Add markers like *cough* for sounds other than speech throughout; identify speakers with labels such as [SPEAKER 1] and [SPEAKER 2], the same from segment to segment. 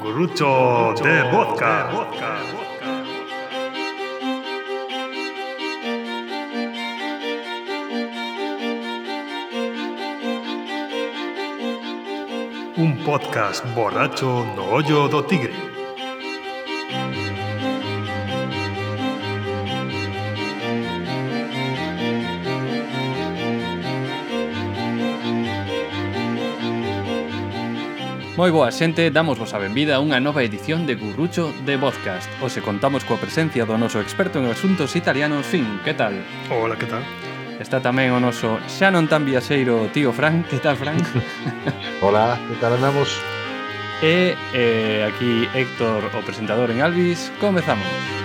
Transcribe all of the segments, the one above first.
[SPEAKER 1] Gurucho de vodka. Un podcast borracho no ollo do tigre.
[SPEAKER 2] Moi boa xente, damos vos a benvida a unha nova edición de Gurrucho de Vodcast Ose contamos coa presencia do noso experto en asuntos italianos Fin, que tal?
[SPEAKER 1] Hola, que tal?
[SPEAKER 2] Está tamén o noso xa non tan viaxeiro tío Frank Que tal, Frank? *laughs*
[SPEAKER 3] Hola, que tal andamos?
[SPEAKER 2] E eh, aquí Héctor, o presentador en Alvis, comezamos Comezamos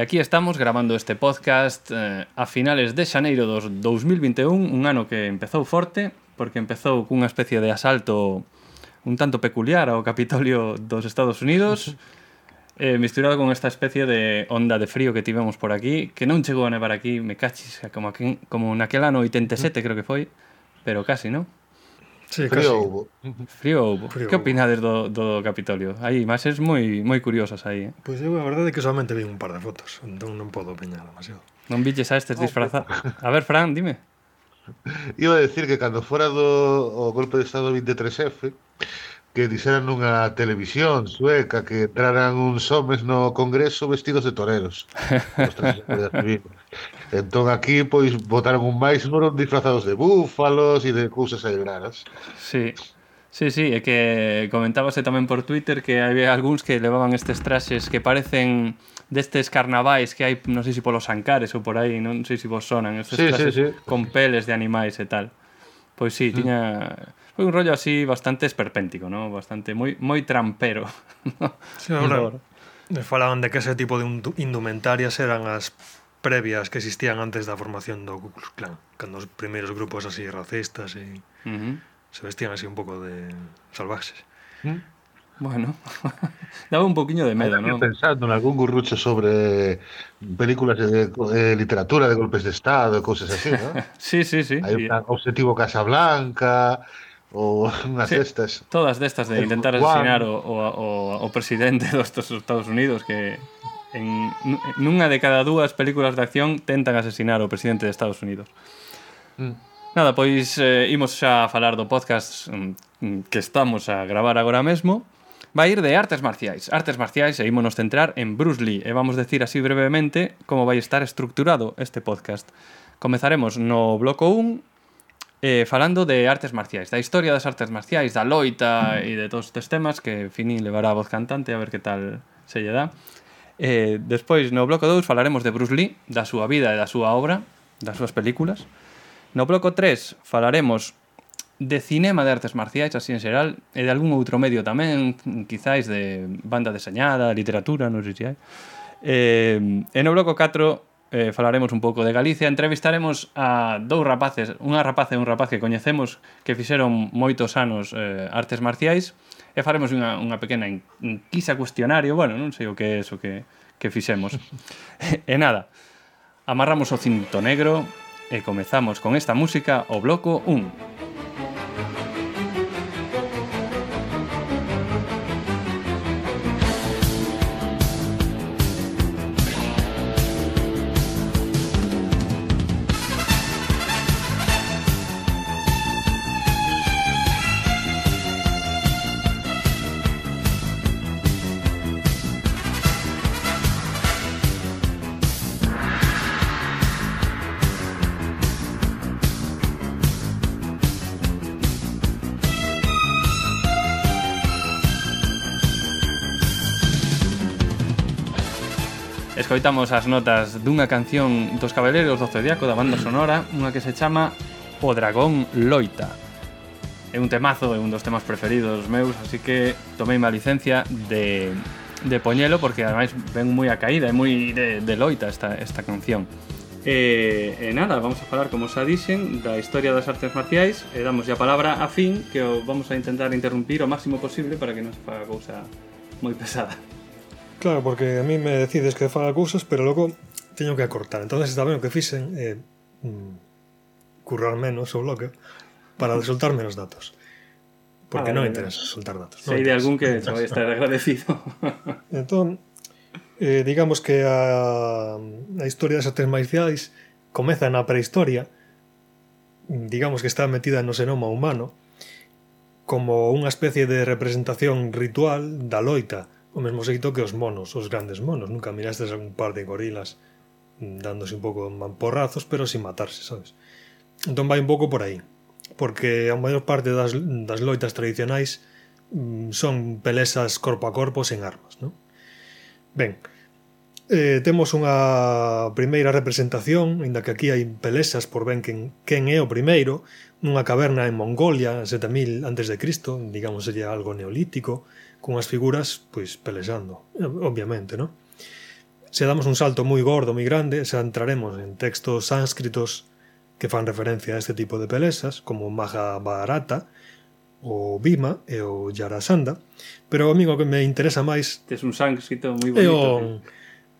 [SPEAKER 2] aquí estamos grabando este podcast eh, a finales de xaneiro dos 2021, un ano que empezou forte, porque empezou cunha especie de asalto un tanto peculiar ao Capitolio dos Estados Unidos, *laughs* eh, misturado con esta especie de onda de frío que tivemos por aquí, que non chegou a nevar aquí, me cachis, como, aquí, como naquel ano 87 creo que foi, pero casi, non?
[SPEAKER 1] Sí,
[SPEAKER 3] frío
[SPEAKER 1] casi.
[SPEAKER 3] houbo.
[SPEAKER 2] Frío houbo.
[SPEAKER 1] Frío
[SPEAKER 2] que opinades do, do Capitolio? Hai imaxes moi moi curiosas aí. Eh?
[SPEAKER 1] Pois pues eu a verdade é que solamente vi un par de fotos, entón non podo opinar demasiado.
[SPEAKER 2] Non viches a estes no, disfrazados. A ver, Fran, dime. *laughs*
[SPEAKER 3] Iba a decir que cando fora do o golpe de estado 23F, que dixeran nunha televisión sueca que entraran uns homes no Congreso vestidos de toreros. *laughs* Ostras, Entón aquí pois botaron un máis número disfrazados de búfalos e de cousas aí raras.
[SPEAKER 2] Sí. Sí, sí, é que comentábase tamén por Twitter que había algúns que levaban estes traxes que parecen destes carnavais que hai, non sei se si polos Ancares ou por aí, non sei se si vos sonan, estes
[SPEAKER 3] sí,
[SPEAKER 2] traxes
[SPEAKER 3] sí, sí.
[SPEAKER 2] con peles de animais e tal. Pois sí, mm. tiña foi un rollo así bastante esperpéntico, ¿no? Bastante moi moi trampero. *laughs*
[SPEAKER 1] Sí, ahora, me falaban de que ese tipo de indumentaria eran as previas que existían antes da formación do Ku Klux Klan, cando os primeiros grupos así racistas e
[SPEAKER 2] uh -huh.
[SPEAKER 1] se vestían así un pouco de salvaxes. ¿Mm?
[SPEAKER 2] Bueno, *laughs* daba un poquinho de medo, non?
[SPEAKER 3] pensando en algún gurrucho sobre películas de, de literatura de golpes de estado e cousas así, non? *laughs*
[SPEAKER 2] sí, sí, sí.
[SPEAKER 3] Hai
[SPEAKER 2] sí.
[SPEAKER 3] un objetivo Casablanca, ou unhas
[SPEAKER 2] sí,
[SPEAKER 3] destas.
[SPEAKER 2] Todas destas de intentar asesinar o, o, o, o presidente *laughs* dos Estados Unidos que en, nunha de cada dúas películas de acción tentan asesinar o presidente de Estados Unidos.
[SPEAKER 3] Mm.
[SPEAKER 2] Nada, pois eh, imos xa a falar do podcast mm, mm que estamos a gravar agora mesmo. Vai ir de artes marciais. Artes marciais e ímonos centrar en Bruce Lee e vamos decir así brevemente como vai estar estructurado este podcast. Comezaremos no bloco 1 eh, falando de artes marciais, da historia das artes marciais, da loita e de todos estes temas que Fini levará a voz cantante a ver que tal se lle dá. Eh, despois, no bloco 2, falaremos de Bruce Lee, da súa vida e da súa obra, das súas películas. No bloco 3, falaremos de cinema de artes marciais, así en xeral, e de algún outro medio tamén, quizáis de banda deseñada, literatura, non sei se hai. Eh, e no bloco 4 eh, falaremos un pouco de Galicia, entrevistaremos a dous rapaces, unha rapaza e un rapaz que coñecemos que fixeron moitos anos eh, artes marciais, e faremos unha, unha pequena inquisa cuestionario, bueno, non sei o que é eso que, que fixemos. e nada, amarramos o cinto negro e comezamos con esta música o bloco 1. escoitamos as notas dunha canción dos Cabeleiros do Zodiaco da banda sonora, unha que se chama O Dragón Loita. É un temazo, é un dos temas preferidos meus, así que tomei má licencia de, de poñelo porque ademais ven moi a caída, é moi de, de loita esta, esta canción. E, e nada, vamos a falar, como xa dixen, da historia das artes marciais e damos a palabra a Fin, que o vamos a intentar interrumpir o máximo posible para que non se faga cousa moi pesada.
[SPEAKER 1] Claro, porque a mí me decides que faga cousas, pero logo teño que acortar. entonces está ben o que fixen eh, currar menos o bloque para soltar menos datos. Porque ah, non interesa soltar datos.
[SPEAKER 2] Sei no de algún que no estar agradecido. *laughs*
[SPEAKER 1] entón, eh, digamos que a, a historia das artes marciais comeza na prehistoria, digamos que está metida no senoma humano, como unha especie de representación ritual da loita, o mesmo xeito que os monos, os grandes monos. Nunca mirastes algún un par de gorilas dándose un pouco mamporrazos, pero sin matarse, sabes? Entón vai un pouco por aí. Porque a maior parte das, das loitas tradicionais mm, son pelesas corpo a corpo sen armas, non? Ben, eh, temos unha primeira representación, inda que aquí hai pelesas por ben quen, quen é o primeiro, nunha caverna en Mongolia, 7000 a.C., digamos, sería algo neolítico, cunhas figuras pois pelexando, obviamente, non? Se damos un salto moi gordo, moi grande, xa entraremos en textos sánscritos que fan referencia a este tipo de pelexas, como Mahabharata, o Bima e o Yarasanda, pero a mí o que me interesa máis...
[SPEAKER 2] Tes un sánscrito moi bonito. É, o...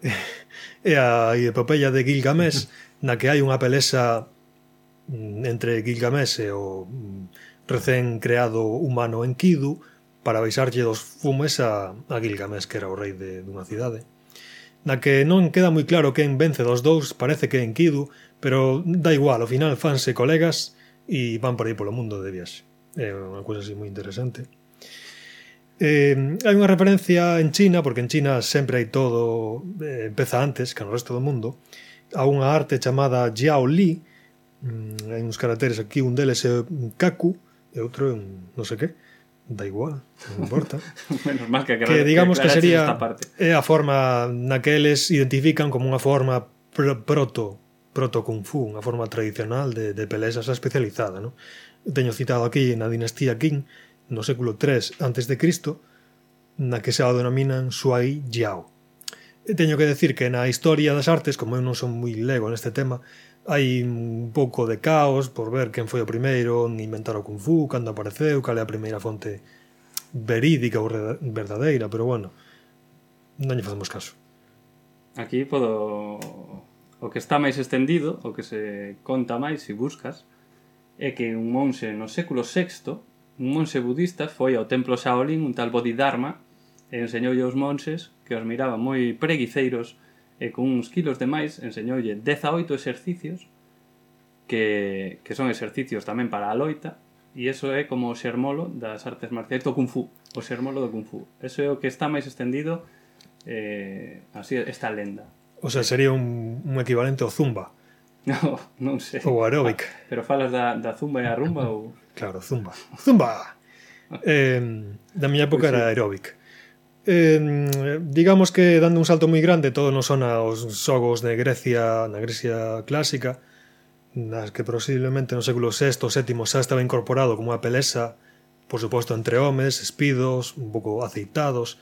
[SPEAKER 2] *laughs*
[SPEAKER 1] É a epopeya de Gilgamesh, *laughs* na que hai unha pelexa mm, entre Gilgamesh e o mm, recén creado humano Enkidu, para baixarlle dos fumes a, a Gilgamesh, que era o rei de, dunha cidade. Na que non queda moi claro quen vence dos dous, parece que Enkidu, pero da igual, ao final fanse colegas e van por aí polo mundo de viaxe. É unha cousa así moi interesante. Eh, hai unha referencia en China, porque en China sempre hai todo, eh, empeza antes que no resto do mundo, a unha arte chamada Jiao Li, mm, hai uns caracteres aquí, un deles é Kaku, e outro é un non sei que, da igual, non importa. *laughs*
[SPEAKER 2] Menos mal que,
[SPEAKER 1] que digamos que, que sería esta parte. é a forma na que eles identifican como unha forma pr proto proto kung fu, unha forma tradicional de, de pelesas especializada, ¿no? Teño citado aquí na dinastía Qing no século 3 antes de Cristo, na que se a denominan Shuai Jiao. E teño que decir que na historia das artes, como eu non son moi lego neste tema, hai un pouco de caos por ver quen foi o primeiro en inventar o Kung Fu, cando apareceu, cal é a primeira fonte verídica ou verdadeira, pero bueno, non lle facemos caso.
[SPEAKER 2] Aquí podo o que está máis extendido, o que se conta máis se buscas, é que un monxe no século VI, un monxe budista foi ao templo Shaolin, un tal Bodhidharma, e enseñoulle aos monxes que os miraban moi preguiceiros e con uns kilos de máis enseñoulle 18 exercicios que, que son exercicios tamén para a loita e iso é como o xermolo das artes marciais do Kung Fu o xermolo do Kung Fu eso é o que está máis extendido eh, así esta lenda
[SPEAKER 1] O sea, sería un, un equivalente ao Zumba *laughs*
[SPEAKER 2] No, non sei.
[SPEAKER 1] Ou aeróbic.
[SPEAKER 2] Ah, pero falas da, da zumba e a rumba ou...
[SPEAKER 1] Claro, zumba. Zumba! *laughs* eh, da miña época pues sí. era aeróbic. Eh, digamos que dando un salto moi grande todo non son aos xogos de Grecia na Grecia clásica nas que posiblemente no século VI ou VII xa estaba incorporado como unha pelesa por suposto entre homes, espidos un pouco aceitados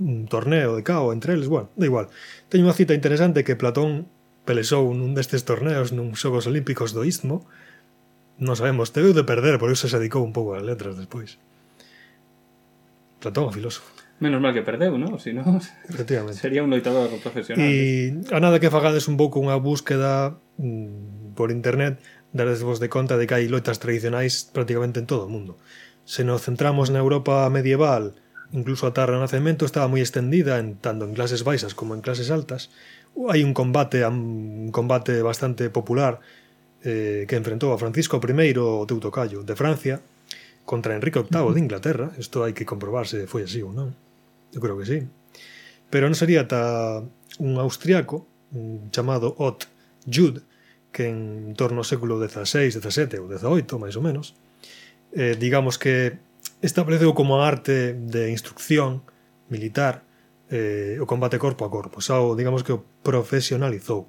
[SPEAKER 1] un torneo de cao entre eles, bueno, da igual. Teño unha cita interesante que Platón pelexou nun destes torneos nun xogos olímpicos do Istmo. Non sabemos, teve de perder, por iso se dedicou un pouco ás letras despois. Platón, filósofo.
[SPEAKER 2] Menos mal que perdeu, non? Si non, sería un loitador profesional.
[SPEAKER 1] E a nada que fagades un pouco unha búsqueda mm, por internet, vos de conta de que hai loitas tradicionais prácticamente en todo o mundo. Se nos centramos na Europa medieval, incluso ata o Renacemento estaba moi extendida en tanto en clases baixas como en clases altas. Hai un combate, un combate bastante popular eh, que enfrentou a Francisco I o Teutocayo de Francia contra Enrique VIII de Inglaterra, isto hai que comprobar se foi así ou non. Eu creo que sí. Pero non sería ta un austriaco un chamado Ott Jude, que en torno ao século XVI, XVII ou XVIII, máis ou menos, eh, digamos que estableceu como arte de instrucción militar eh, o combate corpo a corpo, xa o, digamos que o profesionalizou.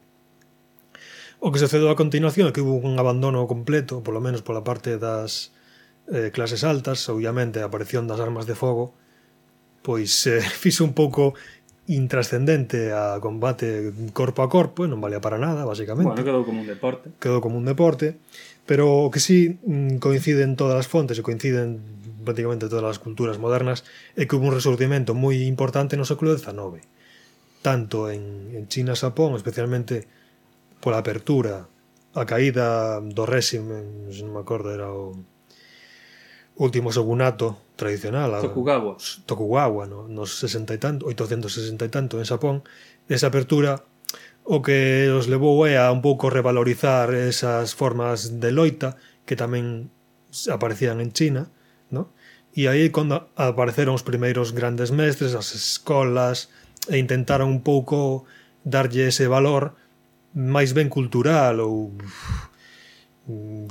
[SPEAKER 1] O que sucedeu a continuación é que hubo un abandono completo, polo menos pola parte das eh, clases altas, obviamente a aparición das armas de fogo, pois eh, *laughs* fixo un pouco intrascendente a combate corpo a corpo e non valía para nada, basicamente.
[SPEAKER 2] Bueno, quedou como un deporte.
[SPEAKER 1] Quedou como un deporte, pero o que sí mm, coinciden todas as fontes e coinciden prácticamente todas as culturas modernas é que hubo un resurgimento moi importante no século XIX tanto en, en China e Japón, especialmente pola apertura a caída do réxime non me acordo era o último shogunato tradicional a,
[SPEAKER 2] Tokugawa
[SPEAKER 1] Tokugawa no, nos 60 e tanto 860 e tanto en Xapón esa apertura o que os levou é a un pouco revalorizar esas formas de loita que tamén aparecían en China ¿no? e aí cando apareceron os primeiros grandes mestres as escolas e intentaron un pouco darlle ese valor máis ben cultural ou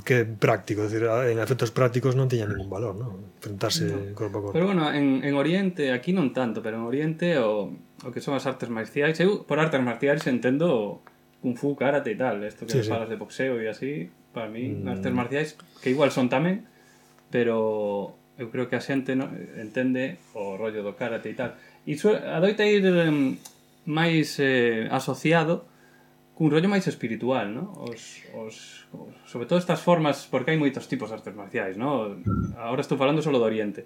[SPEAKER 1] que práctico, decir, en efectos prácticos non tiña ningún valor, ¿no? Enfrentarse no. corpo a corpo.
[SPEAKER 2] Pero bueno, en, en Oriente, aquí non tanto, pero en Oriente o, o que son as artes marciais, eu por artes marciais entendo kung fu, karate e tal, isto que
[SPEAKER 1] sí,
[SPEAKER 2] sí. falas de boxeo e así, para mí,
[SPEAKER 1] mm.
[SPEAKER 2] artes marciais, que igual son tamén, pero eu creo que a xente no, entende o rollo do karate e tal. Iso adoita ir máis eh, asociado cun rollo máis espiritual, ¿no? Os, os, os, sobre todo estas formas, porque hai moitos tipos de artes marciais, ¿no? Ahora estou falando solo do Oriente.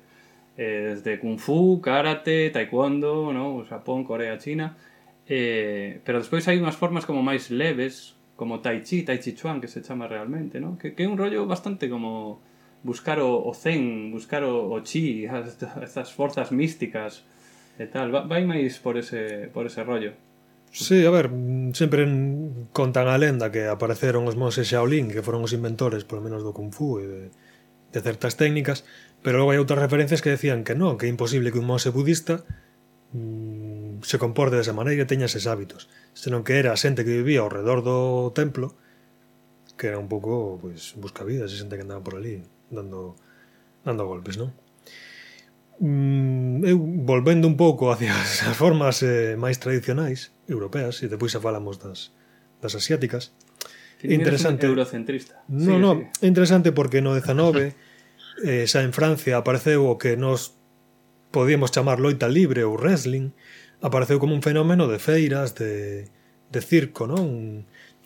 [SPEAKER 2] Eh, desde Kung Fu, Karate, Taekwondo, ¿no? Japón, Corea, China... Eh, pero despois hai unhas formas como máis leves, como Tai Chi, Tai Chi Chuan, que se chama realmente, ¿no? Que, que é un rollo bastante como buscar o, o zen, buscar o, o chi, *laughs* estas forzas místicas e tal. Va, vai máis por ese, por ese rollo.
[SPEAKER 1] Sí, a ver, sempre contan a lenda que apareceron os monses Shaolin, que foron os inventores, polo menos, do Kung Fu e de, de certas técnicas, pero logo hai outras referencias que decían que non, que é imposible que un monse budista mm, se comporte desa maneira e teña eses hábitos, senón que era a xente que vivía ao redor do templo, que era un pouco, pois, busca buscavidas, e xente que andaba por ali, dando, dando golpes, non? mm, eu volvendo un pouco hacia *laughs* as formas eh, máis tradicionais europeas e depois xa falamos das, das asiáticas.
[SPEAKER 2] É
[SPEAKER 1] interesante.
[SPEAKER 2] Eurocentrista.
[SPEAKER 1] No,
[SPEAKER 2] sí,
[SPEAKER 1] no, sí. interesante porque no 19 *laughs* eh, xa en Francia apareceu o que nos podíamos chamar loita libre ou wrestling, apareceu como un fenómeno de feiras, de, de circo, non? Un,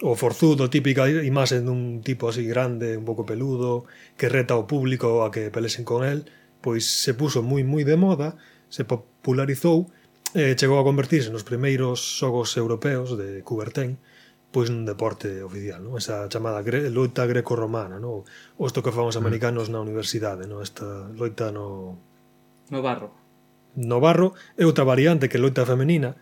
[SPEAKER 1] o forzudo, típica imaxe dun tipo así grande, un pouco peludo, que reta o público a que pelesen con el, pois se puso moi moi de moda, se popularizou eh, chegou a convertirse nos primeiros xogos europeos de Coubertin pois nun deporte oficial, non? Esa chamada gre loita greco-romana, non? Os tocafamos americanos mm. na universidade, non? Esta loita no...
[SPEAKER 2] No barro.
[SPEAKER 1] No barro é outra variante que loita femenina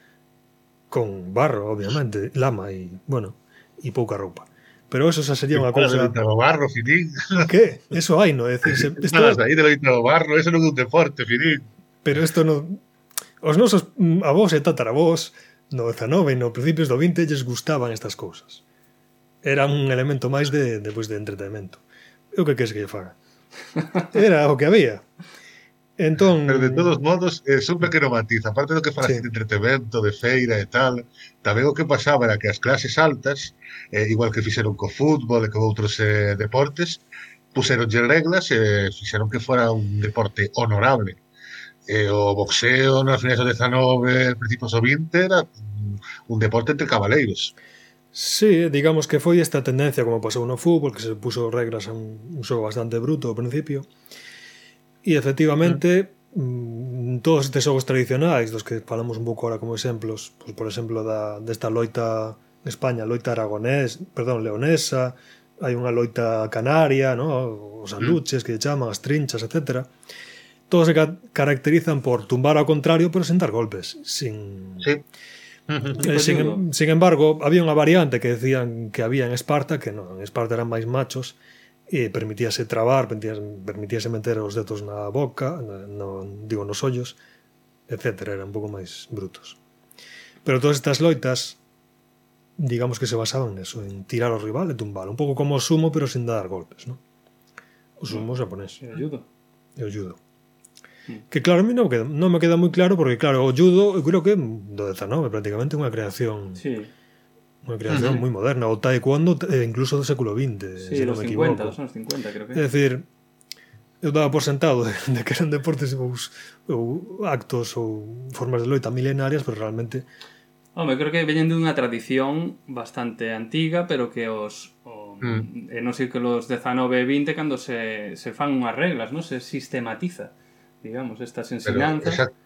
[SPEAKER 1] con barro, obviamente, lama e, bueno, e pouca roupa. Pero eso xa sería unha cousa...
[SPEAKER 3] Loita no barro, Filín. *laughs*
[SPEAKER 1] Que? Eso hai, non? É dicir, se... Esto...
[SPEAKER 3] Nada, aí de loita no barro, eso non é un deporte, Filín.
[SPEAKER 1] Pero isto non Os nosos mm, avós e tataravós no 19 e no principios do 20 lles gustaban estas cousas. Era un elemento máis de, de, pues, de entretenimento. Eu que queres que lle faga? *laughs* Era o que había. Entón...
[SPEAKER 3] Pero de todos modos, eh, é un pequeno matiz. A aparte do que falas
[SPEAKER 1] sí.
[SPEAKER 3] de entretenimento, de feira e tal, tamén o que pasaba era que as clases altas, eh, igual que fixeron co fútbol e con outros eh, deportes, puseronlle reglas e eh, fixeron que fora un deporte honorable e o boxeo nas finais do 19 principios do 20 era un deporte entre cabaleiros
[SPEAKER 1] Sí, digamos que foi esta tendencia como pasou no fútbol, que se puso regras a un, un xogo bastante bruto ao principio e efectivamente mm. todos estes xogos tradicionais dos que falamos un pouco ahora como exemplos pues, por exemplo da, desta loita España, loita aragonés perdón, leonesa hai unha loita canaria, no? os mm. aluches que chaman, as trinchas, etcétera Todos se ca caracterizan por tumbar ao contrario, pero sen dar golpes, sin,
[SPEAKER 3] Sí. *laughs*
[SPEAKER 1] Eh, sin, sin embargo, había unha variante que decían que había en Esparta, que non, en Esparta eran máis machos, e permitíase trabar, permitíase, permitíase meter os dedos na boca, na, no, digo, nos ollos, etc. Eran un pouco máis brutos. Pero todas estas loitas, digamos que se basaban neso, en tirar ao rival e tumbalo. Un pouco como o sumo, pero sin dar golpes, ¿no? O sumo japonés
[SPEAKER 2] Sí, ayudo.
[SPEAKER 1] e o judo. que claro, a mí non me queda, non me queda moi claro porque claro, o judo eu creo que do 19 prácticamente unha creación
[SPEAKER 2] sí.
[SPEAKER 1] unha creación moi moderna o taekwondo eh, incluso do século XX
[SPEAKER 2] sí,
[SPEAKER 1] se non me
[SPEAKER 2] 50,
[SPEAKER 1] equivoco
[SPEAKER 2] dos anos 50 creo que
[SPEAKER 1] é dicir eu daba por sentado de, de que eran deportes ou, ou actos ou formas de loita milenarias pero realmente
[SPEAKER 2] Home, creo que veñen dunha tradición bastante antiga, pero que os... O, mm. eh, non sei que los 19 e 20 cando se, se fan unhas reglas, non? Se sistematiza digamos, estas
[SPEAKER 3] enseñanzas. Exact,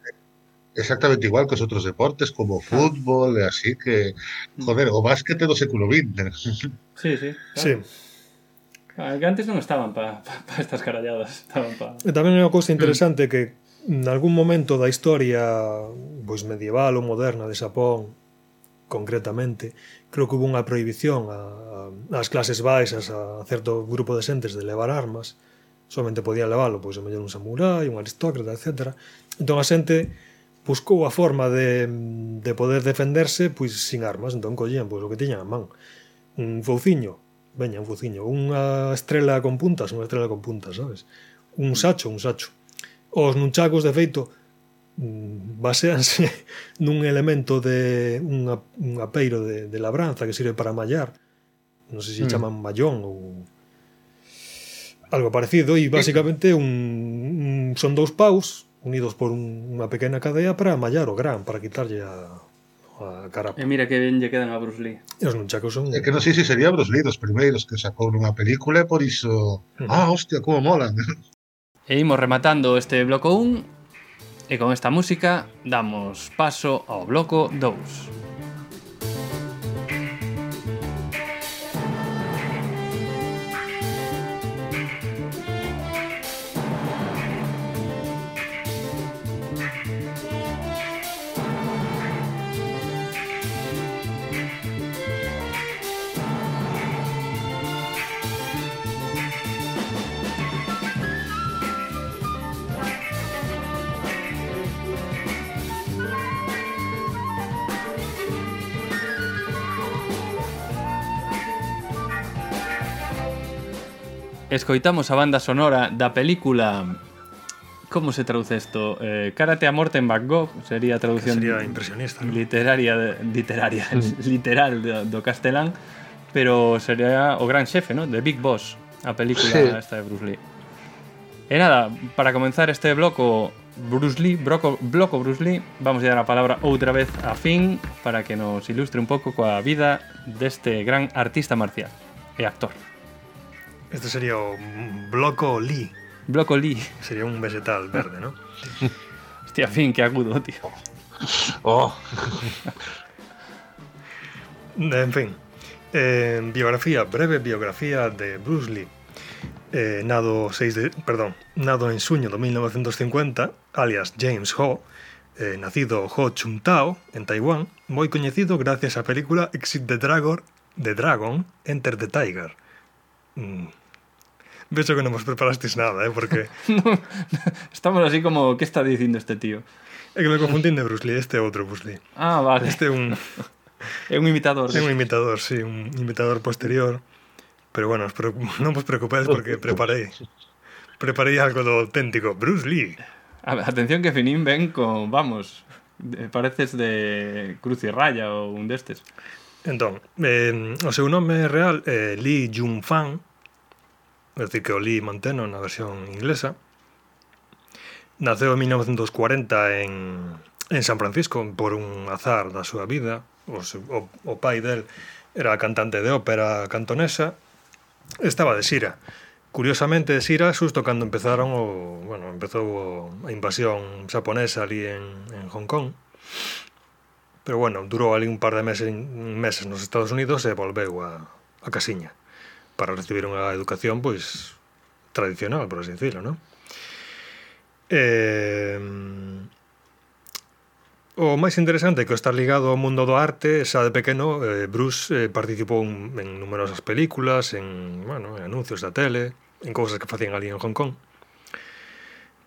[SPEAKER 3] exactamente igual que os outros deportes, como o fútbol, así que, mm. joder, o básquet do século XX.
[SPEAKER 2] Sí, sí. Claro.
[SPEAKER 1] sí.
[SPEAKER 2] Claro, que antes non estaban para pa, pa estas caralladas. Estaban pa...
[SPEAKER 1] E tamén é unha cousa mm. interesante que en algún momento da historia pois medieval ou moderna de Xapón concretamente, creo que hubo unha prohibición a, a, ás clases baixas a certo grupo de xentes de levar armas solamente podían leválo pois a mellor un samurai, un aristócrata, etc. Entón a xente buscou a forma de, de poder defenderse pois sin armas, entón collían pois o que tiñan a man. Un fouciño, veña, un fouciño, unha estrela con puntas, unha estrela con puntas, sabes? Un sacho, un sacho. Os nunchacos, de feito, mm, baseanse *laughs* nun elemento de unha, un apeiro de, de labranza que sirve para mallar. Non sei se mm. chaman mallón ou algo parecido e basicamente un, un son dous paus unidos por un, unha pequena cadea para mallar o gran, para quitarlle a, a carapa.
[SPEAKER 2] E mira que ben lle quedan a Bruce Lee.
[SPEAKER 1] E os nunchacos son...
[SPEAKER 3] É que non sei se sería Bruce Lee dos primeiros que sacou nunha película e por iso... Uh -huh. Ah, hostia, como molan.
[SPEAKER 2] E imos rematando este bloco 1 e con esta música damos paso ao bloco 2. escoitamos a banda sonora da película Como se traduce isto? Eh, Karate a morte en Bangkok Sería a traducción
[SPEAKER 1] sería impresionista, ¿no?
[SPEAKER 2] literaria, literaria mm. *laughs* literal do, do castelán Pero sería o gran xefe, ¿no? de Big Boss A película sí. esta de Bruce Lee E nada, para comenzar este bloco Bruce Lee, broco, bloco Bruce Lee, vamos a dar a palabra outra vez a Finn para que nos ilustre un pouco coa vida deste gran artista marcial e actor.
[SPEAKER 1] Este sería Lee.
[SPEAKER 2] Bloco Lee.
[SPEAKER 1] Sería un vegetal verde, ¿no? *laughs*
[SPEAKER 2] Hostia, fin, qué agudo, tío.
[SPEAKER 3] Oh. *laughs*
[SPEAKER 1] en fin. Eh, biografía, breve biografía de Bruce Lee. Eh, nado 6 de, perdón, nado en suño de 1950, alias James Ho, eh, nacido Ho Chun Tao en Taiwán, moi coñecido gracias á película Exit the Dragon, The Dragon, Enter the Tiger. Mm, Vexo que non vos preparastes nada, eh, porque... *laughs*
[SPEAKER 2] no, estamos así como, que está dicindo este tío?
[SPEAKER 1] É que me confundín de Bruce Lee, este é outro Bruce Lee.
[SPEAKER 2] Ah, vale.
[SPEAKER 1] Este un... *laughs*
[SPEAKER 2] é un imitador.
[SPEAKER 1] É un imitador, sí, un imitador posterior. Pero bueno, pero *laughs* non vos preocupedes porque preparei preparei algo do auténtico Bruce Lee.
[SPEAKER 2] Atención que Finín ven con, vamos, pareces de Cruz y Raya ou un destes.
[SPEAKER 1] Entón, eh, o seu nome real é Lee Jun-fan, é dicir que o li Manteno na versión inglesa. Naceu en 1940 en, en San Francisco por un azar da súa vida. O, o, o pai del era cantante de ópera cantonesa. Estaba de xira. Curiosamente, de xira xusto cando empezaron o, bueno, empezou a invasión xaponesa ali en, en Hong Kong. Pero bueno, durou ali un par de meses, meses nos Estados Unidos e volveu a, a casiña para recibir unha educación pois tradicional, por así decirlo, non? Eh, O máis interesante é que estar ligado ao mundo do arte, xa de pequeno, eh, Bruce eh, participou en numerosas películas, en, bueno, en anuncios da tele, en cousas que facían ali en Hong Kong.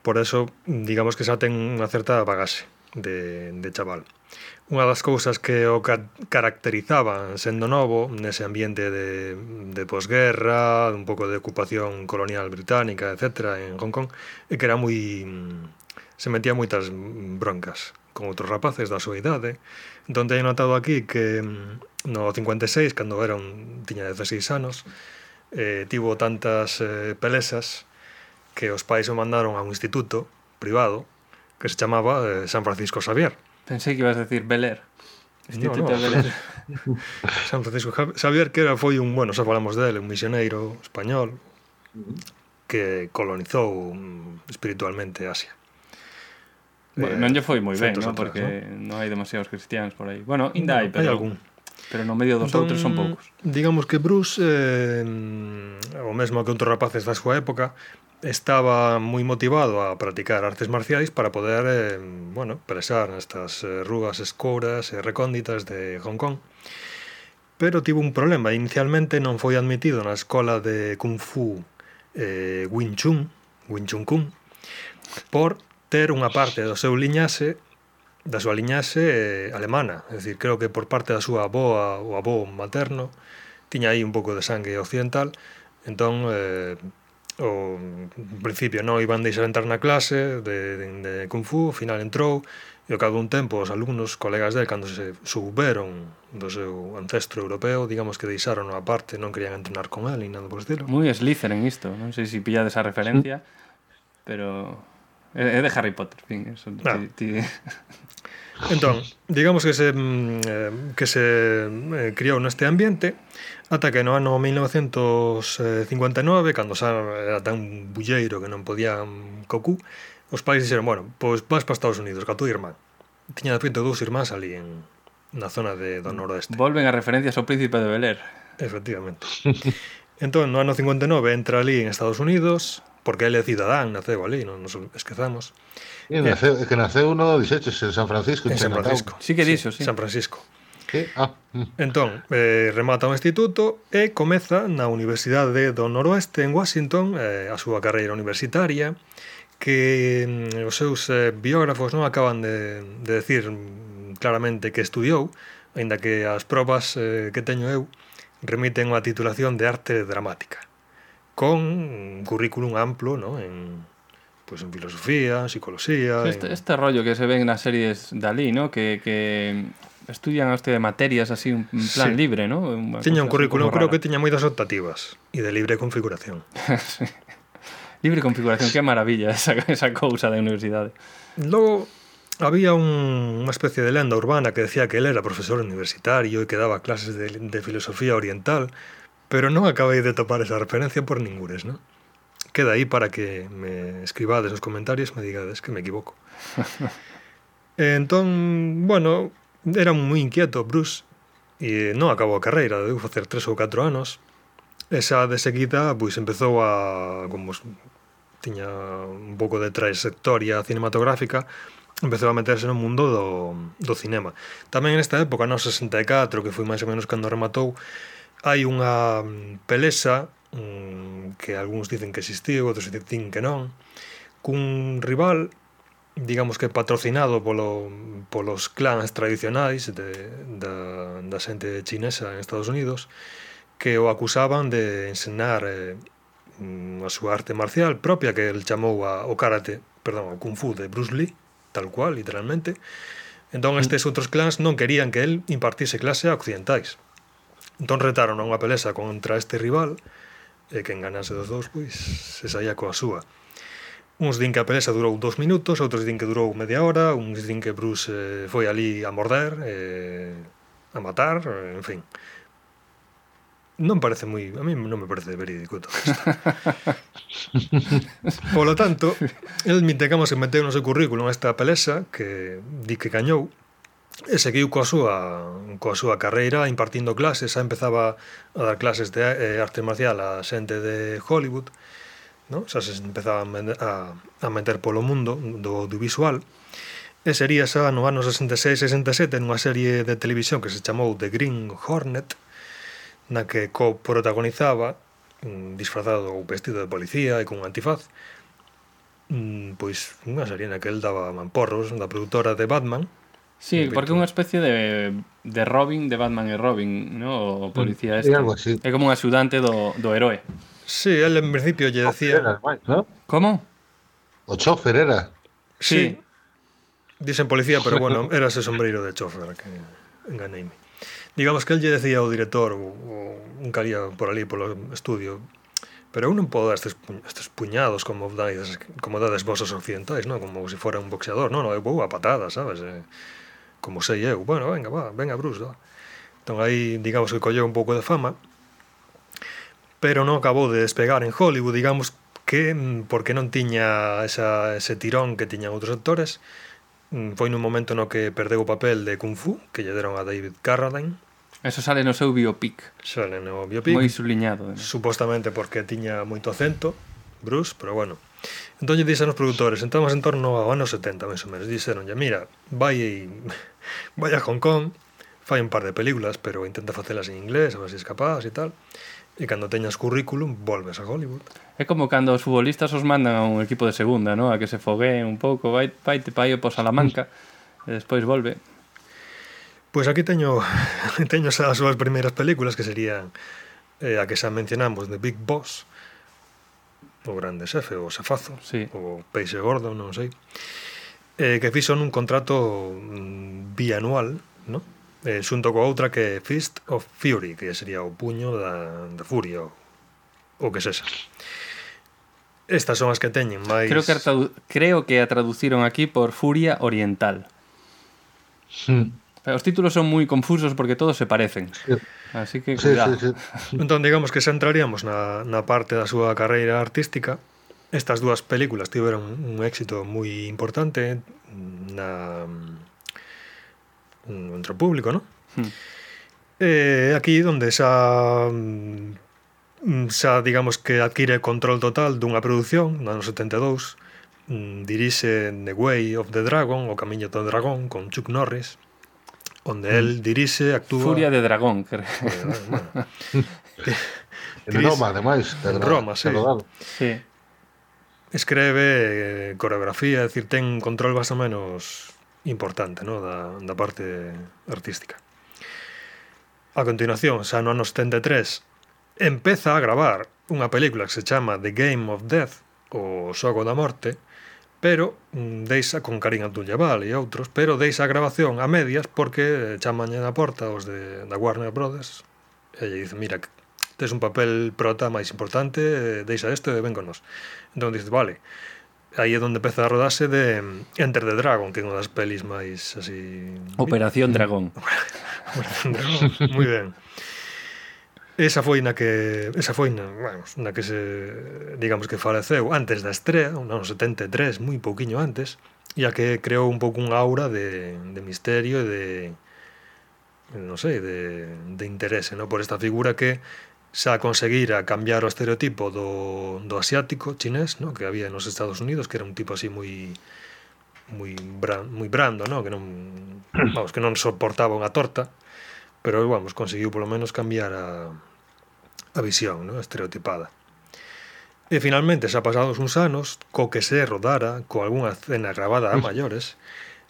[SPEAKER 1] Por eso, digamos que xa ten unha certa bagaxe de, de chaval unha das cousas que o ca caracterizaban sendo novo nese ambiente de, de posguerra, un pouco de ocupación colonial británica, etc., en Hong Kong, e que era moi... se metía moitas broncas con outros rapaces da súa idade. Entón, teño notado aquí que no 56, cando era un, tiña 16 anos, eh, tivo tantas eh, pelesas que os pais o mandaron a un instituto privado que se chamaba eh, San Francisco Xavier
[SPEAKER 2] Pensei que ibas a decir Beler. Instituto
[SPEAKER 1] no,
[SPEAKER 2] no. Beler. *laughs*
[SPEAKER 1] San Francisco Xavier que era foi un, bueno, xa falamos dele, un misioneiro español que colonizou mm, espiritualmente Asia.
[SPEAKER 2] Bueno,
[SPEAKER 1] eh,
[SPEAKER 2] non lle foi moi
[SPEAKER 1] eh,
[SPEAKER 2] ben,
[SPEAKER 1] non?
[SPEAKER 2] Porque non hai demasiados cristianos por aí. Bueno, ainda hai, pero...
[SPEAKER 1] Hai algún
[SPEAKER 2] pero no medio dos
[SPEAKER 1] entón,
[SPEAKER 2] outros son poucos.
[SPEAKER 1] Digamos que Bruce, eh, o mesmo que outros rapaces da súa época, estaba moi motivado a practicar artes marciais para poder, eh, bueno, presar nestas eh, rúas escouras e recónditas de Hong Kong. Pero tivo un problema. Inicialmente non foi admitido na escola de Kung Fu eh, Wing Chun, Wing Chun Kung, por ter unha parte do seu liñaxe da súa liñaxe eh, alemana, é dicir, creo que por parte da súa aboa ou avó materno tiña aí un pouco de sangue occidental, entón eh, o en principio non iban deixar entrar na clase de, de, de Kung Fu, ao final entrou e ao cabo un tempo os alumnos, colegas del, cando se souberon do seu ancestro europeo, digamos que deixaron a parte, non querían entrenar con ele, nada por estilo.
[SPEAKER 2] Moi Slytherin isto, non sei se si pillades a referencia, pero É de Harry Potter, fin, eso.
[SPEAKER 1] Ah.
[SPEAKER 2] Ti, ti... *laughs*
[SPEAKER 1] Entón, digamos que se mm, eh, que se eh, criou neste ambiente ata que no ano 1959, cando xa era tan bulleiro que non podía mm, cocú, os pais dixeron, bueno, pois vas para Estados Unidos, ca tú irmán. Tiña de feito dous irmáns ali en na zona de, do noroeste.
[SPEAKER 2] Volven a referencias ao príncipe de Beler.
[SPEAKER 1] Efectivamente. *laughs* entón, no ano 59 entra ali en Estados Unidos, porque ele é cidadán, naceu ali, non nos esquezamos.
[SPEAKER 3] E naceu, que naceu no 18 en San Francisco.
[SPEAKER 1] En San Francisco.
[SPEAKER 2] Sí que dixo, sí, sí.
[SPEAKER 1] San Francisco.
[SPEAKER 3] Sí? Ah. Mm.
[SPEAKER 1] Entón, eh, remata o instituto e comeza na Universidade do Noroeste en Washington eh, a súa carreira universitaria que mm, os seus eh, biógrafos non acaban de, de decir mm, claramente que estudiou, aínda que as probas eh, que teño eu remiten a titulación de arte dramática. Con un currículum amplo no? en, pues en filosofía, en psicología...
[SPEAKER 2] Este,
[SPEAKER 1] en...
[SPEAKER 2] este rollo que se ven nas series dali, ¿no? Que, que estudian este de materias así un plan
[SPEAKER 1] Sí.
[SPEAKER 2] libre, ¿no? Unha
[SPEAKER 1] Tiña un currículum, creo que tiña moitas optativas e de libre configuración. *laughs*
[SPEAKER 2] Libre configuración, que maravilla esa, esa cousa da universidade.
[SPEAKER 1] Logo había un, unha especie de lenda urbana que decía que él era profesor universitario e que daba clases de, de filosofía oriental, Pero non acabei de topar esa referencia por ningures, non? Queda aí para que me escribades nos comentarios me digades que me equivoco. e *laughs* entón, bueno, era moi inquieto Bruce e non acabou a carreira, deu facer tres ou catro anos. Esa de seguida, pois empezou a como tiña un pouco de trayectoria cinematográfica, empezou a meterse no mundo do, do cinema. Tamén nesta época, no 64, que foi máis ou menos cando rematou, hai unha mm, pelesa mm, que algúns dicen que existiu, outros dicen que non, cun rival digamos que patrocinado polo, polos clans tradicionais de, da, da xente chinesa en Estados Unidos que o acusaban de ensinar eh, mm, a súa arte marcial propia que el chamou a, o karate, perdón, o kung fu de Bruce Lee, tal cual, literalmente. Entón estes outros clans non querían que el impartise clase a occidentais. Entón retaron a unha pelesa contra este rival e quen ganase dos dous, pois, se saía coa súa. Uns din que a pelesa durou dous minutos, outros din que durou media hora, uns din que Bruce eh, foi ali a morder, eh, a matar, en fin. Non parece moi... A mí non me parece verídico todo isto. Polo tanto, el mintecamos que se meteu no seu currículum esta pelesa que di que cañou, e seguiu coa súa, coa súa carreira impartindo clases, xa empezaba a dar clases de eh, arte marcial a xente de Hollywood, no? xa se empezaba a, a meter polo mundo do audiovisual, e sería xa no ano 66-67 nunha serie de televisión que se chamou The Green Hornet, na que co-protagonizaba, mm, disfrazado ou vestido de policía e cun antifaz, mm, pois unha serie na que el daba mamporros da produtora de Batman,
[SPEAKER 2] Sí, porque é unha especie de, de Robin, de Batman e Robin, ¿no? o mm,
[SPEAKER 3] policía
[SPEAKER 2] este.
[SPEAKER 3] Algo así.
[SPEAKER 2] É como un axudante do, do heroe.
[SPEAKER 1] Sí, él en principio lle decía...
[SPEAKER 3] Era, ¿no?
[SPEAKER 2] Como?
[SPEAKER 3] O chofer era.
[SPEAKER 1] Sí. sí. Dicen policía, pero bueno, *laughs* era ese sombreiro de chofer que enganeime. Digamos que él lle decía ao director ou, ou un calía por ali polo estudio pero eu non podo dar estes, pu estes puñados como dades, como dades vosos occidentais, non? Como se si fora un boxeador, non, non, eu vou a patadas, sabes? Eh? como sei eu, bueno, venga, va, venga Bruce, va. Entón aí, digamos que colleu un pouco de fama, pero non acabou de despegar en Hollywood, digamos que mm, porque non tiña esa, ese tirón que tiñan outros actores, mm, foi nun momento no que perdeu o papel de Kung Fu, que lle deron a David Carradine,
[SPEAKER 2] Eso sale no seu biopic.
[SPEAKER 1] Sale no biopic.
[SPEAKER 2] Moi subliñado. ¿no?
[SPEAKER 1] Supostamente porque tiña moito acento, Bruce, pero bueno. Entón lle dixen os produtores, entramos en torno ao ano 70, máis ou menos, dixeronlle, mira, vai vai a Hong Kong, fai un par de películas, pero intenta facelas en inglés, a ver se si es capaz e tal. E cando teñas currículum, volves a Hollywood.
[SPEAKER 2] É como cando os futbolistas os mandan a un equipo de segunda, ¿no? a que se fogueen un pouco, vai, vai te paio po Salamanca, e despois volve.
[SPEAKER 1] Pois aquí teño, *laughs* teño as súas primeiras películas, que serían eh, a que xa mencionamos, The Big Boss, o grande xefe, o xefazo,
[SPEAKER 2] sí.
[SPEAKER 1] o peixe gordo, non sei eh, que fixo nun contrato mm, bianual, no? eh, xunto coa outra que é Fist of Fury, que sería o puño da, da furia, ou, o que sexa. Estas son as que teñen máis...
[SPEAKER 2] Creo que, creo que a traduciron aquí por Furia Oriental. Hmm. Os títulos son moi confusos porque todos se parecen.
[SPEAKER 3] Sí.
[SPEAKER 2] Así que cuidado.
[SPEAKER 3] Sí, sí.
[SPEAKER 1] Entón digamos que xa entraríamos na, na parte da súa carreira artística Estas dúas películas tiveron un éxito moi importante na mm, entre o público, non?
[SPEAKER 2] Hmm.
[SPEAKER 1] Eh, aquí onde xa mm, xa digamos que adquire control total dunha produción, no ano 72, mm, dirixe The Way of the Dragon, o Camiño do Dragón, con Chuck Norris, onde hmm. el dirixe, actúa...
[SPEAKER 2] Furia de Dragón, creo.
[SPEAKER 1] Bueno,
[SPEAKER 3] bueno. *laughs*
[SPEAKER 1] en
[SPEAKER 3] Roma, ademais.
[SPEAKER 1] En Roma, sí.
[SPEAKER 2] sí
[SPEAKER 1] escreve, eh, coreografía, é dicir, ten control bastante menos importante no? da, da parte artística. A continuación, xa no anos 73, empeza a gravar unha película que se chama The Game of Death, o xogo da morte, pero mm, deixa con Karim Abdul-Jabbar e outros, pero deixa a grabación a medias porque eh, chaman na porta os de, da Warner Brothers e lle dice, mira, tes un papel prota máis importante, deixa isto e ven con nos. Entón dices, vale, aí é onde empeza a rodarse de Enter the Dragon, que é unha das pelis máis así...
[SPEAKER 2] Operación mm. Dragón. *laughs*
[SPEAKER 1] Operación Dragón, moi ben. Esa foi na que esa foi na, bueno, na que se digamos que faleceu antes da estrea, un ano 73, moi pouquiño antes, e a que creou un pouco unha aura de, de misterio e de non sei, de, de interese, no? por esta figura que xa conseguira cambiar o estereotipo do, do asiático chinés, no? que había nos Estados Unidos, que era un tipo así moi moi bran, moi brando, no? que non *clears throat* vamos, que non soportaba unha torta, pero vamos, conseguiu polo menos cambiar a a visión, no? estereotipada. E finalmente, xa pasados uns anos, co que se rodara, co algunha cena grabada a maiores,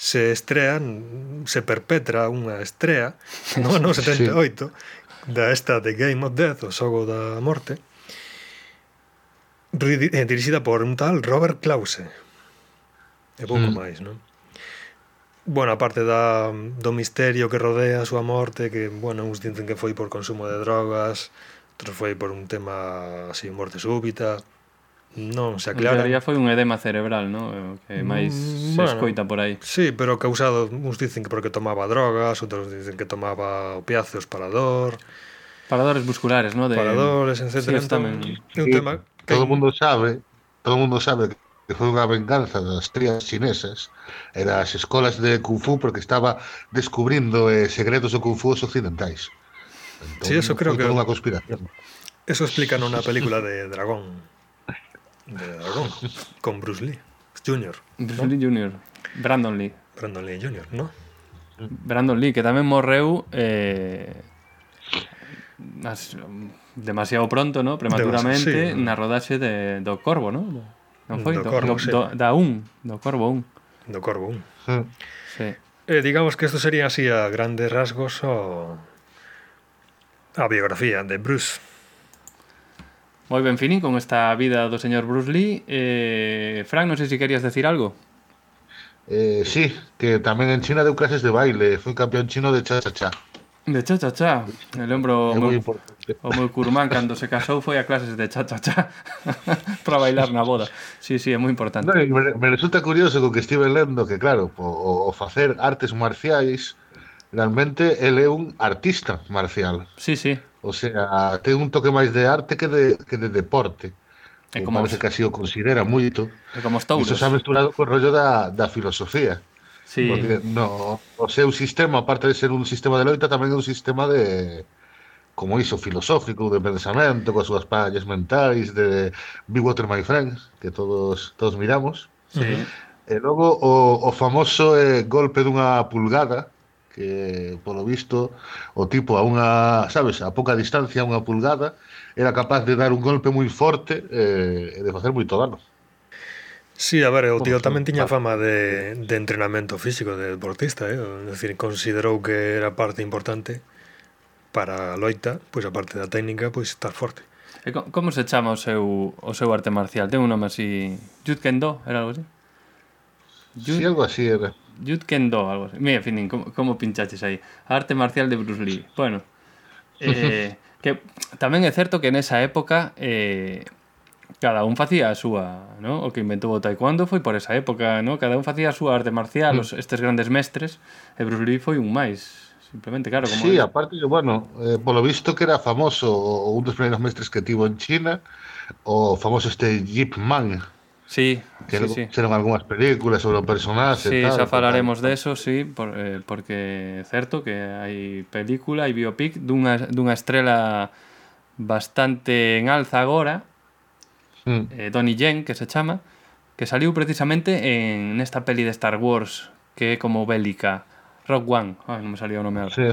[SPEAKER 1] se estrean, se perpetra unha estrea *laughs* no ano 78 sí da esta de Game of Death, o xogo da morte, eh, dirixida por un tal Robert Clause. E pouco
[SPEAKER 3] mm.
[SPEAKER 1] máis, non? Bueno, a parte da, do misterio que rodea a súa morte, que, bueno, uns dicen que foi por consumo de drogas, outros foi por un tema así, morte súbita, Non se aclara.
[SPEAKER 2] En teoría foi un edema cerebral, non? Que máis
[SPEAKER 1] mm, bueno, se
[SPEAKER 2] escoita por aí.
[SPEAKER 1] Sí, pero causado, uns dicen que porque tomaba drogas, outros dicen que tomaba opiáceos para dor.
[SPEAKER 2] Paradores musculares, ¿no? De...
[SPEAKER 1] Paradores, etc.
[SPEAKER 2] Sí,
[SPEAKER 1] entón, é un
[SPEAKER 3] sí,
[SPEAKER 1] tema que...
[SPEAKER 3] Todo o mundo sabe, todo mundo sabe que foi unha venganza das trías chinesas e das escolas de Kung Fu porque estaba descubrindo eh, segredos do Kung Fu occidentais. Entón,
[SPEAKER 1] sí, eso creo que...
[SPEAKER 3] Unha conspiración.
[SPEAKER 1] Eso explica nunha película de Dragón de Dragon, con Bruce Lee Jr.
[SPEAKER 2] Bruce ¿no? Lee Jr. Brandon Lee.
[SPEAKER 1] Brandon Lee Jr., ¿no?
[SPEAKER 2] Brandon Lee, que tamén morreu eh, as, demasiado pronto, ¿no? prematuramente,
[SPEAKER 1] Demasi sí.
[SPEAKER 2] na rodaxe de, do Corvo, ¿no? Non foi?
[SPEAKER 1] Do, do Corvo, do, sí.
[SPEAKER 2] do, da un, do Corvo un.
[SPEAKER 1] Do Corvo 1.
[SPEAKER 3] Sí.
[SPEAKER 2] sí.
[SPEAKER 1] Eh, digamos que isto sería así a grandes rasgos o a biografía de Bruce.
[SPEAKER 2] Moi ben, Fini, con esta vida do señor Bruce Lee. Eh, Frank, non sei se querías decir algo.
[SPEAKER 3] Eh, sí, que tamén en China deu clases de baile. Foi campeón chino de cha-cha-cha.
[SPEAKER 2] De cha-cha-cha. Eu lembro
[SPEAKER 3] é moi
[SPEAKER 2] meu, o meu curmán cando se casou foi a clases de cha-cha-cha *laughs* para bailar na boda. Sí, sí, é moi importante.
[SPEAKER 3] No, me, me resulta curioso co que estive lendo que, claro, o, o facer artes marciais Realmente el é un artista marcial.
[SPEAKER 2] Sí, sí.
[SPEAKER 3] O sea, ten un toque máis de arte que de, que de deporte.
[SPEAKER 2] É como
[SPEAKER 3] parece
[SPEAKER 2] os...
[SPEAKER 3] que así o considera moito.
[SPEAKER 2] É como os.
[SPEAKER 3] Iso
[SPEAKER 2] se
[SPEAKER 3] ha mesturado co rollo da, da filosofía.
[SPEAKER 2] Sí.
[SPEAKER 3] Porque no, o seu sistema, aparte de ser un sistema de loita, tamén é un sistema de como iso, filosófico, de pensamento, coas súas pallas mentais, de Big Water My Friends, que todos todos miramos.
[SPEAKER 2] Sí.
[SPEAKER 3] E logo o, o famoso eh, golpe dunha pulgada, que polo visto o tipo a unha, sabes, a pouca distancia, a unha pulgada, era capaz de dar un golpe moi forte eh, e de facer moito dano.
[SPEAKER 1] Sí, a ver, o tío tamén tiña fama de, de entrenamento físico de deportista, eh? é dicir, considerou que era parte importante para a loita, pois a parte da técnica, pois estar forte.
[SPEAKER 2] E como se chama o seu, o seu arte marcial? Ten un nome así... Jutkendo, era algo así?
[SPEAKER 3] Jut... Sí, algo así era.
[SPEAKER 2] Jut Kendo, algo así. Mira, Finin, como, como pinchaches aí. Arte marcial de Bruce Lee. Bueno, *laughs* eh, que tamén é certo que nesa época eh, cada un facía a súa, ¿no? O que inventou o taekwondo foi por esa época, ¿no? Cada un facía a súa arte marcial, mm. os, estes grandes mestres, e Bruce Lee foi un máis, simplemente, claro. Como
[SPEAKER 3] sí, era. aparte, bueno, eh, polo visto que era famoso, un dos primeiros mestres que tivo en China, o famoso este Jip Man,
[SPEAKER 2] Sí,
[SPEAKER 3] que
[SPEAKER 2] sí, sí.
[SPEAKER 3] algunhas películas sobre o personaxe
[SPEAKER 2] Sí,
[SPEAKER 3] tal,
[SPEAKER 2] xa falaremos tal. eso, sí, por, eh, porque é certo que hai película e biopic dunha, dunha estrela bastante en alza agora,
[SPEAKER 3] mm.
[SPEAKER 2] eh, Donnie Yen, que se chama, que saliu precisamente en nesta peli de Star Wars, que é como bélica, Rock One, oh, non me salía o nome agora.
[SPEAKER 3] Sí.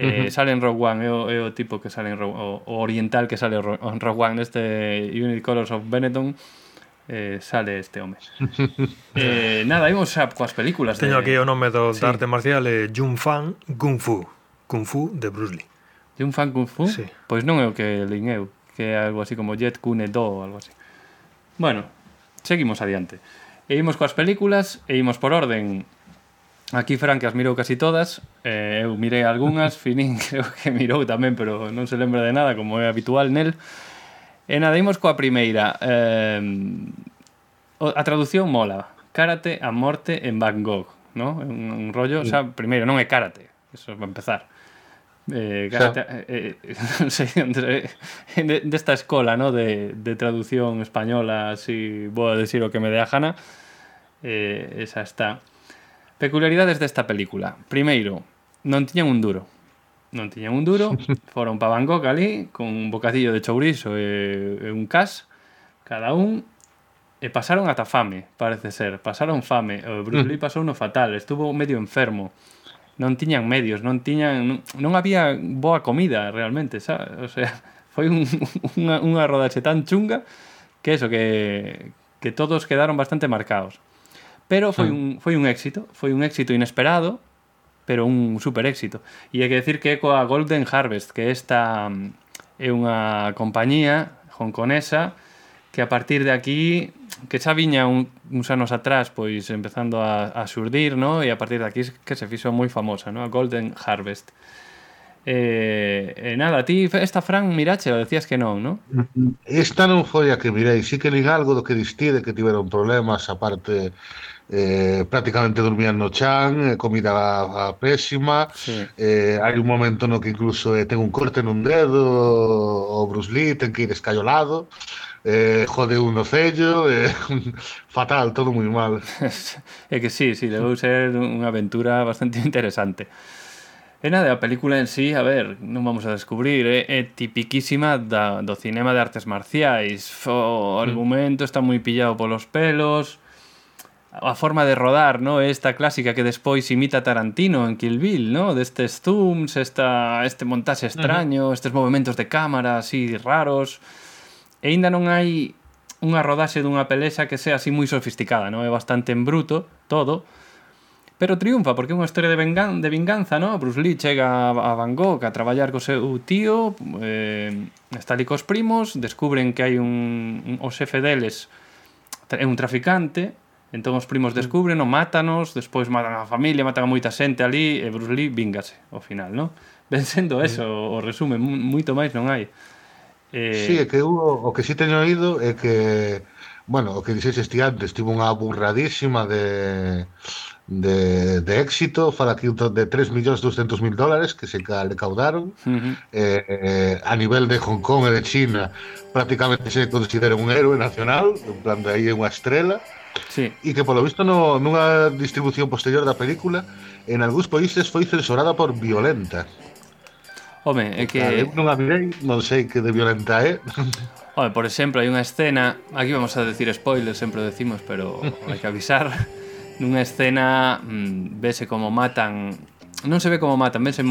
[SPEAKER 2] Eh, uh -huh. Sale en Rogue One, é o, é o tipo que sale en Rogue, o, o oriental que sale en Rogue One neste Colors of Benetton, eh, sale este home. *laughs* eh, nada, imos xa coas películas.
[SPEAKER 1] Teño
[SPEAKER 2] de...
[SPEAKER 1] aquí o nome do
[SPEAKER 2] sí.
[SPEAKER 1] arte marcial, eh, Jun Fan Kung Fu, Kung Fu de Bruce Lee.
[SPEAKER 2] Jun Fan Kung Fu?
[SPEAKER 1] Sí.
[SPEAKER 2] Pois non é o que lin eu, que é algo así como Jet Kune Do ou algo así. Bueno, seguimos adiante. E imos coas películas, e imos por orden. Aquí Frank as mirou casi todas, eh, eu mirei algunhas, *laughs* Finin creo que mirou tamén, pero non se lembra de nada, como é habitual nel. E nada, imos coa primeira. Eh, a traducción mola. Karate a morte en Van Gogh, ¿no? Un, un rollo, sí. o sea, primeiro, non é karate. Eso para empezar. Eh, karate, o sea. eh, eh *laughs* non sei, entre, eh, de, desta escola, ¿no? De, de traducción española, así, vou a decir o que me dé a jana. Eh, esa está. Peculiaridades desta película. Primeiro, non tiñan un duro non tiñan un duro, *laughs* foron para Bangkok ali, con un bocadillo de chourizo e, e un cas, cada un, e pasaron ata fame, parece ser, pasaron fame, o Bruce Lee hmm. pasou no fatal, estuvo medio enfermo, non tiñan medios, non tiñan, non había boa comida realmente, xa, O sea, *laughs* foi un, unha, unha rodaxe tan chunga que eso, que, que todos quedaron bastante marcados. Pero foi hmm. un, foi un éxito, foi un éxito inesperado, pero un super éxito. E hai que decir que é coa Golden Harvest, que esta mm, é unha compañía hongkonesa que a partir de aquí que xa viña un, uns anos atrás pois empezando a, a surdir no? e a partir de aquí que se fixo moi famosa no? a Golden Harvest E, eh, eh, nada, ti esta Fran mirache, o decías que non, non?
[SPEAKER 3] Esta non foi a que mirei, sí que nin algo do que distide que tiveron problemas, aparte eh, prácticamente dormían no chan, eh, comida a, a pésima,
[SPEAKER 2] sí.
[SPEAKER 3] eh, hai un momento no que incluso eh, ten un corte nun dedo, o Bruce Lee ten que ir escayolado, eh, jode un no cello, eh, *laughs* fatal, todo moi mal. *laughs*
[SPEAKER 2] é que sí, sí, debeu ser unha aventura bastante interesante. E nada, a película en sí, a ver, non vamos a descubrir, é, é tipiquísima da, do cinema de artes marciais. O mm. argumento está moi pillado polos pelos, a forma de rodar, ¿no? Esta clásica que despois imita Tarantino en Kill Bill, ¿no? Destes zooms, esta, este montaxe extraño, uh -huh. estes movimentos de cámara así raros. E ainda non hai unha rodaxe dunha pelexa que sea así moi sofisticada, ¿no? É bastante en bruto todo, pero triunfa porque é unha historia de, vengan de vinganza, ¿no? Bruce Lee chega a Van Gogh a traballar co seu tío, eh, está ali cos primos, descubren que hai un, un o xefe deles é un traficante, Entón os primos descubren, o mátanos, despois matan a familia, matan a moita xente ali e Bruce Lee vingase ao final, non? *laughs* Ven sendo eso o resume, moito máis non hai. Eh...
[SPEAKER 3] Sí, é que eu, o que si sí teño oído é que bueno, o que dixeis este antes, tivo unha burradísima de de, de éxito, fala aquí de 3 millóns 200 mil dólares que se recaudaron
[SPEAKER 2] uh -huh.
[SPEAKER 3] eh, eh, a nivel de Hong Kong e de China prácticamente se considera un héroe nacional, en plan de aí é unha estrela uh
[SPEAKER 2] Sí.
[SPEAKER 3] E que polo visto no, nunha distribución posterior da película en algúns países foi censurada por violenta.
[SPEAKER 2] Home, é que...
[SPEAKER 3] Eu non a mirei, non sei que de violenta é. *laughs*
[SPEAKER 2] Home, por exemplo, hai unha escena... Aquí vamos a decir spoilers, sempre o decimos, pero hai que avisar. *laughs* Nunha escena mmm, vese como matan... Non se ve como matan, vese...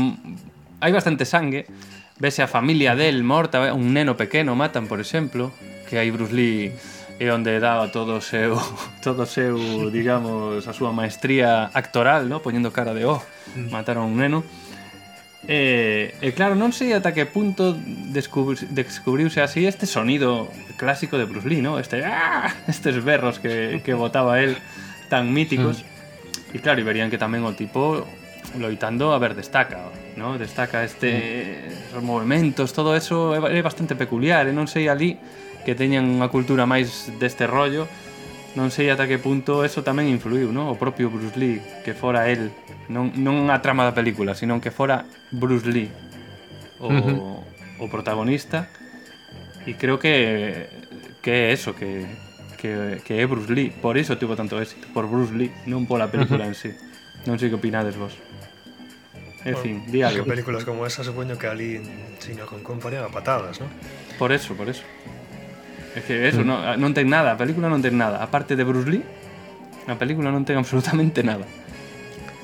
[SPEAKER 2] Hai bastante sangue. Vese a familia del morta, un neno pequeno matan, por exemplo. Que hai Bruce Lee e onde daba todo o seu *laughs* todo o seu, digamos, a súa maestría actoral, no? poñendo cara de, oh, mm. mataron un neno. E, e claro, non sei ata que punto descubri, descubriuse así este sonido clásico de Bruce Lee, no? Este, ¡ah! *laughs* estes berros que, que botaba el tan míticos. Mm. E claro, e verían que tamén o tipo loitando, a ver, destaca, ¿no? Destaca este mm. esos os movimentos, todo eso é, é bastante peculiar, e non sei ali que teñan unha cultura máis deste rollo, non sei ata que punto eso tamén influiu, non? O propio Bruce Lee, que fora el, non, non a trama da película, sino que fora Bruce Lee o,
[SPEAKER 3] uh -huh.
[SPEAKER 2] o protagonista e creo que que é eso, que, que, que é Bruce Lee, por iso tuvo tanto éxito, por Bruce Lee, non pola película uh -huh. en sí. Non sei que opinades vos. En bueno, fin, di algo.
[SPEAKER 1] Que películas como esa supoño que ali en China con Kong farían a patadas, ¿no?
[SPEAKER 2] Por eso, por eso. É que eso, non, ah, non ten nada, a película non ten nada. A parte de Bruce Lee, a película non ten *laughs* absolutamente nada.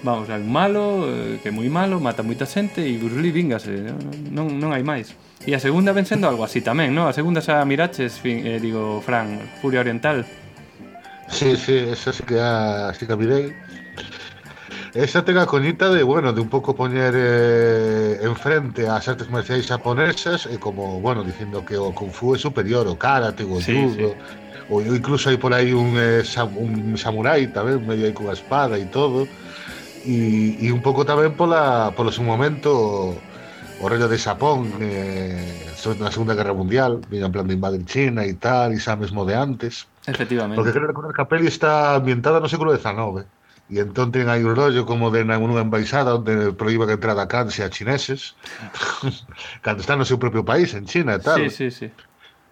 [SPEAKER 2] Vamos, hai un malo, eh, que é moi malo, mata moita xente e Bruce Lee vingase, non, non hai máis. E a segunda ven sendo algo así tamén, non? A segunda xa miraches, fin, eh, digo, Fran, Furia Oriental.
[SPEAKER 3] Sí, sí, esa sí que, a, sí que a mirei. Esa tenga coñita de, bueno, de un poco poner eh, enfrente a las artes marciales japonesas, eh, como, bueno, diciendo que o Kung Fu es superior, o Karate, o
[SPEAKER 2] sí,
[SPEAKER 3] o incluso hay por ahí un, eh, un samurái también, medio ahí con la espada y todo, y, un poco también por, la, por su momento horrendo de Japón, eh, sobre la Segunda Guerra Mundial, en plan de invadir China y tal, y ya mismo de antes.
[SPEAKER 2] Efectivamente.
[SPEAKER 3] Porque creo que la peli está ambientada no en el siglo XIX e entón ten aí un rollo como de na nunha embaixada onde proíba que entrada a canse a chineses *laughs* cando está no seu propio país, en China e tal.
[SPEAKER 2] Sí, sí, sí.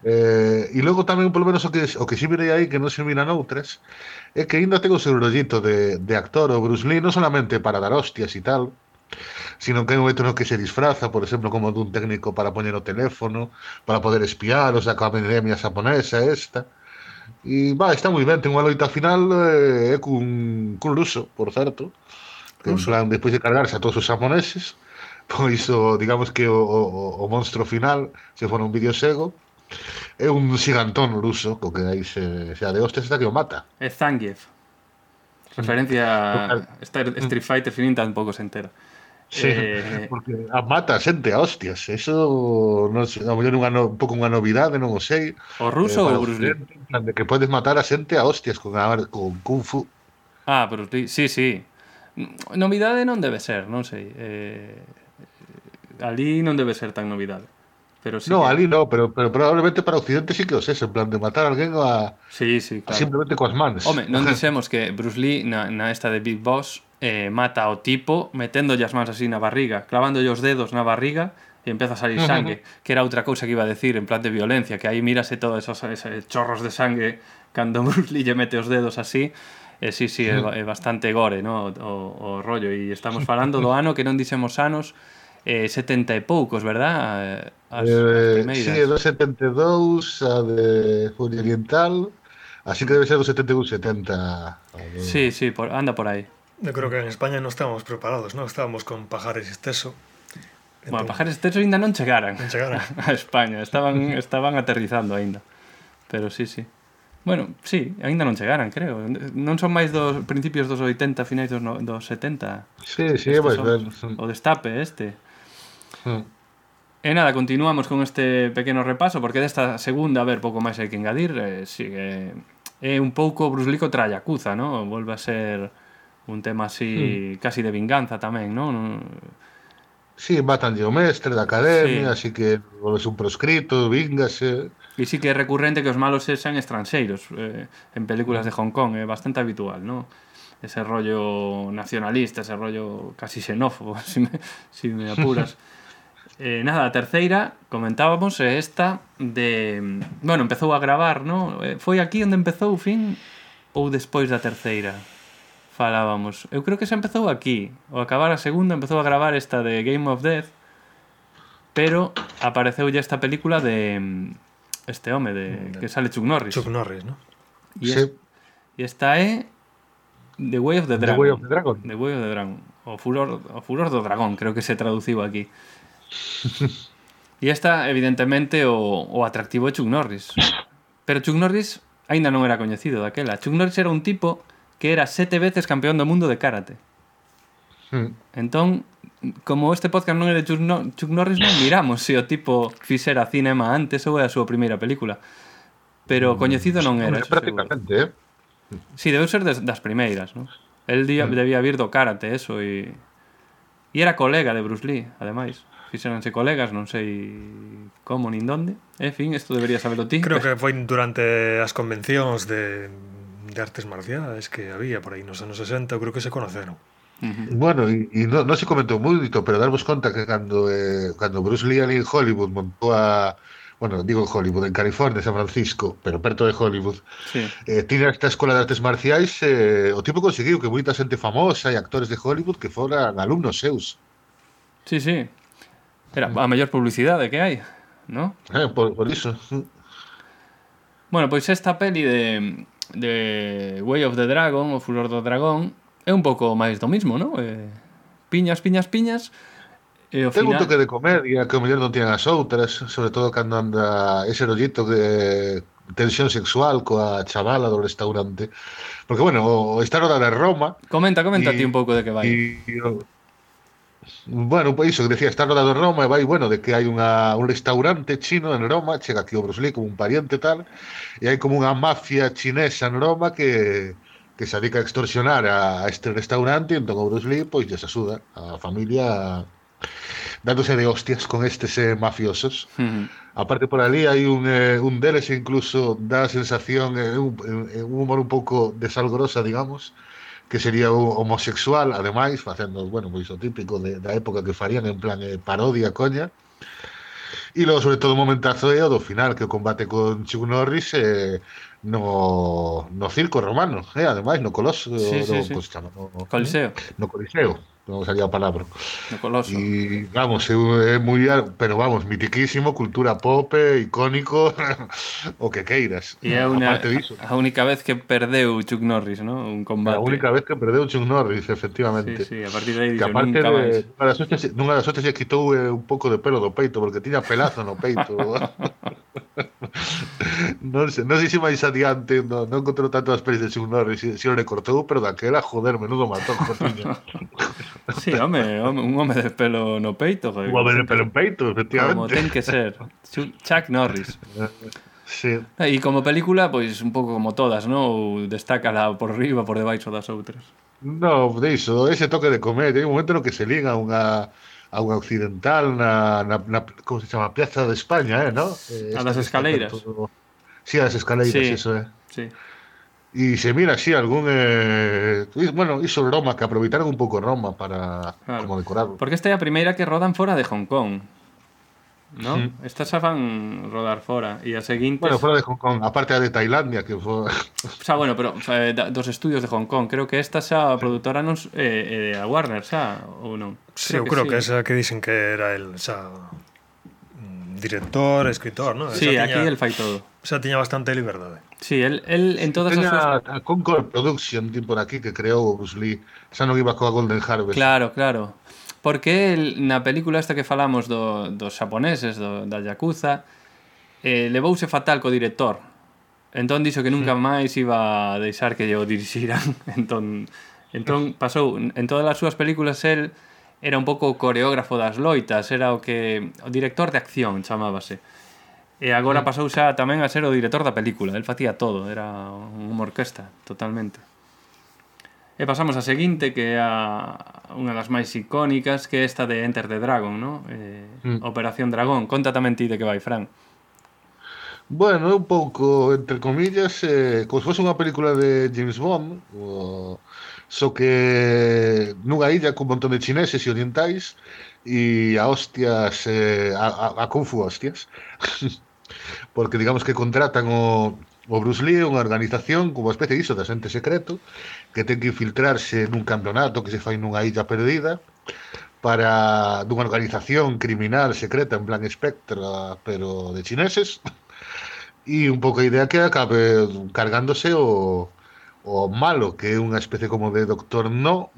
[SPEAKER 3] Eh, e logo tamén, polo menos, o que, o que si mirei aí, que non se mira noutras, é que ainda ten o seu rollito de, de actor o Bruce Lee, non solamente para dar hostias e tal, sino que hai un momento no que se disfraza, por exemplo, como dun técnico para poñer o teléfono, para poder espiar os da academia japonesa esta. E va, está moi ben, ten unha loita final eh, cun, cun ruso, por certo. Que, en plan, despois de cargarse a todos os xamoneses, pois o, digamos que o, o, o monstro final, se for un videosego, é un xigantón ruso, co que aí se, se de hostes hasta que o mata.
[SPEAKER 2] É Zangief. Referencia a Street Fighter Finín tampouco se entera.
[SPEAKER 3] Sí,
[SPEAKER 2] eh...
[SPEAKER 3] porque mata xente a hostias, eso non sei, a mellor unha no, un pouco unha novidade, non o sei.
[SPEAKER 2] O ruso
[SPEAKER 3] eh,
[SPEAKER 2] ou o Bruce Lee?
[SPEAKER 3] De que podes matar a xente a hostias con, a, con Kung Fu.
[SPEAKER 2] Ah, pero ti, sí, sí. Novidade non debe ser, non sei. Eh, ali non debe ser tan novidade. Pero sí
[SPEAKER 3] no,
[SPEAKER 2] que...
[SPEAKER 3] ali no, pero, pero probablemente para Occidente sí que os es, en plan de matar a alguén a,
[SPEAKER 2] sí, sí, claro.
[SPEAKER 3] a simplemente coas manos.
[SPEAKER 2] Home, non *laughs* dixemos que Bruce Lee na, na esta de Big Boss eh, mata ao tipo meténdolle as mans así na barriga, clavándolle os dedos na barriga e empeza a salir sangue, que era outra cousa que iba a decir en plan de violencia, que aí mírase todos esos, esos chorros de sangue cando *laughs* Bruce Lee lle mete os dedos así. E eh, sí, sí, é, é bastante gore, no? o, o, rollo. E estamos falando do ano que non dixemos anos, eh, 70 e poucos, verdad? As,
[SPEAKER 3] eh, as
[SPEAKER 2] primeiras.
[SPEAKER 3] Sí, do 72, a de Furia Oriental, así que debe ser do 71, 70.
[SPEAKER 2] Sí, sí, por, anda por aí.
[SPEAKER 1] Yo creo que en España non estábamos preparados, non? Estábamos con Pajares Esteso.
[SPEAKER 2] Bueno, Pajares exceso ainda non chegaran.
[SPEAKER 1] Non chegaran. *laughs*
[SPEAKER 2] A España, estaban, estaban aterrizando aínda. Pero sí, sí. Bueno, sí, aínda non chegaran, creo. Non son máis dos principios dos 80, finais dos, no, dos 70.
[SPEAKER 3] Sí, sí,
[SPEAKER 2] Estes son,
[SPEAKER 3] ben.
[SPEAKER 2] O destape este.
[SPEAKER 3] Mm.
[SPEAKER 2] E nada, continuamos con este pequeno repaso, porque desta segunda, a ver, pouco máis hai que engadir, eh, sigue... É eh, un pouco Bruce Lee contra a Yakuza, ¿no? Volve a ser un tema así mm. casi de vinganza tamén, non?
[SPEAKER 3] Sí, matan o mestre da academia,
[SPEAKER 2] sí.
[SPEAKER 3] así que volves un proscrito, vingase.
[SPEAKER 2] E sí que é recurrente que os malos sexan estranxeiros eh, en películas de Hong Kong, é eh, bastante habitual, non? Ese rollo nacionalista, ese rollo casi xenófobo, *laughs* si me, si me apuras. *laughs* eh, nada, a terceira, comentábamos, é esta de... Bueno, empezou a gravar, non? Eh, foi aquí onde empezou o fin ou despois da terceira? Falábamos. Eu creo que se empezou aquí. Ao acabar a segunda empezou a gravar esta de Game of Death, pero apareceulle esta película de mm, este home de que sale Chuck Norris.
[SPEAKER 1] Chuck Norris, ¿no?
[SPEAKER 2] E,
[SPEAKER 3] Sí.
[SPEAKER 2] es, e esta é The Way of the
[SPEAKER 3] The
[SPEAKER 2] Dragon.
[SPEAKER 3] Way of the Dragon.
[SPEAKER 2] The Way of the Dragon. O Furor, o Furor do Dragón, creo que se traduciu aquí. *laughs* e esta, evidentemente, o, o atractivo de Chuck Norris. Pero Chuck Norris aínda non era coñecido daquela. Chuck Norris era un tipo que era sete veces campeón do mundo de karate.
[SPEAKER 3] Mm.
[SPEAKER 2] Entón, como este podcast non é de Chuck, no Chuck Norris, non miramos se o tipo fixera cinema antes ou é a súa primeira película. Pero hmm. coñecido non era.
[SPEAKER 3] Hombre, prácticamente, eh? Hmm.
[SPEAKER 2] Sí, debeu ser des, das primeiras, non? El día, hmm. debía vir do karate, eso, e... E era colega de Bruce Lee, ademais. Fixeranse colegas, non sei como nin donde. En fin, isto debería saberlo ti.
[SPEAKER 1] Creo que foi durante as convencións de de artes marciais que había por aí nos anos 60, eu creo que se conoceron.
[SPEAKER 3] Bueno, e non no se comentou moito, pero darvos conta que cando, eh, cando Bruce Lee ali en Hollywood montou a, bueno, digo Hollywood, en California, San Francisco, pero perto de Hollywood,
[SPEAKER 2] sí.
[SPEAKER 3] eh, tira esta escola de artes marciais, eh, o tipo conseguiu que moita xente famosa e actores de Hollywood que foran alumnos seus.
[SPEAKER 2] Sí, sí. Era a mellor publicidade que hai, ¿no?
[SPEAKER 3] Eh, por, por iso.
[SPEAKER 2] Bueno, pois esta peli de de Way of the Dragon, o Furor do Dragón, é un pouco máis do mismo, non? Eh, piñas, piñas, piñas, e o
[SPEAKER 3] Ten
[SPEAKER 2] final...
[SPEAKER 3] un toque de comedia que o mellor non tiñan as outras, sobre todo cando anda ese rollito de tensión sexual coa chavala do restaurante. Porque, bueno, o estar hora de Roma...
[SPEAKER 2] Comenta, comenta
[SPEAKER 3] y,
[SPEAKER 2] ti un pouco de que vai.
[SPEAKER 3] E Bueno, pois iso que decía, está rodado en Roma e vai, bueno, de que hai unha, un restaurante chino en Roma, chega aquí o Bruce Lee como un pariente tal, e hai como unha mafia chinesa en Roma que, que se dedica a extorsionar a este restaurante, entón o Bruce Lee, pois, lles axuda a familia dándose de hostias con estes eh, mafiosos.
[SPEAKER 2] Uh.
[SPEAKER 3] Aparte por ali hai un, eh, un deles incluso dá a sensación, eh, un, eh, un humor un pouco desalgorosa, digamos, que sería homosexual, ademais, facendo, bueno, pois o típico de, da época que farían en plan eh, parodia, coña. E logo, sobre todo, o momentazo é o do final, que o combate con Chuck Norris eh, no, no circo romano, eh, ademais, no Coloso,
[SPEAKER 2] sí, sí,
[SPEAKER 3] no,
[SPEAKER 2] sí.
[SPEAKER 3] Chama, no,
[SPEAKER 2] Coliseo.
[SPEAKER 3] No Coliseo non salía a palabra.
[SPEAKER 2] No coloso.
[SPEAKER 3] Vamos, é, é moi, pero vamos, mitiquísimo, cultura pop, eh, icónico, *laughs* o que queiras.
[SPEAKER 2] E é
[SPEAKER 3] una, disso,
[SPEAKER 2] a única vez que perdeu Chuck Norris, ¿no? Un combate.
[SPEAKER 3] A única vez que perdeu Chuck Norris, efectivamente.
[SPEAKER 2] Sí, sí, a partir de aí dixo,
[SPEAKER 3] aparte
[SPEAKER 2] nunca máis.
[SPEAKER 3] Nunha das hostias nunha das hostes lle quitou eh, un pouco de pelo do peito, porque tiña pelazo no peito. *laughs* non, sei, non sei se máis adiante non, non encontrou tantas pelis de Chuck Norris se, se o recortou, pero daquela, joder, menudo matón cotiño. *laughs*
[SPEAKER 2] sí, home, home, un home de pelo no peito joder.
[SPEAKER 3] Un home de pelo en peito, efectivamente Como
[SPEAKER 2] ten que ser, Chuck Norris *laughs*
[SPEAKER 3] Sí.
[SPEAKER 2] E como película, pois un pouco como todas, ¿no? Ou destácala por riba, por debaixo das outras.
[SPEAKER 3] No, de iso, ese toque de comedia, hai un momento no que se liga unha a unha occidental na, na, na como se chama, Piazza de España, eh, no? Eh,
[SPEAKER 2] a das escaleiras.
[SPEAKER 3] Todo... Sí, a das escaleiras,
[SPEAKER 2] sí,
[SPEAKER 3] eso, eh.
[SPEAKER 2] Sí.
[SPEAKER 3] E se mira así algún eh, bueno, iso Roma que aproveitaron un pouco Roma para
[SPEAKER 2] claro.
[SPEAKER 3] como decorarlo.
[SPEAKER 2] Porque esta é a primeira que rodan fora de Hong Kong. ¿No?
[SPEAKER 3] Sí.
[SPEAKER 2] Estas van rodar fora. E a seguinte...
[SPEAKER 3] Bueno, fora de Hong Kong, aparte a de Tailandia, que foi
[SPEAKER 2] O sea, bueno, pero eh, da- dos estudios de Hong Kong. Creo que esta xa a produtora non eh, eh, a Warner xa ou non.
[SPEAKER 1] Sí, eu creo que esa que dixen que era el xa mm, director, escritor, ¿no?
[SPEAKER 2] Sí, aquí
[SPEAKER 1] tiña,
[SPEAKER 2] el fai todo.
[SPEAKER 1] xa tiña bastante liberdade.
[SPEAKER 2] Sí, él, él en todas as
[SPEAKER 3] Teña
[SPEAKER 2] súas...
[SPEAKER 3] a Concord Production, tipo por aquí, que creou o Bruce Lee. Xa non iba coa Golden Harvest.
[SPEAKER 2] Claro, claro. porque el, na película esta que falamos do, dos xaponeses, do, da Yakuza, eh, levouse fatal co director. Entón dixo que nunca hmm. máis iba a deixar que lle o dirixiran. *laughs* Entón, entón pasou, en todas as súas películas el era un pouco o coreógrafo das loitas, era o que o director de acción chamábase. E agora hmm. pasou xa tamén a ser o director da película, el facía todo, era unha orquesta totalmente. E pasamos a seguinte, que é a unha das máis icónicas, que é esta de Enter the Dragon, ¿no? eh,
[SPEAKER 3] mm.
[SPEAKER 2] Operación Dragón. Conta tamén ti de que vai, Fran.
[SPEAKER 3] Bueno, un pouco, entre comillas, eh, como se fose unha película de James Bond, o, só so que nunha illa con un montón de chineses e orientais, e a hostias, eh, a, a, a Kung Fu hostias. *laughs* Porque digamos que contratan o, o Bruce Lee, unha organización como especie diso de asente secreto, que ten que infiltrarse nun campeonato que se fai nunha illa perdida para dunha organización criminal secreta en plan espectra pero de chineses e un pouco a idea que acabe cargándose o, o malo, que é unha especie como de Doctor No,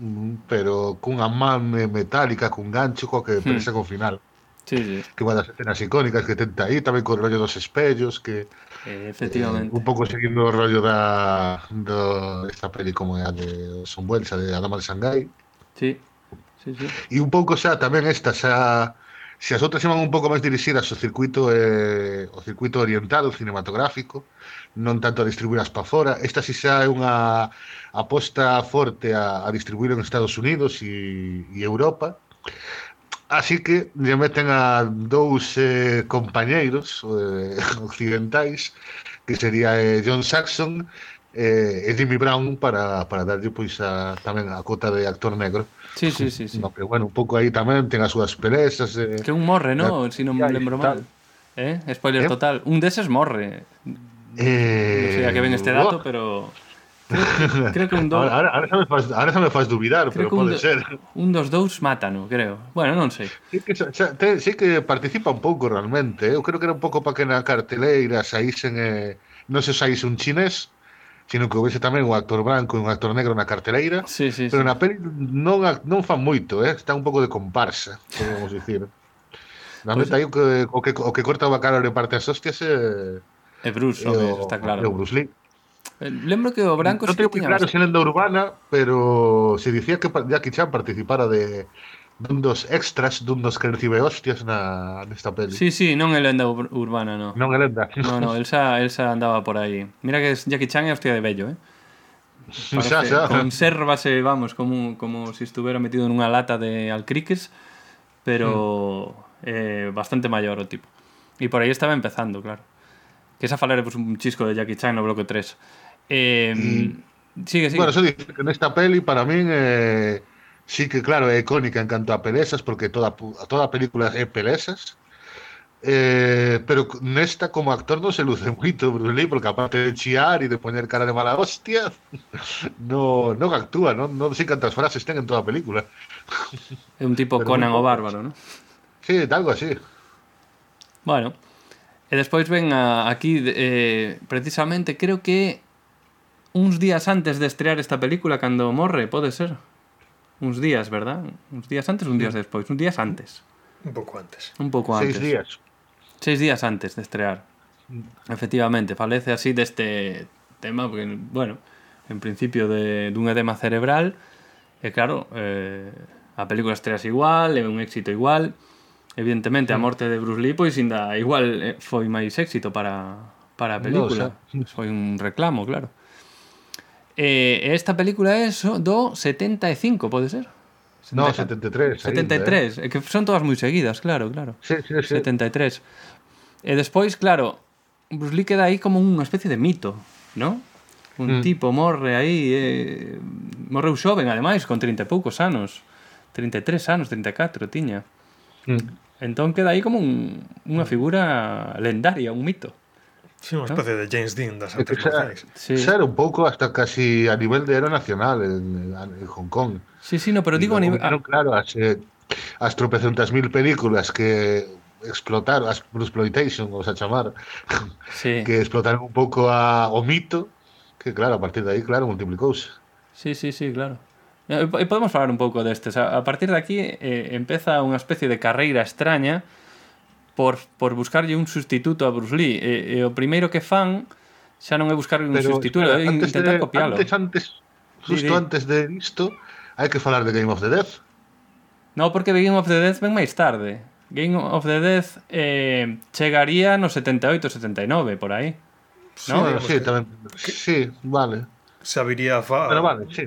[SPEAKER 3] pero cunha man metálica, cun gancho hmm. co que presa con final.
[SPEAKER 2] Sí, sí.
[SPEAKER 3] Que unha das escenas icónicas que tenta aí, tamén co rollo dos espellos, que
[SPEAKER 2] Eh, efectivamente.
[SPEAKER 3] Eh, un pouco seguindo o rollo da, do, esta peli como é a de Son Buelsa, de A Dama de Shanghai.
[SPEAKER 2] Sí, sí, sí.
[SPEAKER 3] E un pouco xa, tamén esta xa... Se as outras iban un pouco máis dirixidas ao circuito eh, o circuito oriental, o cinematográfico, non tanto a distribuílas para fora, esta si xa é unha aposta forte a, a distribuir en Estados Unidos e, e Europa, Así que lle meten a dous eh, compañeiros eh, *laughs* occidentais que sería eh, John Saxon eh, e Jimmy Brown para, para darlle pois a, tamén a cota de actor negro.
[SPEAKER 2] Sí, sí, sí, sí.
[SPEAKER 3] No, que, bueno, un pouco aí tamén ten as súas pelesas. Eh.
[SPEAKER 2] Que un morre, ¿no? Si non me lembro mal. Eh? Spoiler
[SPEAKER 3] Eh?
[SPEAKER 2] total. Un deses morre.
[SPEAKER 3] Eh,
[SPEAKER 2] Non sei a que ven este dato, pero... Creo, creo que un dos...
[SPEAKER 3] Ahora, ahora, xa me faz, ahora xa me faz dubidar,
[SPEAKER 2] creo
[SPEAKER 3] pero
[SPEAKER 2] pode do,
[SPEAKER 3] ser.
[SPEAKER 2] Un dos dous mátano, creo. Bueno, non sei.
[SPEAKER 3] Sí que, xa, te, sí que participa un pouco realmente. Eu creo que era un pouco para que na carteleira saísen... Eh, non se saíse un chinés, sino que houvese tamén un actor branco e un actor negro na carteleira.
[SPEAKER 2] Sí, sí,
[SPEAKER 3] pero sí. na peli non, non fan moito, eh? está un pouco de comparsa, podemos dicir. Realmente
[SPEAKER 2] pues...
[SPEAKER 3] aí o que, o que, o que corta o bacalo e parte as hostias é...
[SPEAKER 2] Eh, é Bruce, eh,
[SPEAKER 3] o,
[SPEAKER 2] está claro.
[SPEAKER 3] É o Bruce Lee.
[SPEAKER 2] Lembro que o Branco...
[SPEAKER 3] Non
[SPEAKER 2] teño
[SPEAKER 3] moi claro se lenda urbana, pero se dicía que Jackie Chan participara de dun dos extras, dun dos que recibe hostias na, nesta peli.
[SPEAKER 2] Sí, sí, non é lenda ur urbana, non.
[SPEAKER 3] Non é lenda.
[SPEAKER 2] Non, non, Elsa, Elsa andaba por aí. Mira que Jackie Chan é hostia de bello, eh? *laughs* Parece,
[SPEAKER 3] xa, xa.
[SPEAKER 2] Consérvase, vamos, como, como se si estuvera metido nunha lata de alcriques, pero mm. eh, bastante maior o tipo. E por aí estaba empezando, claro. Que esa falar pues, un chisco de Jackie Chan no bloque 3. Eh, Sigue, sigue.
[SPEAKER 3] Bueno, eso dice que nesta peli para min eh, sí que claro é icónica en canto a pelesas porque toda toda película é pelesas. Eh, pero nesta como actor non se luce moito Bruce Lee porque aparte de chiar e de poñer cara de mala hostia *laughs* no, non actúa, non, non sei cantas frases ten en toda a película
[SPEAKER 2] É un tipo
[SPEAKER 3] pero
[SPEAKER 2] Conan o bárbaro, ¿no?
[SPEAKER 3] Sí, algo así
[SPEAKER 2] Bueno, E despois ven a, aquí, eh, precisamente, creo que uns días antes de estrear esta película, cando morre, pode ser. Uns días, verdad? Uns días antes, un días mm. despois. Uns días antes.
[SPEAKER 1] Un pouco antes.
[SPEAKER 2] Un pouco antes.
[SPEAKER 3] Seis días.
[SPEAKER 2] Seis días antes de estrear. Mm. Efectivamente, falece así deste tema, porque, bueno, en principio de, dun edema cerebral, e claro, eh, a película estreas igual, é un éxito igual, Evidentemente, a morte de Bruce Lee pois ainda igual eh, foi máis éxito para, para a película. No, foi un reclamo, claro. E esta película é do 75, pode ser?
[SPEAKER 3] No, 73.
[SPEAKER 2] 73,
[SPEAKER 3] ainda,
[SPEAKER 2] eh? que son todas moi seguidas, claro, claro.
[SPEAKER 3] Sí, sí, sí.
[SPEAKER 2] 73. E despois, claro, Bruce Lee queda aí como unha especie de mito, ¿no? Un
[SPEAKER 3] mm.
[SPEAKER 2] tipo morre aí, eh, morreu xoven, ademais, con 30 e poucos anos. 33 anos, 34 tiña.
[SPEAKER 3] Mm.
[SPEAKER 2] Entón queda aí como un, unha figura lendaria, un mito.
[SPEAKER 1] Sí, unha especie de James Dean das
[SPEAKER 3] É que
[SPEAKER 1] marciais.
[SPEAKER 2] Sí.
[SPEAKER 3] era un pouco hasta casi a nivel de héroe nacional en, en Hong Kong
[SPEAKER 2] Sí, sí, no, pero digo a nivel...
[SPEAKER 3] Claro, eh, as tropecentas mil películas que explotaron, exploitation, vamos a chamar, *laughs*
[SPEAKER 2] Sí,
[SPEAKER 3] que explotaron un pouco a, o mito, que claro, a partir de aí, claro, multiplicouse.
[SPEAKER 2] sí, sí, sí, claro. E podemos falar un pouco destes. A partir de aquí eh, empeza unha especie de carreira extraña por, por buscarlle un sustituto a Bruce Lee. E, e o primeiro que fan xa non é buscarlle un Pero, sustituto,
[SPEAKER 3] espera,
[SPEAKER 2] é intentar
[SPEAKER 3] de,
[SPEAKER 2] copialo.
[SPEAKER 3] Antes, antes, justo
[SPEAKER 2] sí,
[SPEAKER 3] antes de isto, hai que falar de Game of the Death.
[SPEAKER 2] No, porque Game of the Death ven máis tarde. Game of the Death eh, chegaría no 78, 79, por aí.
[SPEAKER 3] Sí,
[SPEAKER 1] no?
[SPEAKER 3] sí, tamén. Sí, vale.
[SPEAKER 1] Sabiría fa...
[SPEAKER 3] Pero vale, sí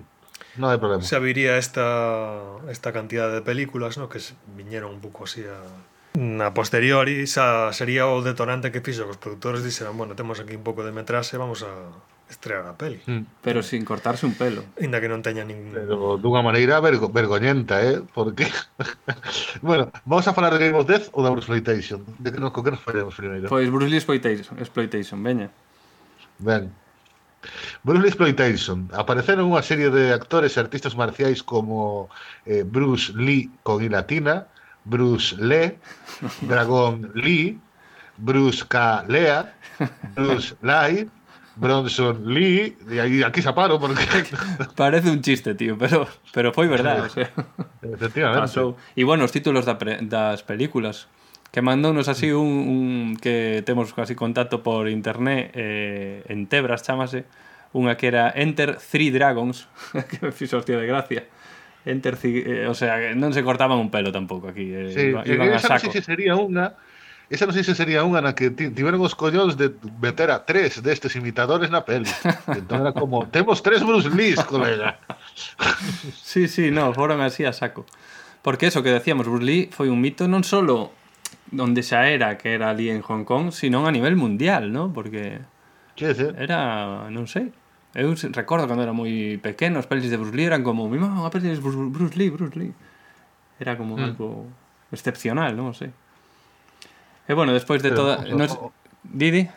[SPEAKER 3] non hai problema.
[SPEAKER 1] Se viría esta, esta cantidad de películas, no? que viñeron un pouco así a, na posteriori, xa sería o detonante que fixo que os produtores dixeran, bueno, temos aquí un pouco de metraxe, vamos a estrear a peli.
[SPEAKER 3] Mm.
[SPEAKER 2] Pero sin cortarse un pelo.
[SPEAKER 1] Inda que non teña ningún...
[SPEAKER 3] Pero dunha maneira vergo, vergoñenta, eh? Porque... *laughs* bueno, vamos a falar de Game of Death ou da Bruce Exploitation? De que nos, con que nos faremos primeiro?
[SPEAKER 2] Pois Bruce Lee Exploitation, Exploitation veña.
[SPEAKER 3] Ben. Exploitation. Apareceron unha serie de actores e artistas marciais como eh, Bruce Lee con I latina, Bruce Lee, *laughs* Dragón Lee, Bruce K. Lea, Bruce Lai, Bronson Lee, e aí aquí xa paro porque *laughs*
[SPEAKER 2] Parece un chiste, tío, pero pero foi verdade, o sea.
[SPEAKER 3] Efectivamente.
[SPEAKER 2] Pasou. E bueno, os títulos da pre, das películas que mandounos así un, un que temos casi contacto por internet eh, en Tebras chamase unha que era Enter Three Dragons *laughs* que me fixo hostia de gracia Enter eh, o sea, non se cortaban un pelo tampouco aquí, eh,
[SPEAKER 3] sí, iban,
[SPEAKER 2] iban a
[SPEAKER 3] saco. Non sei se sería unha Esa non sei se sería unha na que tiveron os collóns de meter a tres destes imitadores na peli. *laughs* entón era como, temos tres Bruce Lee, colega.
[SPEAKER 2] sí, sí, no, foron así a saco. Porque eso que decíamos, Bruce Lee foi un mito non solo onde xa era que era ali en Hong Kong, sino a nivel mundial, ¿no? Porque
[SPEAKER 3] sí,
[SPEAKER 2] era, non sei, eu recordo cando era moi pequeno, as pelis de Bruce Lee eran como, mi mamá, unha peli de Bruce Lee, Bruce Lee. Era como
[SPEAKER 3] mm.
[SPEAKER 2] algo excepcional, non sei. E eh, bueno, despois de toda...
[SPEAKER 3] nos o,
[SPEAKER 2] o,
[SPEAKER 3] o,
[SPEAKER 2] Didi?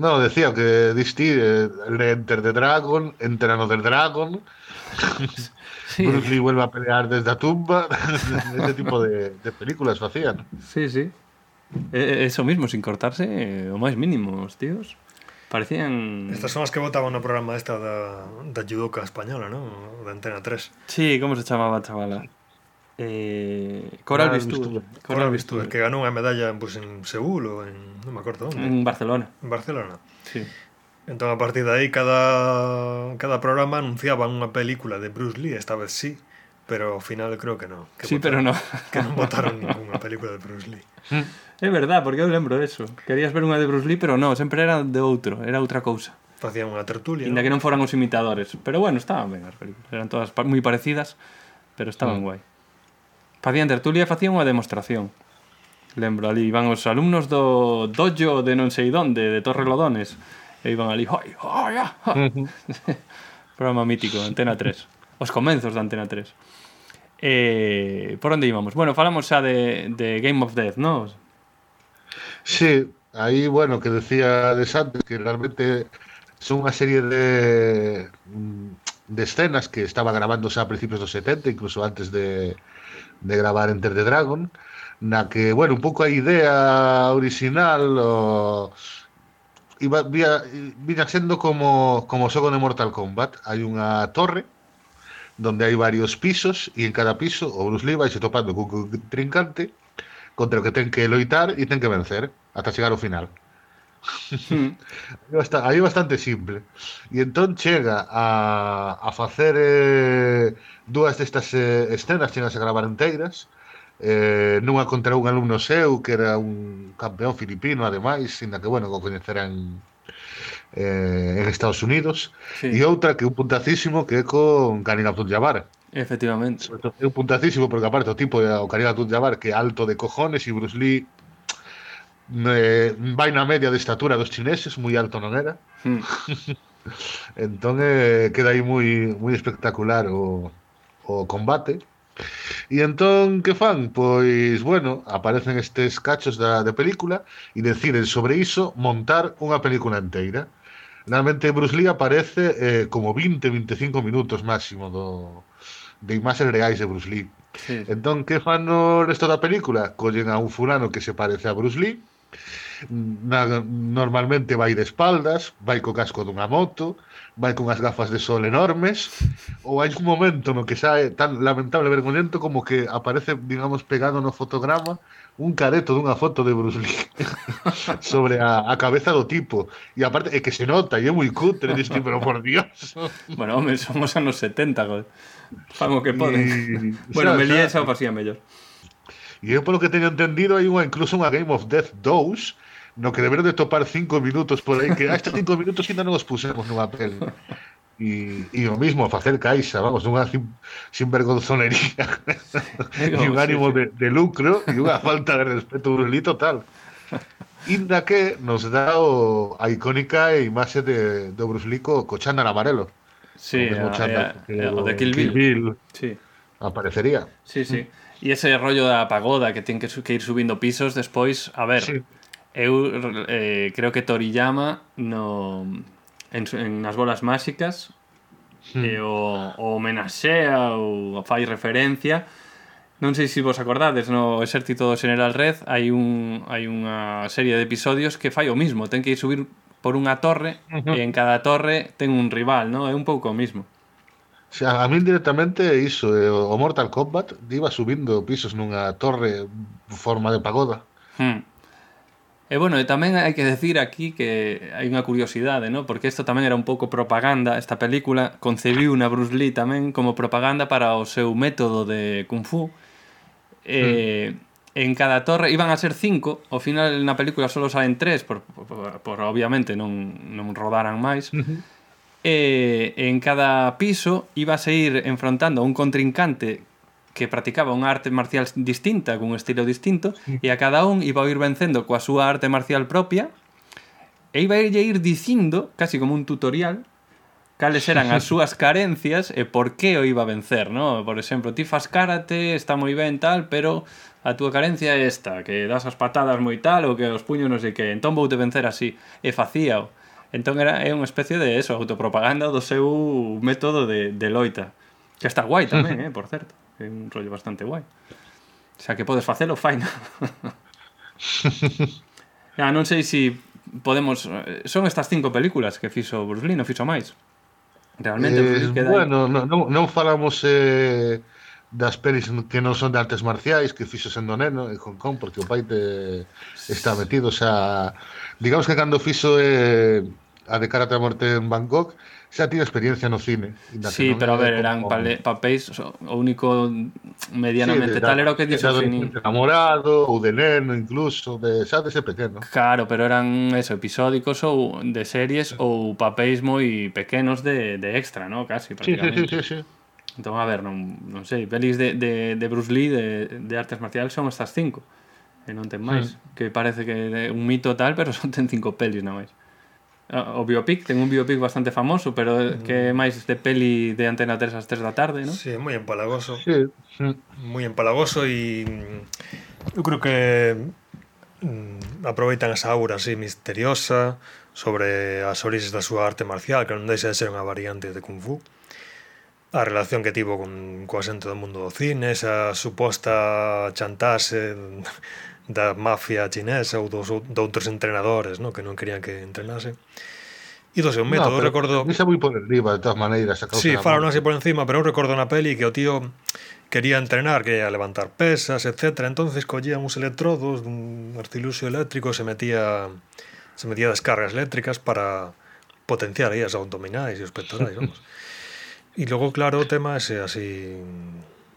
[SPEAKER 3] No, decía que distí eh, el de Enter the Dragon, Enter Another Dragon, *laughs*
[SPEAKER 2] Sí,
[SPEAKER 3] Bruce Lee vuelve a pelear desde a tumba, *laughs* ese tipo de, de películas facían.
[SPEAKER 2] sí, sí. E- Eso mismo, sin cortarse eh, o máis mínimo, os tíos. Parecían...
[SPEAKER 1] Estas son as que votaban no programa esta da, da judoka española, non? Da Antena 3.
[SPEAKER 2] Sí, como se chamaba a chavala? eh, Coral
[SPEAKER 3] Bistur.
[SPEAKER 2] Coral Bistur,
[SPEAKER 1] que ganou unha medalla pues, en Seúl ou en, non me acordo onde.
[SPEAKER 2] En Barcelona.
[SPEAKER 1] En Barcelona.
[SPEAKER 2] Sí.
[SPEAKER 1] Entón, a partir de aí, cada, cada programa anunciaba unha película de Bruce Lee, esta vez sí, pero ao final creo que non. Que
[SPEAKER 2] sí, votaron, pero no.
[SPEAKER 1] Que non votaron ninguna película de Bruce Lee. Mm.
[SPEAKER 2] É verdad, porque eu lembro eso. Querías ver unha de Bruce Lee, pero non, sempre era de outro, era outra cousa.
[SPEAKER 1] Facían unha tertulia.
[SPEAKER 2] Inda
[SPEAKER 1] ¿no?
[SPEAKER 2] que non foran os imitadores. Pero bueno, estaban ben as películas. Eran todas moi parecidas, pero estaban mm. guai. Facían tertulia e facían unha demostración. Lembro, ali iban os alumnos do dojo de non sei donde, de Torrelodones. E iban ali, hoi, hoi, hoi. Programa mítico, Antena 3. Os comenzos da Antena 3. Eh, por onde íbamos? Bueno, falamos xa de, de Game of Death, non?
[SPEAKER 3] Sí, aí, bueno, que decía de antes, que realmente son unha serie de, mm, de escenas que estaba grabándose a principios dos 70, incluso antes de, de gravar Enter the Dragon na que, bueno, un pouco a idea original o iba vía, vina sendo como como xogo de Mortal Kombat, hai unha torre donde hai varios pisos e en cada piso o Bruce Lee vai se topando cun trincante contra o que ten que loitar e ten que vencer hasta chegar ao final. *laughs* aí bastante simple e entón chega a, a facer eh, dúas destas eh, escenas chegas a gravar enteiras eh, nunha contra un alumno seu que era un campeón filipino ademais, sin que bueno, o coñeceran eh, en Estados Unidos
[SPEAKER 2] sí.
[SPEAKER 3] e outra que é un puntacísimo que é con Karim Abdul-Jabbar
[SPEAKER 2] Efectivamente.
[SPEAKER 3] Pois, é un puntacísimo porque aparte o tipo o Karim Abdul-Jabbar que é alto de cojones e Bruce Lee eh, vai na media de estatura dos chineses, moi alto non era.
[SPEAKER 2] Hmm. *laughs*
[SPEAKER 3] entón eh, queda aí moi moi espectacular o, o combate. E entón, que fan? Pois, bueno, aparecen estes cachos da, de película e deciden sobre iso montar unha película inteira. Realmente Bruce Lee aparece eh, como 20-25 minutos máximo do, de imaxes reais de Bruce Lee.
[SPEAKER 2] Sí.
[SPEAKER 3] Entón, que fan no resto da película? Collen a un fulano que se parece a Bruce Lee Na, normalmente vai de espaldas, vai co casco dunha moto, vai cunhas gafas de sol enormes, *laughs* ou hai un momento no que xa é tan lamentable e vergonento como que aparece, digamos, pegado no fotograma un careto dunha foto de Bruce Lee *laughs* sobre a, a cabeza do tipo. E aparte, é que se nota, e é moi cutre, diste, pero por Dios. *laughs*
[SPEAKER 2] bueno, home, somos anos 70, joder. Fan o que poden. Bueno,
[SPEAKER 3] xa,
[SPEAKER 2] me
[SPEAKER 3] lía
[SPEAKER 2] xa o facía mellor.
[SPEAKER 3] E eu polo que teño entendido hai unha incluso unha Game of Death 2 no que deberon de topar cinco minutos por aí que a estes cinco minutos ainda non os pusemos nunha peli. E, e o mismo facer caixa, vamos, unha sin, sinvergonzonería e *laughs* un ánimo de, de lucro e unha falta de respeto Bruce Lee total. Inda que nos dá o, a icónica imaxe de, do Bruce Lee co, co chándal amarelo.
[SPEAKER 2] Sí,
[SPEAKER 3] O
[SPEAKER 2] a-
[SPEAKER 3] chándal
[SPEAKER 2] a- a- o de Kill Bill. Sí,
[SPEAKER 3] aparecería.
[SPEAKER 2] sí, sí. E ese rollo da pagoda que ten que, que ir subindo pisos despois, a ver,
[SPEAKER 3] sí.
[SPEAKER 2] eu eh, creo que Toriyama no en, en as bolas máxicas
[SPEAKER 3] hmm.
[SPEAKER 2] e o, o homenaxea ou fai referencia Non sei se vos acordades, no Exército do General Red hai un hai unha serie de episodios que fai o mismo, ten que ir subir por unha torre
[SPEAKER 3] uh -huh.
[SPEAKER 2] e en cada torre ten un rival, no? É un pouco o mismo.
[SPEAKER 3] Xa, a min directamente iso, eh, o Mortal Kombat iba subindo pisos nunha torre forma de pagoda.
[SPEAKER 2] Hmm. E bueno, e tamén hai que decir aquí que hai unha curiosidade, ¿no? Porque isto tamén era un pouco propaganda, esta película concebiu na Bruce Lee tamén como propaganda para o seu método de kung fu. Eh, hmm en cada torre iban a ser cinco, ao final na película solo salen tres por, por, por obviamente non non rodaran máis. Uh -huh. E en cada piso ibas a ir enfrontando a un contrincante que practicaba unha arte marcial distinta, cun estilo distinto, e a cada un iba a ir vencendo coa súa arte marcial propia, e iba a ir, ir dicindo, casi como un tutorial, cales eran as *laughs* súas carencias e por que o iba a vencer, ¿no? Por exemplo, ti fas karate, está moi ben tal, pero a túa carencia é esta, que das as patadas moi tal ou que os puños non sei que, entón vou te vencer así, e facíao. Entón era é unha especie de eso, autopropaganda do seu método de, de loita. Que está guai tamén, *laughs* eh, por certo. É un rollo bastante guai. O sea, que podes facelo, faina. *laughs* ah, non sei se si podemos... Son estas cinco películas que fixo Bruce Lee, non fixo máis. Realmente,
[SPEAKER 3] eh,
[SPEAKER 2] Lee queda
[SPEAKER 3] bueno, non, non, non falamos eh, das pelis que non son de artes marciais que fixo sendo neno en Hong Kong porque o pai te está metido xa digamos que cando fixo eh, a de cara a morte en Bangkok xa tiña experiencia no cine
[SPEAKER 2] Sí, pero a ver, eran pale, papéis o único medianamente
[SPEAKER 3] sí, de,
[SPEAKER 2] tal era o que dixo Fini
[SPEAKER 3] enamorado ou de neno incluso de, xa de pequeno
[SPEAKER 2] Claro, pero eran eso, episódicos ou de series ou papéis moi pequenos de, de extra, ¿no? Casi,
[SPEAKER 3] prácticamente Sí, sí,
[SPEAKER 2] sí,
[SPEAKER 3] sí, sí.
[SPEAKER 2] Entón, a ver, non, non sei, pelis de, de, de Bruce Lee de, de artes marciais son estas cinco. E non ten máis, que parece que é un mito tal, pero *laughs* son ten cinco pelis non máis. O biopic, ten un biopic bastante famoso, pero que é mm. máis de peli de Antena 3 ás 3 da tarde, non?
[SPEAKER 1] Sí, moi empalagoso.
[SPEAKER 3] Sí.
[SPEAKER 1] Moi empalagoso e eu creo que mm, aproveitan esa aura así misteriosa sobre as orixes da súa arte marcial, que non deixa de ser unha variante de Kung Fu a relación que tivo con coa xente do mundo do cine, esa suposta chantaxe *laughs* da mafia chinesa ou dos doutros entrenadores, no? que non querían que entrenase. E do seu método,
[SPEAKER 3] no,
[SPEAKER 1] recordo...
[SPEAKER 3] Esa moi por arriba, de todas maneiras. A
[SPEAKER 1] sí, falaron así por encima, pero eu recordo na peli que o tío quería entrenar, quería levantar pesas, etc. entonces collía uns electrodos dun artiluxio eléctrico e se metía se metía descargas eléctricas para potenciar aí as abdominais e os pectorais, vamos. *laughs* E logo, claro, o tema ese así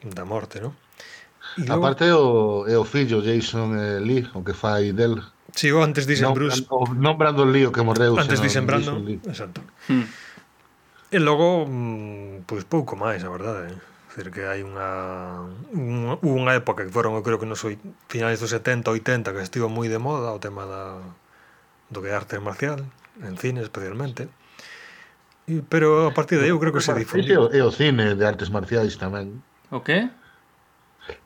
[SPEAKER 1] da morte, non? E logo...
[SPEAKER 3] Aparte o, é o fillo Jason eh, Lee, o que fai del.
[SPEAKER 1] Si, sí, antes dixen
[SPEAKER 3] non,
[SPEAKER 1] Bruce.
[SPEAKER 3] Non, non Brandon Lee o que morreu.
[SPEAKER 1] Antes dixen Brandon,
[SPEAKER 3] Lee.
[SPEAKER 1] exacto.
[SPEAKER 2] Hmm.
[SPEAKER 1] E logo, mm, pois pues, pouco máis, a verdade. Eh? Dizer que hai unha, unha unha época que foron, eu creo que nos foi finales dos 70, 80, que estivo moi de moda o tema da do que é arte marcial, en cine especialmente. Pero a partir de aí eu creo que se difundiu.
[SPEAKER 3] É o cine de artes marciais tamén.
[SPEAKER 2] O que?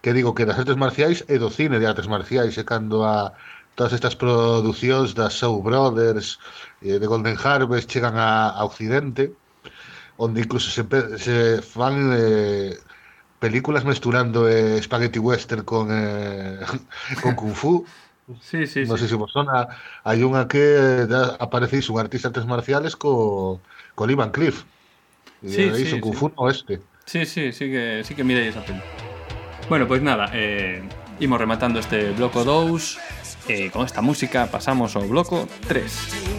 [SPEAKER 3] Que digo que das artes marciais é do cine de artes marciais, é cando a todas estas producións das Show Brothers e de Golden Harvest chegan a, a Occidente, onde incluso se, se fan eh, películas mesturando eh, Spaghetti Western con, eh, *laughs* con Kung Fu. *laughs*
[SPEAKER 2] Sí, sí,
[SPEAKER 3] non sei se vos sona, hai unha que eh, da, aparecís un artista de artes marciales co co Lee Van Cliff. E
[SPEAKER 2] Sí,
[SPEAKER 3] sí,
[SPEAKER 2] sí,
[SPEAKER 3] iso, Kung
[SPEAKER 2] sí.
[SPEAKER 3] Fu no oeste.
[SPEAKER 2] Sí, sí, sí que, sí que mirei esa peli. Bueno, pois nada, eh, imos rematando este bloco 2 e con esta música pasamos ao bloco 3.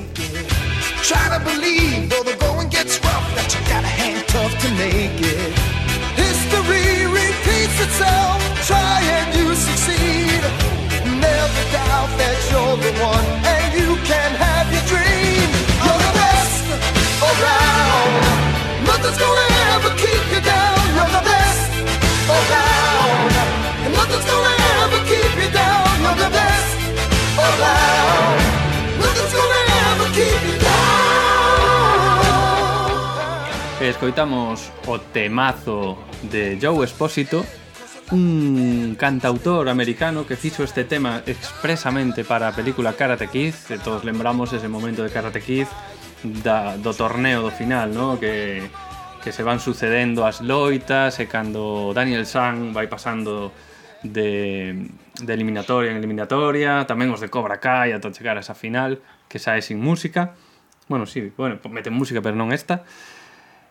[SPEAKER 2] escoitamos o temazo de Joe Espósito, un cantautor americano que fixo este tema expresamente para a película Karate Kid, que todos lembramos ese momento de Karate Kid da, do torneo do final, ¿no? que, que se van sucedendo as loitas e cando Daniel San vai pasando de, de eliminatoria en eliminatoria, tamén os de Cobra Kai ata chegar a esa final que sae sin música. Bueno, sí, bueno, meten música, pero non esta.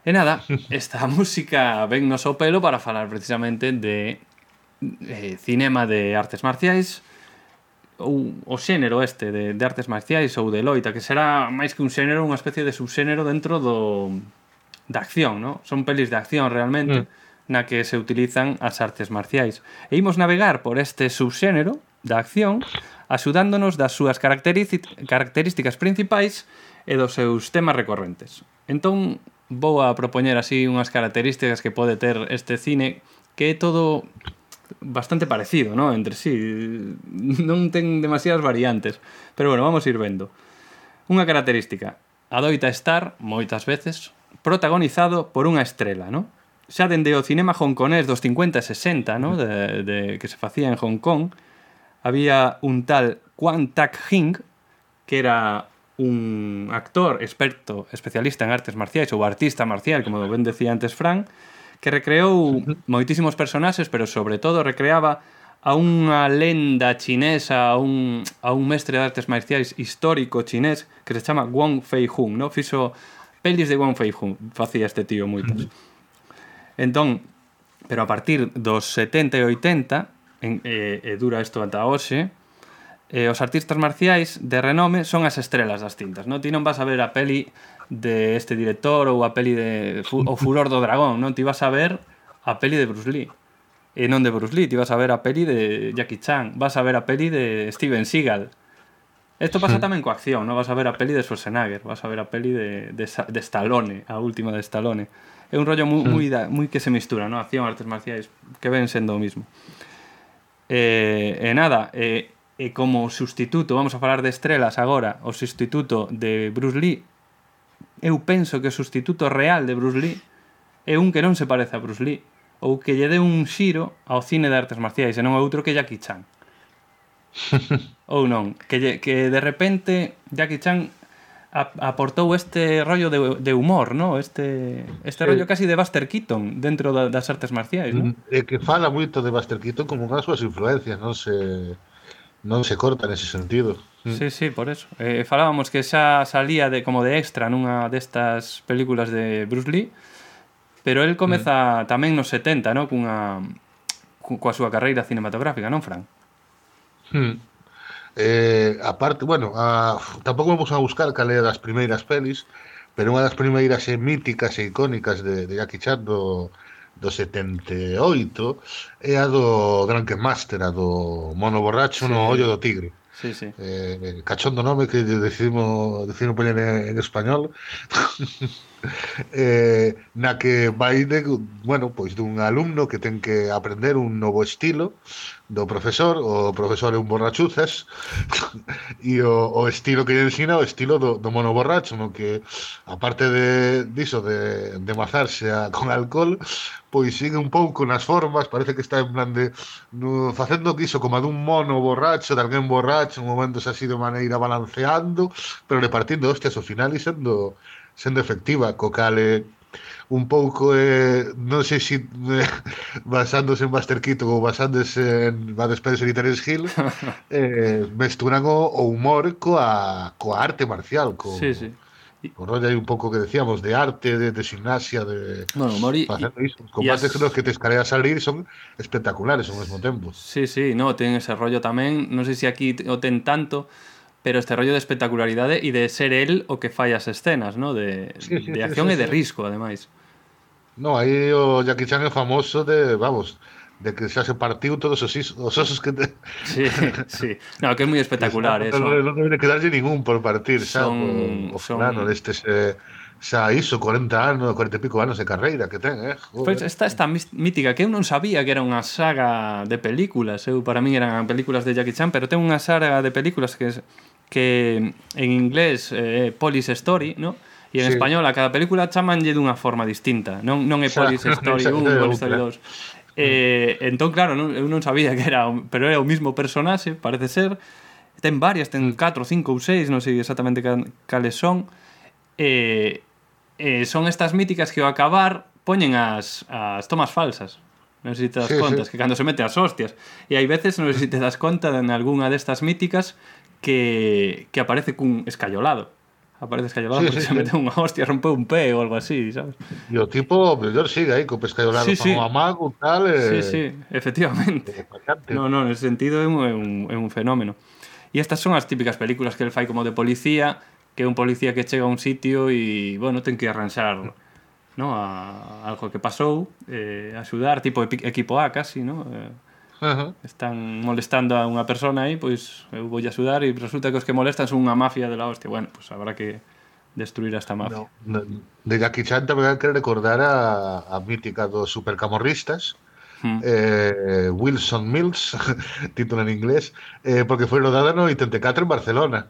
[SPEAKER 2] E nada, esta *laughs* música ven nos ao pelo para falar precisamente de eh, cinema de artes marciais ou o xénero este de, de artes marciais ou de loita, que será máis que un xénero, unha especie de subxénero dentro do da acción, ¿no? Son pelis de acción realmente mm. na que se utilizan as artes marciais. E imos navegar por este subxénero da acción axudándonos das súas características principais e dos seus temas recorrentes. Entón, vou a propoñer así unhas características que pode ter este cine que é todo bastante parecido, ¿no? Entre sí. Non ten demasiadas variantes. Pero bueno, vamos a ir vendo. Unha característica. Adoita estar, moitas veces, protagonizado por unha estrela, ¿no? Xa dende o cinema hongkonés dos 50 e 60, ¿no? De, de, que se facía en Hong Kong, había un tal Kwan Tak Hing, que era un actor experto, especialista en artes marciais ou artista marcial, como ben decía antes Fran, que recreou moitísimos personaxes, pero sobre todo recreaba a unha lenda chinesa, a un, a un mestre de artes marciais histórico chinés que se chama Wong Fei Hung, no? Fixo pelis de Wong Fei Hung, facía este tío moitas. Entón, pero a partir dos 70 e 80, en, e, e dura isto ata hoxe, eh, os artistas marciais de renome son as estrelas das cintas, non? Ti non vas a ver a peli de este director ou a peli de o Furor do Dragón, non? Ti vas a ver a peli de Bruce Lee. E non de Bruce Lee, ti vas a ver a peli de Jackie Chan, vas a ver a peli de Steven Seagal. Isto pasa hmm. tamén coa acción, non? Vas a ver a peli de Schwarzenegger, vas a ver a peli de, de, de Stallone, a última de Stallone. É un rollo moi, moi, moi que se mistura, non? Acción, artes marciais, que ven sendo o mismo. E, eh, e eh, nada, eh, e como sustituto, vamos a falar de estrelas agora, o sustituto de Bruce Lee, eu penso que o sustituto real de Bruce Lee é un que non se parece a Bruce Lee, ou que lle dé un xiro ao cine de artes marciais, e non a outro que Jackie Chan. *laughs* ou non, que, lle, que de repente Jackie Chan aportou este rollo de, de humor, ¿no? Este este sí. rollo casi de Buster Keaton dentro da, das artes marciais, ¿no?
[SPEAKER 3] Mm, é que fala moito de Buster Keaton como unha das súas influencias, non se non se corta nese sentido.
[SPEAKER 2] Mm. Sí, sí, por eso. Eh, falábamos que xa salía de como de extra nunha destas películas de Bruce Lee, pero el comeza mm. tamén nos 70, no? cunha coa súa carreira cinematográfica, non, Fran?
[SPEAKER 3] Hmm. Eh, aparte, bueno, a, tampouco vamos a buscar cal é das primeiras pelis, pero unha das primeiras e míticas e icónicas de, de Jackie Chan do, do 78 é a do Drunken Master, a do Mono Borracho sí. no ollo do tigre.
[SPEAKER 2] Sí, sí.
[SPEAKER 3] Eh, cachondo nome que decidimos, decidimos poñer en, en español. *laughs* *laughs* eh, na que vai de, bueno, pois dun alumno que ten que aprender un novo estilo do profesor, o profesor é un borrachuzas *laughs* e o, o estilo que lle ensina o estilo do, do mono borracho, no que aparte de diso de, de mazarse a, con alcohol, pois sigue un pouco nas formas, parece que está en plan de no, facendo que iso como dun mono borracho, de alguén borracho, en momentos así de maneira balanceando, pero repartindo hostias ao final e sendo sendo efectiva, co cal eh, un pouco eh, non sei se si, eh, basándose en Buster Keaton ou basándose en Bud Spencer e Terence Hill *laughs* eh, mesturan o, o humor coa, coa arte marcial co,
[SPEAKER 2] sí, sí.
[SPEAKER 3] O rollo hai un pouco que decíamos de arte, de, de gimnasia, de...
[SPEAKER 2] Bueno, humor y,
[SPEAKER 3] iso. Os combates as... nos que te escarea salir son espectaculares ao mesmo tempo.
[SPEAKER 2] Sí, sí, no, ten ese rollo tamén. Non sei se aquí o ten tanto, pero este rollo de espectacularidade e de ser el o que fai as escenas, ¿no? de, sí, sí, de acción sí, sí, e de risco, ademais.
[SPEAKER 3] No, aí o Jackie Chan é famoso de, vamos, de que xa se partiu todos os, is, os osos que... Te... *laughs*
[SPEAKER 2] Sí, sí. No, que é moi espectacular, *laughs* eso.
[SPEAKER 3] Non, non debe quedarlle ningún por partir, xa, son, o, o son... fulano destes... Eh, xa iso, 40 anos, 40 e pico anos de carreira que ten, eh?
[SPEAKER 2] Joder. Pois esta, esta mítica que eu non sabía que era unha saga de películas, eu para min eran películas de Jackie Chan, pero ten unha saga de películas que que en inglés é eh, Police Story, ¿no? E en
[SPEAKER 3] sí.
[SPEAKER 2] español a cada película chamanlle dunha forma distinta. Non, non é *laughs* Police Story *laughs* 1, Police Story 2. Eh, entón, claro, non, eu non sabía que era, pero era o mismo personaxe, parece ser. Ten varias, ten mm. 4, 5 ou 6, non sei exactamente cales son. Eh, eh, son estas míticas que ao acabar poñen as, as tomas falsas. Non sei se te das
[SPEAKER 3] sí,
[SPEAKER 2] contas,
[SPEAKER 3] sí.
[SPEAKER 2] que cando se mete as hostias. E hai veces, non sei se te das conta en algunha destas míticas que, que aparece cun escallolado. Aparece escallolado
[SPEAKER 3] sí,
[SPEAKER 2] porque
[SPEAKER 3] sí,
[SPEAKER 2] se
[SPEAKER 3] sí.
[SPEAKER 2] mete unha hostia, rompeu un pé ou algo así, sabes?
[SPEAKER 3] E o tipo, o mellor sigue aí, co pescallolado
[SPEAKER 2] sí, sí.
[SPEAKER 3] o amago, tal... Eh...
[SPEAKER 2] Sí, sí,
[SPEAKER 3] efectivamente.
[SPEAKER 2] No, no, nesse sentido é un, é un fenómeno. E estas son as típicas películas que el fai como de policía, que é un policía que chega a un sitio e, bueno, ten que arranxar no, a, algo que pasou, eh, axudar, tipo equipo A casi, ¿no? Eh,
[SPEAKER 3] Uh -huh.
[SPEAKER 2] Están molestando a unha persona aí, pois eu voulle axudar e resulta que os que molestan son unha mafia de la hostia. Bueno, pois habrá que destruir a esta mafia.
[SPEAKER 3] No, no, de Jackie Chan tamén hai que recordar a, a mítica dos supercamorristas,
[SPEAKER 2] Mm.
[SPEAKER 3] eh, Wilson Mills, *laughs* título en inglés, eh, porque foi rodada no 84 en Barcelona.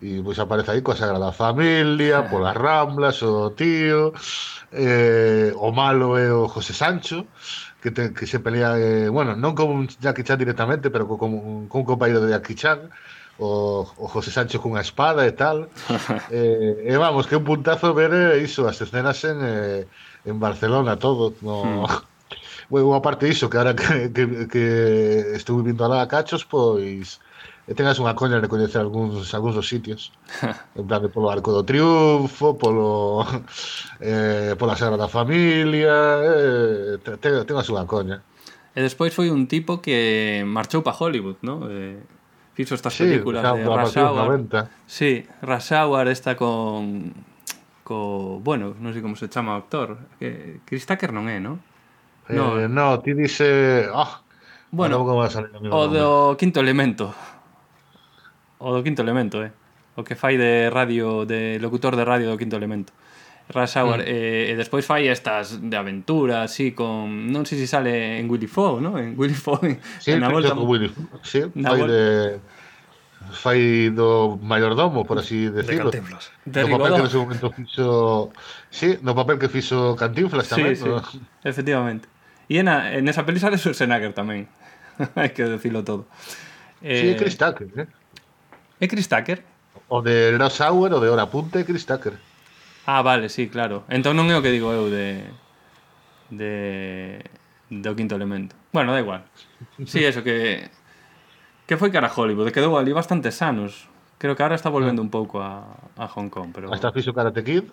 [SPEAKER 3] E pois pues, aparece aí coa Sagrada Familia, polas Ramblas, o tío, eh, o malo é o José Sancho, que, te, que se pelea, eh, bueno, non con Jackie Chan directamente, pero co, con, con un compañero de Jackie Chan, o, o José Sancho cunha espada e tal. *laughs* eh, e vamos, que un puntazo ver eh, iso, as escenas en, eh, en Barcelona, todo, no... Hmm. *laughs* Bueno, aparte iso, que ahora que, que, que estuve vindo alá a cachos, pois e tengas unha coña de coñecer algúns, algúns dos sitios *laughs* en plan de polo Arco do Triunfo polo *laughs* eh, pola Sagrada Familia eh, te, te, tengas unha coña
[SPEAKER 2] E despois foi un tipo que marchou para Hollywood, ¿no? Eh, fixo estas
[SPEAKER 3] sí,
[SPEAKER 2] películas
[SPEAKER 3] claro,
[SPEAKER 2] de Rush Hour. Sí, Rush Hour está con co, bueno, non sei como se chama o actor, que Chris Tucker non é, ¿no?
[SPEAKER 3] Eh, no, no ti dice, ah, oh, bueno, o
[SPEAKER 2] do quinto elemento o do quinto elemento, eh? O que fai de radio, de locutor de radio do quinto elemento. Rush Hour,
[SPEAKER 3] mm.
[SPEAKER 2] e, e despois fai estas de aventura, así con, non sei se sale en Willy Fogg, non? En Willy Fogg,
[SPEAKER 3] sí,
[SPEAKER 2] na volta.
[SPEAKER 3] Willy, sí,
[SPEAKER 2] na
[SPEAKER 3] fai de fai do maiordomo, por así decirlo.
[SPEAKER 1] De Cantinflas.
[SPEAKER 2] De
[SPEAKER 3] no papel que nese momento fixo... Sí, no papel que fixo Cantinflas tamén.
[SPEAKER 2] Sí, sí.
[SPEAKER 3] No?
[SPEAKER 2] Efectivamente. E na, en esa peli sale Schwarzenegger tamén. *laughs* Hai que decirlo todo. Eh, sí,
[SPEAKER 3] Chris Tucker, eh?
[SPEAKER 2] É Chris Tucker?
[SPEAKER 3] O de Rush Hour, o de Hora Punta é Chris Tucker.
[SPEAKER 2] Ah, vale, sí, claro. Entón non é o que digo eu de... de... do quinto elemento. Bueno, da igual. Sí, eso que... que foi cara a Hollywood, quedou ali bastantes anos. Creo que ahora está volvendo un pouco a, a Hong Kong, pero...
[SPEAKER 3] Hasta fixo Karate Kid,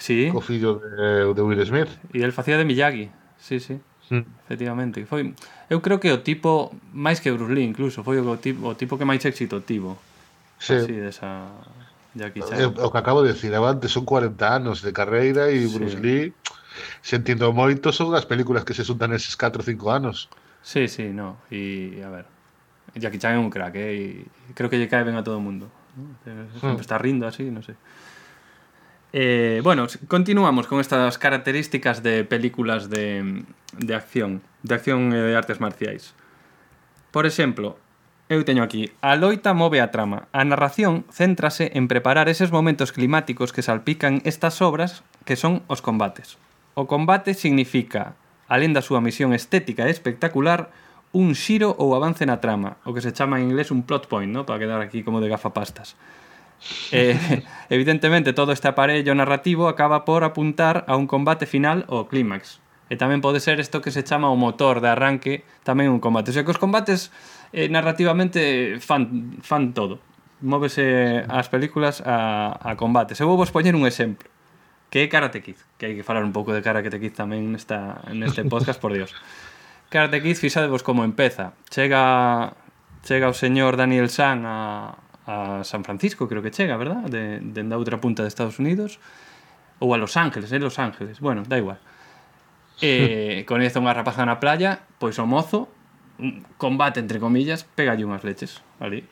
[SPEAKER 2] sí.
[SPEAKER 3] co fillo de, de Will Smith.
[SPEAKER 2] E el facía de Miyagi, sí, sí. Mm. Efectivamente, foi eu creo que o tipo máis que Bruce Lee incluso, foi o tipo o tipo que máis éxito tivo
[SPEAKER 3] Sí.
[SPEAKER 2] Así, desa Jackie Chan.
[SPEAKER 3] Eh, o que acabo de decir, antes son 40 anos de carreira e Bruce sí. Lee sentindo moito son as películas que se xuntan eses 4 ou 5 anos.
[SPEAKER 2] Sí, sí, no, e a ver. Jackie Chan é un crack, eh? E creo que lle cae ben a todo o mundo. Hmm. Sempre está rindo así, non sei. Eh, bueno, continuamos con estas características de películas de, de acción, de acción e de artes marciais. Por exemplo, Eu teño aquí, a loita move a trama. A narración céntrase en preparar eses momentos climáticos que salpican estas obras que son os combates. O combate significa, alén da súa misión estética e espectacular, un xiro ou avance na trama, o que se chama en inglés un plot point, ¿no? para quedar aquí como de gafapastas. *laughs* Eh, evidentemente, todo este aparello narrativo acaba por apuntar a un combate final ou clímax. E tamén pode ser isto que se chama o motor de arranque, tamén un combate. O sea que os combates eh, narrativamente fan, fan todo. Móvese as películas a, a combates. Eu vou vos poñer un exemplo, que é Karate Kid, que hai que falar un pouco de Karate Kid tamén nesta, neste podcast, por Dios. Karate Kid, fixadevos como empeza. Chega chega o señor Daniel San a, a San Francisco, creo que chega, verdad? De, de da outra punta de Estados Unidos. Ou a Los Ángeles, eh? Los Ángeles. Bueno, da igual. Eh, *laughs* sí. conhece unha rapaza na playa, pois o mozo combate, entre comillas, pegalle unhas leches ali.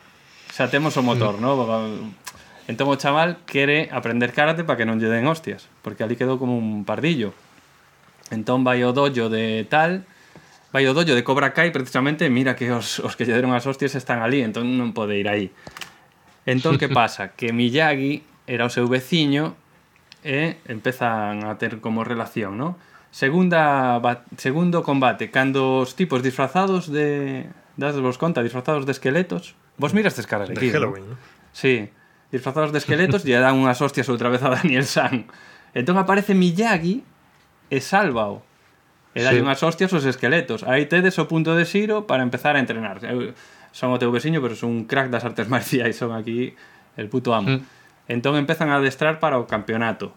[SPEAKER 2] Xa temos o motor, mm. no? Entón o chaval quere aprender karate para que non lle den hostias, porque ali quedou como un pardillo. Entón vai o dojo de tal, vai o dojo de Cobra Kai precisamente, mira que os, os que lle deron as hostias están ali, entón non pode ir aí. Entón que *laughs* pasa? Que Miyagi era o seu veciño e empezan a ter como relación, non? Segunda segundo combate, cando os tipos disfrazados de das vos conta, disfrazados de esqueletos. Vos mirastes
[SPEAKER 1] cara
[SPEAKER 2] elegido. De
[SPEAKER 1] Halloween, ¿no?
[SPEAKER 2] Sí, disfrazados de esqueletos *laughs* lle dan unhas hostias outra vez a Daniel San. Entón aparece Miyagi e sálvao. E dai
[SPEAKER 3] sí.
[SPEAKER 2] unhas hostias os esqueletos. Aí tedes o punto de xiro para empezar a entrenar. Eu son o teu veciño, pero son un crack das artes *laughs* marciais, son aquí el puto amo.
[SPEAKER 3] Mm.
[SPEAKER 2] Entón empezan a adestrar para o campeonato.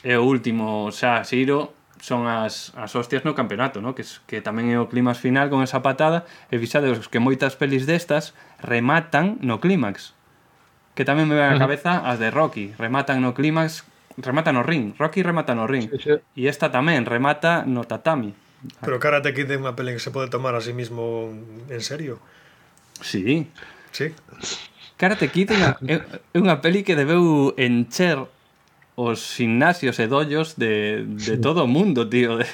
[SPEAKER 2] E o último xa xiro son as, as hostias no campeonato, no? Que, que tamén é o clímax final con esa patada, e fixadeos que moitas pelis destas rematan no clímax. Que tamén me ven a cabeza as de Rocky, rematan no clímax, remata no ring, Rocky remata no ring.
[SPEAKER 3] Sí, sí.
[SPEAKER 2] E esta tamén remata no tatami.
[SPEAKER 1] Pero Karate Kid é unha peli que se pode tomar a sí mismo en serio.
[SPEAKER 2] Sí.
[SPEAKER 1] Sí.
[SPEAKER 2] Karate Kid é unha, é unha peli que debeu encher os gimnasios e dollos de, de todo o mundo, tío. *laughs*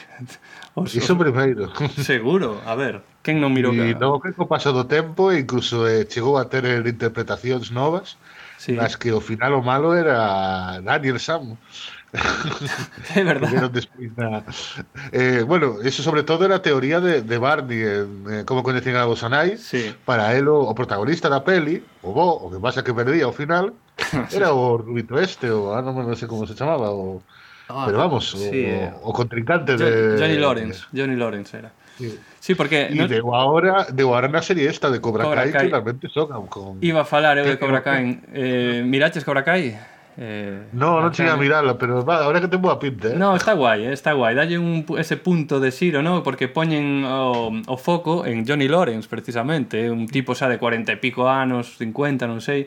[SPEAKER 2] Os,
[SPEAKER 3] Iso primeiro.
[SPEAKER 2] Seguro, a ver, quen non mirou
[SPEAKER 3] E logo que co paso do tempo incluso eh, chegou a ter interpretacións novas
[SPEAKER 2] sí.
[SPEAKER 3] nas que o final o malo era Daniel Sam. *laughs* despois na... eh, bueno, eso sobre todo era teoría de, de Barney en eh, como coñecían a vos anais
[SPEAKER 2] Sí.
[SPEAKER 3] para él o, o protagonista da peli o bo, o que pasa que perdía ao final *laughs* era o Rubito este o ah, non, non sei como se chamaba o,
[SPEAKER 2] Ah,
[SPEAKER 3] pero vamos o,
[SPEAKER 2] sí, eh.
[SPEAKER 3] o contrincante de
[SPEAKER 2] Johnny Lawrence. Johnny Lawrence era.
[SPEAKER 3] Sí.
[SPEAKER 2] Sí, porque...
[SPEAKER 3] E deu ahora, deu ahora na serie esta de Cobra,
[SPEAKER 2] Cobra
[SPEAKER 3] Kai,
[SPEAKER 2] Kai.
[SPEAKER 3] que realmente son con...
[SPEAKER 2] Iba a falar eu de
[SPEAKER 3] Que-
[SPEAKER 2] Cobra Kai. Eh, miraches Cobra Kai? Eh,
[SPEAKER 3] no, non cheguei a mirala, pero va, ahora que ten boa pinta, eh?
[SPEAKER 2] No, está guai, eh, está guai. Dalle un, ese punto de xiro, ¿no? Porque poñen o, o foco en Johnny Lawrence, precisamente. Eh, un tipo xa de 40 e pico anos, 50, non sei.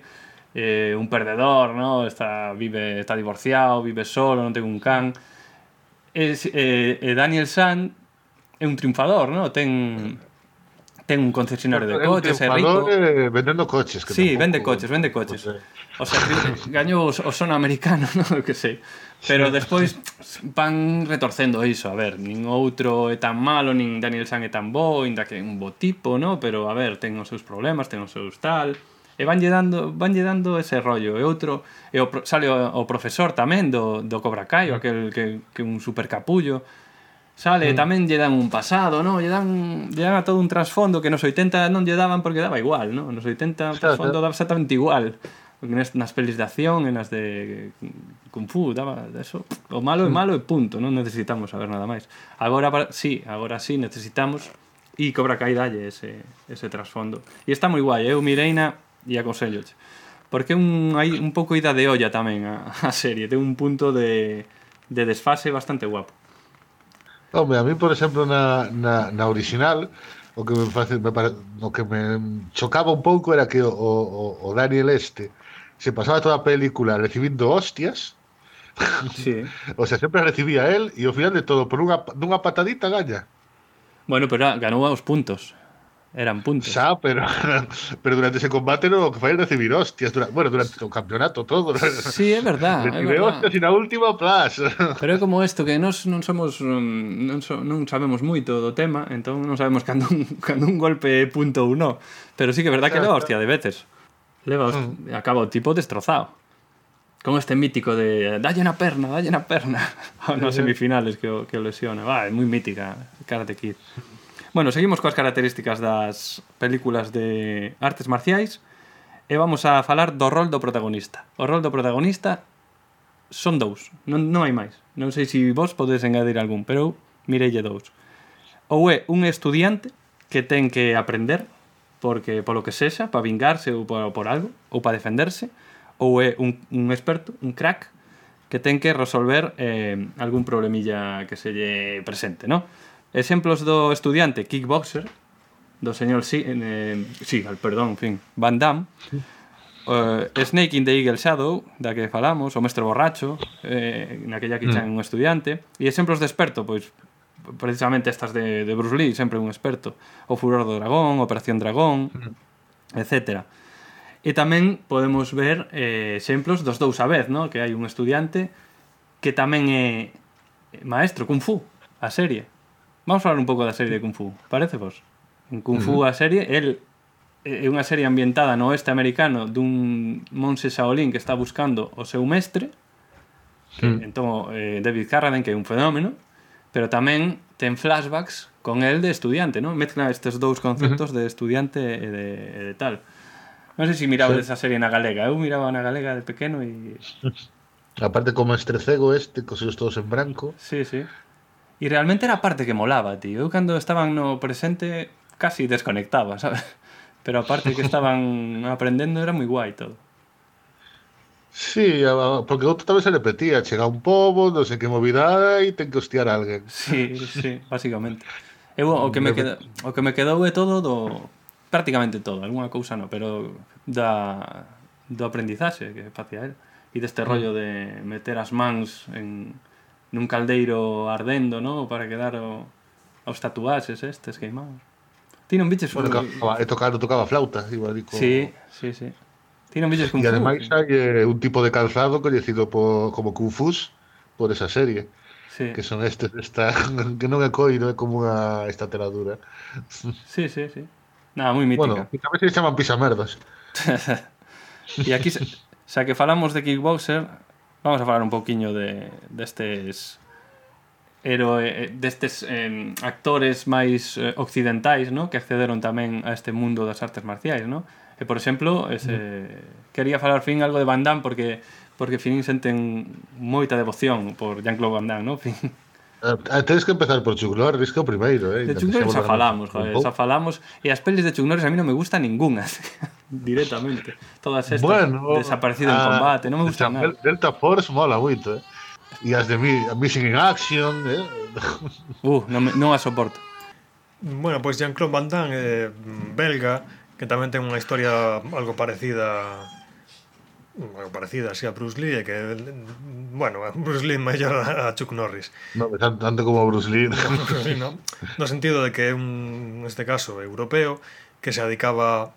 [SPEAKER 2] Eh, un perdedor, ¿no? Está, vive, está divorciado, vive solo, non ten un can. Es, eh, eh Daniel San é un triunfador, ¿no? Ten ten un concesionario de coches, é rico.
[SPEAKER 3] Eh, vendendo coches. Que
[SPEAKER 2] sí, vende coches, vende coches. O sea, gañou o son americano, *laughs* non que sei. Pero despois van retorcendo iso, a ver, nin outro é tan malo, nin Daniel San é tan bo, inda que é un bo tipo, no? pero a ver, ten os seus problemas, ten os seus tal, e vanlle dando, vanlle dando ese rollo. E outro, e o, sale o, o profesor tamén do, do Cobra Kai, aquel que, que un super capullo, Sale, mm. tamén lle dan un pasado, non? Lle dan, lle dan a todo un trasfondo que nos 80 non lle daban porque daba igual, non? Nos 80 o trasfondo daba exactamente igual. Nas, nas pelis de acción en as de Kung Fu, daba eso. O malo é mm. malo e punto, non necesitamos saber nada máis. Agora, para, sí, agora sí necesitamos e Cobra Kai dalle ese, ese trasfondo. E está moi guai, eu mireina e aconsello Porque un, hai un pouco ida de olla tamén a, a serie, ten un punto de, de desfase bastante guapo.
[SPEAKER 3] Home, a mí, por exemplo, na, na, na original, o que me, face, me pare, o que me chocaba un pouco era que o, o, o Daniel este se pasaba toda a película recibindo hostias.
[SPEAKER 2] Sí. *laughs*
[SPEAKER 3] o sea, sempre recibía él e ao final de todo por unha, dunha patadita gaña.
[SPEAKER 2] Bueno, pero ganou aos puntos eran puntos.
[SPEAKER 3] Xa, pero, *laughs* pero durante ese combate no que fai recibir hostias, durante, bueno, durante o campeonato todo.
[SPEAKER 2] Sí, é verdad.
[SPEAKER 3] Recibe hostias e na última, plas.
[SPEAKER 2] Pero é como isto, que nós non somos mm, non, so, non sabemos moito do tema, entón non sabemos cando un, *laughs* cando un golpe punto ou non. Pero sí que é verdad que leva hostia de veces. Leva hostia, mm. acaba o tipo destrozado. Con este mítico de dalle na perna, dalle na perna. *laughs* Nas semifinales que o, que o lesiona. Va, é moi mítica Karate Kid. Bueno, seguimos coas características das películas de artes marciais e vamos a falar do rol do protagonista. O rol do protagonista son dous, non, non hai máis. Non sei se vos podedes engadir algún, pero mirelle dous. Ou é un estudiante que ten que aprender porque polo que sexa, para vingarse ou por, por algo, ou para defenderse, ou é un, un experto, un crack, que ten que resolver eh, algún problemilla que se lle presente, non? Exemplos do estudiante kickboxer, do señor Si, eh, Seagal, perdón, en fin, Van Damme, uh, Snake in the Eagle Shadow, da que falamos, o Mestre Borracho, eh, naquella que chan mm. un estudiante, e exemplos de experto, pois precisamente estas de, de Bruce Lee, sempre un experto, o Furor do Dragón, Operación Dragón, mm. etc. etcétera. E tamén podemos ver eh, exemplos dos dous a vez, no? que hai un estudiante que tamén é maestro, Kung Fu, a serie. Vamos falar un pouco da serie de Kung Fu, parece vos? En Kung Fu uh -huh. a serie, el é unha serie ambientada no oeste americano dun monse Shaolin que está buscando o seu mestre, que,
[SPEAKER 3] mm.
[SPEAKER 2] entón eh, David Carradine, que é un fenómeno, pero tamén ten flashbacks con el de estudiante, ¿no? Mezcla estes dous conceptos uh -huh. de estudiante e de, e de tal. Non sei se miraba
[SPEAKER 3] sí.
[SPEAKER 2] esa serie na galega. Eu miraba na galega de pequeno e... *laughs*
[SPEAKER 3] Aparte como estrecego este, cosidos todos en branco.
[SPEAKER 2] Sí, sí. E realmente era a parte que molaba, tío. Eu cando estaban no presente casi desconectaba, sabes? Pero a parte que estaban *laughs* aprendendo era moi guai todo.
[SPEAKER 3] Sí, porque outro tamén se repetía, chega un pobo, non sei que movida e ten que hostiar a alguén.
[SPEAKER 2] Sí, sí, basicamente. Eu o que me queda, o que me quedou é todo do prácticamente todo, algunha cousa non, pero da do aprendizaxe que facía él e deste mm. rollo de meter as mans en nun caldeiro ardendo, no? Para quedar o, os tatuaxes estes queimados. Ti non viches...
[SPEAKER 3] Bueno, tocaba, tocaba, tocaba flauta, igual dico...
[SPEAKER 2] Sí, sí, sí. Ti non viches Kung Fu.
[SPEAKER 3] E ademais hai eh, un tipo de calzado coñecido po, como Kung Fu por esa serie.
[SPEAKER 2] Sí.
[SPEAKER 3] Que son estes, esta, *laughs* que non é coiro, é como unha estateladura. *laughs*
[SPEAKER 2] Sí, sí, sí. Nada, moi mítica.
[SPEAKER 3] Bueno, a veces se chaman pisamerdas. *laughs*
[SPEAKER 2] e aquí, xa que falamos de Kickboxer, vamos a falar un pouquiño de, destes héroe, destes eh, actores máis eh, occidentais, no? que accederon tamén a este mundo das artes marciais, no? E por exemplo, ese quería falar fin algo de Van Damme porque porque fin senten moita devoción por Jean-Claude Van Damme, no? Fin
[SPEAKER 3] A, tens que empezar por Chuck Norris que o primeiro, eh?
[SPEAKER 2] De Chuck Norris
[SPEAKER 3] xa
[SPEAKER 2] falamos, joder, xa falamos e as pelis de Chuck Norris a mí non me gustan ninguna. *laughs* directamente. Todas estas
[SPEAKER 3] bueno,
[SPEAKER 2] desaparecido a, en
[SPEAKER 3] ah,
[SPEAKER 2] combate, non me gustan nada.
[SPEAKER 3] Delta Force mola moito, eh? E as de Missing in Action, eh? *laughs*
[SPEAKER 2] Uh, non, me, non a soporto.
[SPEAKER 1] Bueno, pois pues Jean-Claude Van Damme, eh, belga, que tamén ten unha historia algo parecida bueno, parecida así a Bruce Lee, que bueno, Bruce Lee mellor a Chuck Norris.
[SPEAKER 3] No, tanto, tanto como Bruce Lee.
[SPEAKER 1] Bruce Lee no? No sentido de que é un neste caso europeo que se dedicaba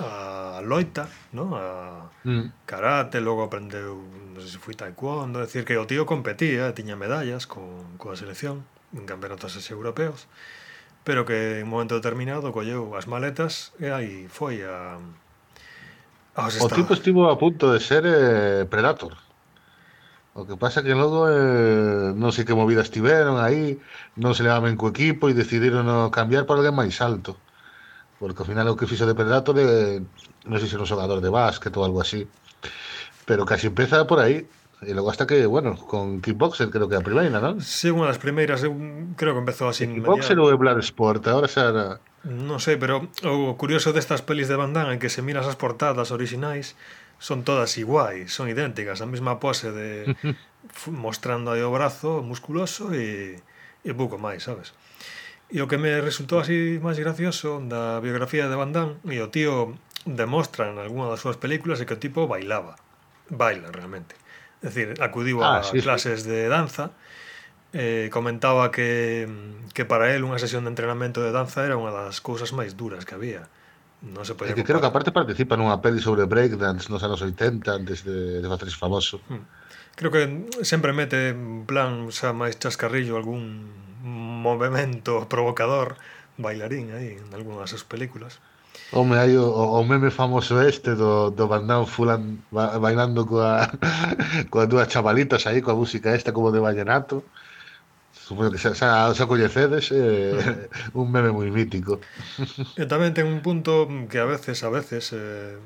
[SPEAKER 1] a loita, ¿no? a
[SPEAKER 3] mm.
[SPEAKER 1] karate, logo aprendeu, non sei se foi taekwondo, decir que o tío competía, tiña medallas con coa selección en campeonatos europeos, pero que en un momento determinado colleu as maletas e aí foi a Ah,
[SPEAKER 3] o tipo estivo a punto de ser eh, Predator. O que pasa que logo eh, non sei que movidas tiveron aí, non se levaban co equipo e decidiron no cambiar por alguén máis alto. Porque ao final o que fixo de Predator eh, non sei se era un xogador de básquet ou algo así. Pero casi empeza por aí. E logo hasta que, bueno, con Kickboxer creo que a primeira, non?
[SPEAKER 1] Sí, unha das primeiras, creo que empezou así.
[SPEAKER 3] Kickboxer ou Bloodsport, agora xa era...
[SPEAKER 1] Non sei, pero o curioso destas pelis de Van Damme é que se miras as portadas orixinais son todas iguais, son idénticas, a mesma pose de *laughs* mostrando aí o brazo musculoso e, e pouco máis, sabes? E o que me resultou así máis gracioso da biografía de Van Damme e o tío demostra en algunha das súas películas é que o tipo bailaba, baila realmente. É dicir, acudiu
[SPEAKER 3] ah, a sí,
[SPEAKER 1] clases sí. de danza eh, comentaba que, que para él unha sesión de entrenamento de danza era unha das cousas máis duras que había. Non se podía é
[SPEAKER 3] que comparar. creo que aparte participa nunha peli sobre breakdance nos anos 80 antes de, de facerse famoso. Hmm.
[SPEAKER 1] Creo que sempre mete en plan xa máis chascarrillo algún movimento provocador bailarín aí en algunhas das películas.
[SPEAKER 3] Home, hai o, o meme famoso este do, do Bandán Fulan ba, bailando coa, *laughs* coa dúas chavalitas aí, coa música esta como de vallenato. Uh Supoño que xa, xa, xa coñecedes eh, *laughs* un meme moi mítico.
[SPEAKER 1] E tamén ten un punto que a veces, a veces, eh,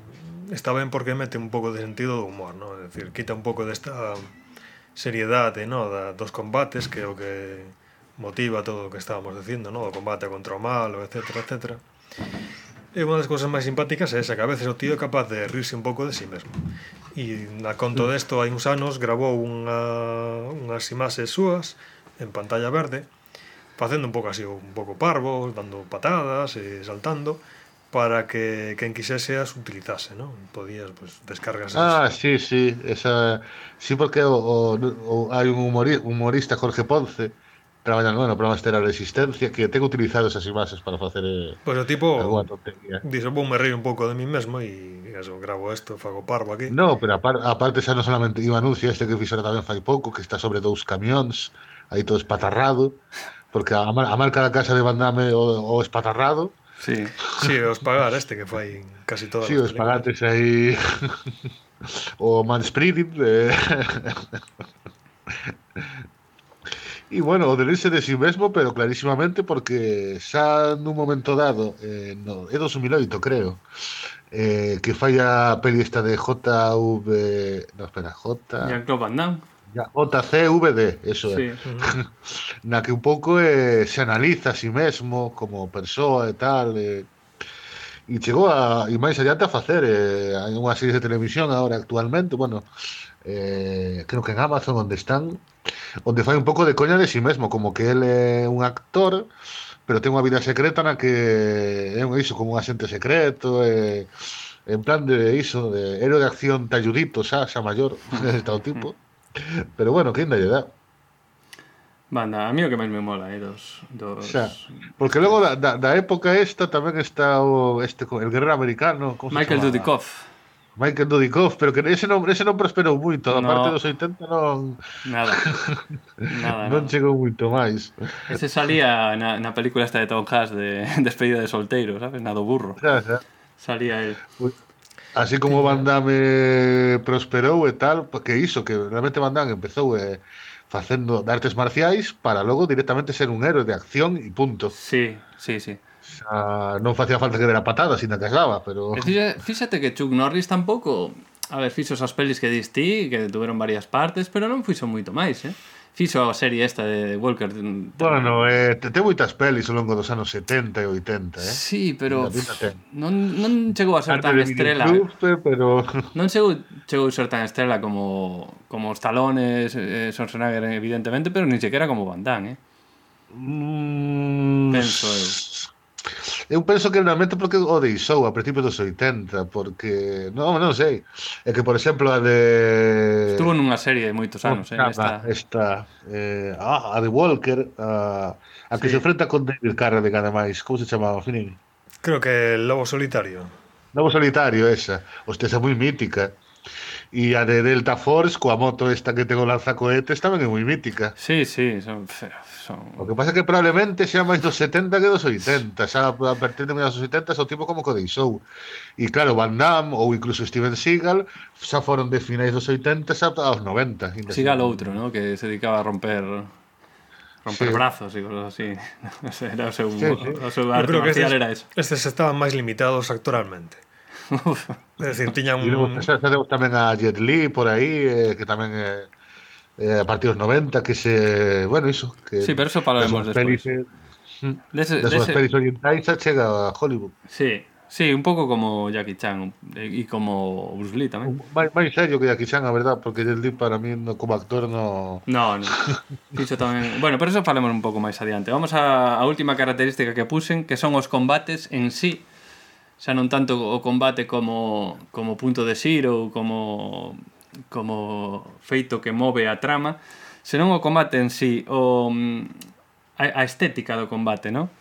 [SPEAKER 1] está ben porque mete un pouco de sentido do humor, ¿no? É dicir, quita un pouco desta seriedade ¿no? da, dos combates que é o que motiva todo o que estábamos dicindo, ¿no? o combate contra o malo, etc. etc. E unha das cousas máis simpáticas é esa, que a veces o tío é capaz de rirse un pouco de si sí mesmo. E na conto mm. desto, hai uns anos, gravou unha, unhas imaxes súas en pantalla verde, facendo un pouco así, un pouco parvo, dando patadas, e saltando, para que quen quixese as utilizase, non? Podías pues, descargas
[SPEAKER 3] Ah, esas. sí, sí, esa sí porque o, o, o hai un humori, humorista Jorge Ponce traballando bueno, programa masterar a existencia que ten utilizado esas imaxes para facer eh,
[SPEAKER 1] Pois pues o tipo dixo, vou me río un pouco de mí mesmo e eso, gravo isto, fago parvo aquí.
[SPEAKER 3] No, pero aparte, aparte xa non solamente iba anuncio este que fixera tamén fai pouco, que está sobre dous camións, aí todo espatarrado, porque a, a marca da casa de Van Damme o, o espatarrado.
[SPEAKER 2] Sí,
[SPEAKER 1] sí, o Espagar este que foi en casi todas
[SPEAKER 3] Sí,
[SPEAKER 1] o
[SPEAKER 3] Espagates aí *laughs* o Mansprit eh... *laughs* E bueno, o delirse de si sí mesmo, pero clarísimamente porque xa nun momento dado, eh, no, é 2008, creo, eh, que falla a peli esta de JV... No, espera, J...
[SPEAKER 2] Jean-Claude Van Damme.
[SPEAKER 3] JCVD, eso
[SPEAKER 2] sí.
[SPEAKER 3] é. *laughs* Na que un pouco eh, se analiza a si sí mesmo como persoa e tal, eh, e chegou a e máis adiante a facer eh, hai unha serie de televisión agora actualmente, bueno, eh, creo que en Amazon onde están, onde fai un pouco de coña de si sí mesmo, como que el é un actor, pero ten unha vida secreta na que é un iso como un agente secreto, eh, en plan de iso, de héroe de acción talludito, xa, xa maior, *laughs* de todo tipo. Pero bueno, ¿quién da idea?
[SPEAKER 2] Banda, a mí o que máis me mola, eh, dos... dos...
[SPEAKER 3] Xa, porque logo da, da, da época esta tamén está o este, el guerrero americano...
[SPEAKER 2] Michael Dudikoff.
[SPEAKER 3] Michael Dudikoff, pero que ese non, ese non prosperou moito, a
[SPEAKER 2] no.
[SPEAKER 3] parte dos 80 non...
[SPEAKER 2] Nada. *laughs* nada
[SPEAKER 3] non
[SPEAKER 2] nada.
[SPEAKER 3] chegou moito máis.
[SPEAKER 2] Ese salía na, na película esta de Tom Hanks de *laughs* Despedida de solteiro, sabes? Na do burro.
[SPEAKER 3] Xa, xa.
[SPEAKER 2] Salía el...
[SPEAKER 3] Así como Van Damme eh, prosperou e tal, que iso, que realmente Van Damme empezou eh, facendo de artes marciais para logo directamente ser un héroe de acción e punto.
[SPEAKER 2] Sí, sí, sí.
[SPEAKER 3] Xa, non facía falta que dera patada, sin que asgaba, pero...
[SPEAKER 2] Fíxate, fíxate que Chuck Norris tampouco... A ver, fixo esas pelis que diste que tuveron varias partes, pero non fixo moito máis, eh? fixo a serie esta de Walker.
[SPEAKER 3] Mm, bueno, eh, te, te moitas pelis ao longo dos anos 70 e 80, eh?
[SPEAKER 2] Sí, pero non, non chegou a ser
[SPEAKER 3] Arte
[SPEAKER 2] tan estrela.
[SPEAKER 3] Club, eh, pero... *laughs*
[SPEAKER 2] Non chegou, chegou a ser tan estrela como, como os talones, eh, Schwarzenegger, evidentemente, pero ni sequera como Van Damme, eh?
[SPEAKER 3] Mm...
[SPEAKER 2] Penso eu
[SPEAKER 3] eu penso que realmente porque o deixou a principios dos 80, porque non, non sei. É que por exemplo a de
[SPEAKER 2] Estuvo nunha serie de moitos anos, eh,
[SPEAKER 3] esta.
[SPEAKER 2] esta
[SPEAKER 3] eh, ah, a de Walker, a, a que
[SPEAKER 2] sí.
[SPEAKER 3] se enfrenta con David Carradine ademais, como se chamaba, Finini?
[SPEAKER 1] Creo que Lobo Solitario.
[SPEAKER 3] Lobo Solitario esa. Hostia, esa é moi mítica. E a de Delta Force, coa moto esta que ten o lanzacohetes, tamén é moi mítica.
[SPEAKER 2] Sí, sí, son, son...
[SPEAKER 3] O que pasa é que probablemente xa máis dos 70 que dos 80. Xa a partir de dos 70 o tipo como que deixou. E claro, Van Damme ou incluso Steven Seagal xa foron de finais dos 80 xa aos 90.
[SPEAKER 2] Seagal outro, ¿no? que se dedicaba a romper romper
[SPEAKER 3] sí.
[SPEAKER 2] brazos y cosas así. *laughs* era o seu,
[SPEAKER 3] sí, sí.
[SPEAKER 2] O seu arte marcial era eso.
[SPEAKER 1] Estes estaban máis limitados actoralmente. *laughs* É dicir, tiñan un...
[SPEAKER 3] Luego, xa, xa deu tamén a Jet Li por aí, eh, que tamén eh, eh, a partir dos 90, que se... Bueno, iso. Que
[SPEAKER 2] sí, pero eso falaremos despois.
[SPEAKER 3] Das de súas
[SPEAKER 2] mm.
[SPEAKER 3] pelis orientais xa chega a Hollywood.
[SPEAKER 2] Sí, Sí, un pouco como Jackie Chan eh, e como Bruce Lee tamén.
[SPEAKER 3] Máis, máis serio que Jackie Chan, a verdad, porque Jet Li para mí no, como actor no...
[SPEAKER 2] No, no. *laughs* Dixo tamén... Bueno, pero eso falemos un pouco máis adiante. Vamos a, a última característica que puxen, que son os combates en sí xa non tanto o combate como, como punto de xiro ou como, como feito que move a trama, senón o combate en sí, o, mm, a, a estética do combate, non?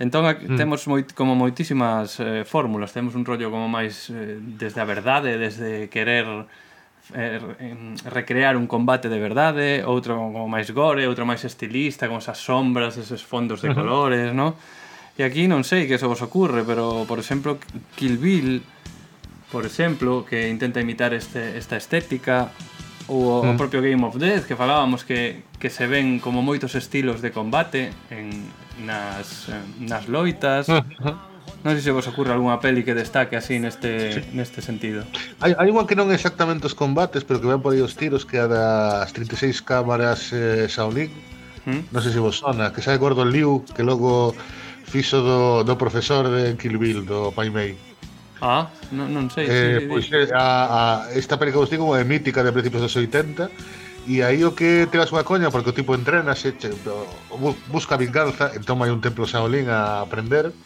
[SPEAKER 2] Entón mm. temos moi, como moitísimas eh, fórmulas, temos un rollo como máis eh, desde a verdade, desde querer eh, recrear un combate de verdade, outro como máis gore, outro máis estilista, con esas sombras, eses fondos de colores, ¿no? non? E aquí non sei que se vos ocurre, pero por exemplo, Kill Bill, por exemplo, que intenta imitar este, esta estética, ou mm. o propio Game of Death, que falábamos que, que se ven como moitos estilos de combate en, nas, eh, nas loitas. Ah, ah. non sei se vos ocurre algunha peli que destaque así neste, sí. neste sentido.
[SPEAKER 3] Hai, hai unha que non é exactamente os combates, pero que ven por aí os tiros, que é das 36 cámaras eh, Shaolin.
[SPEAKER 2] Mm.
[SPEAKER 3] Non sei se vos sona, que sabe Gordon Liu, que logo fixo do, do profesor de Kill Bill, do Pai Mei.
[SPEAKER 2] Ah, non, non sei.
[SPEAKER 3] Eh,
[SPEAKER 2] sí,
[SPEAKER 3] pois, pues, a, a, esta película que digo é mítica de principios dos 80 e aí o que te vas unha coña porque o tipo entrena, se, che, busca vinganza, entón hai un templo Shaolin a aprender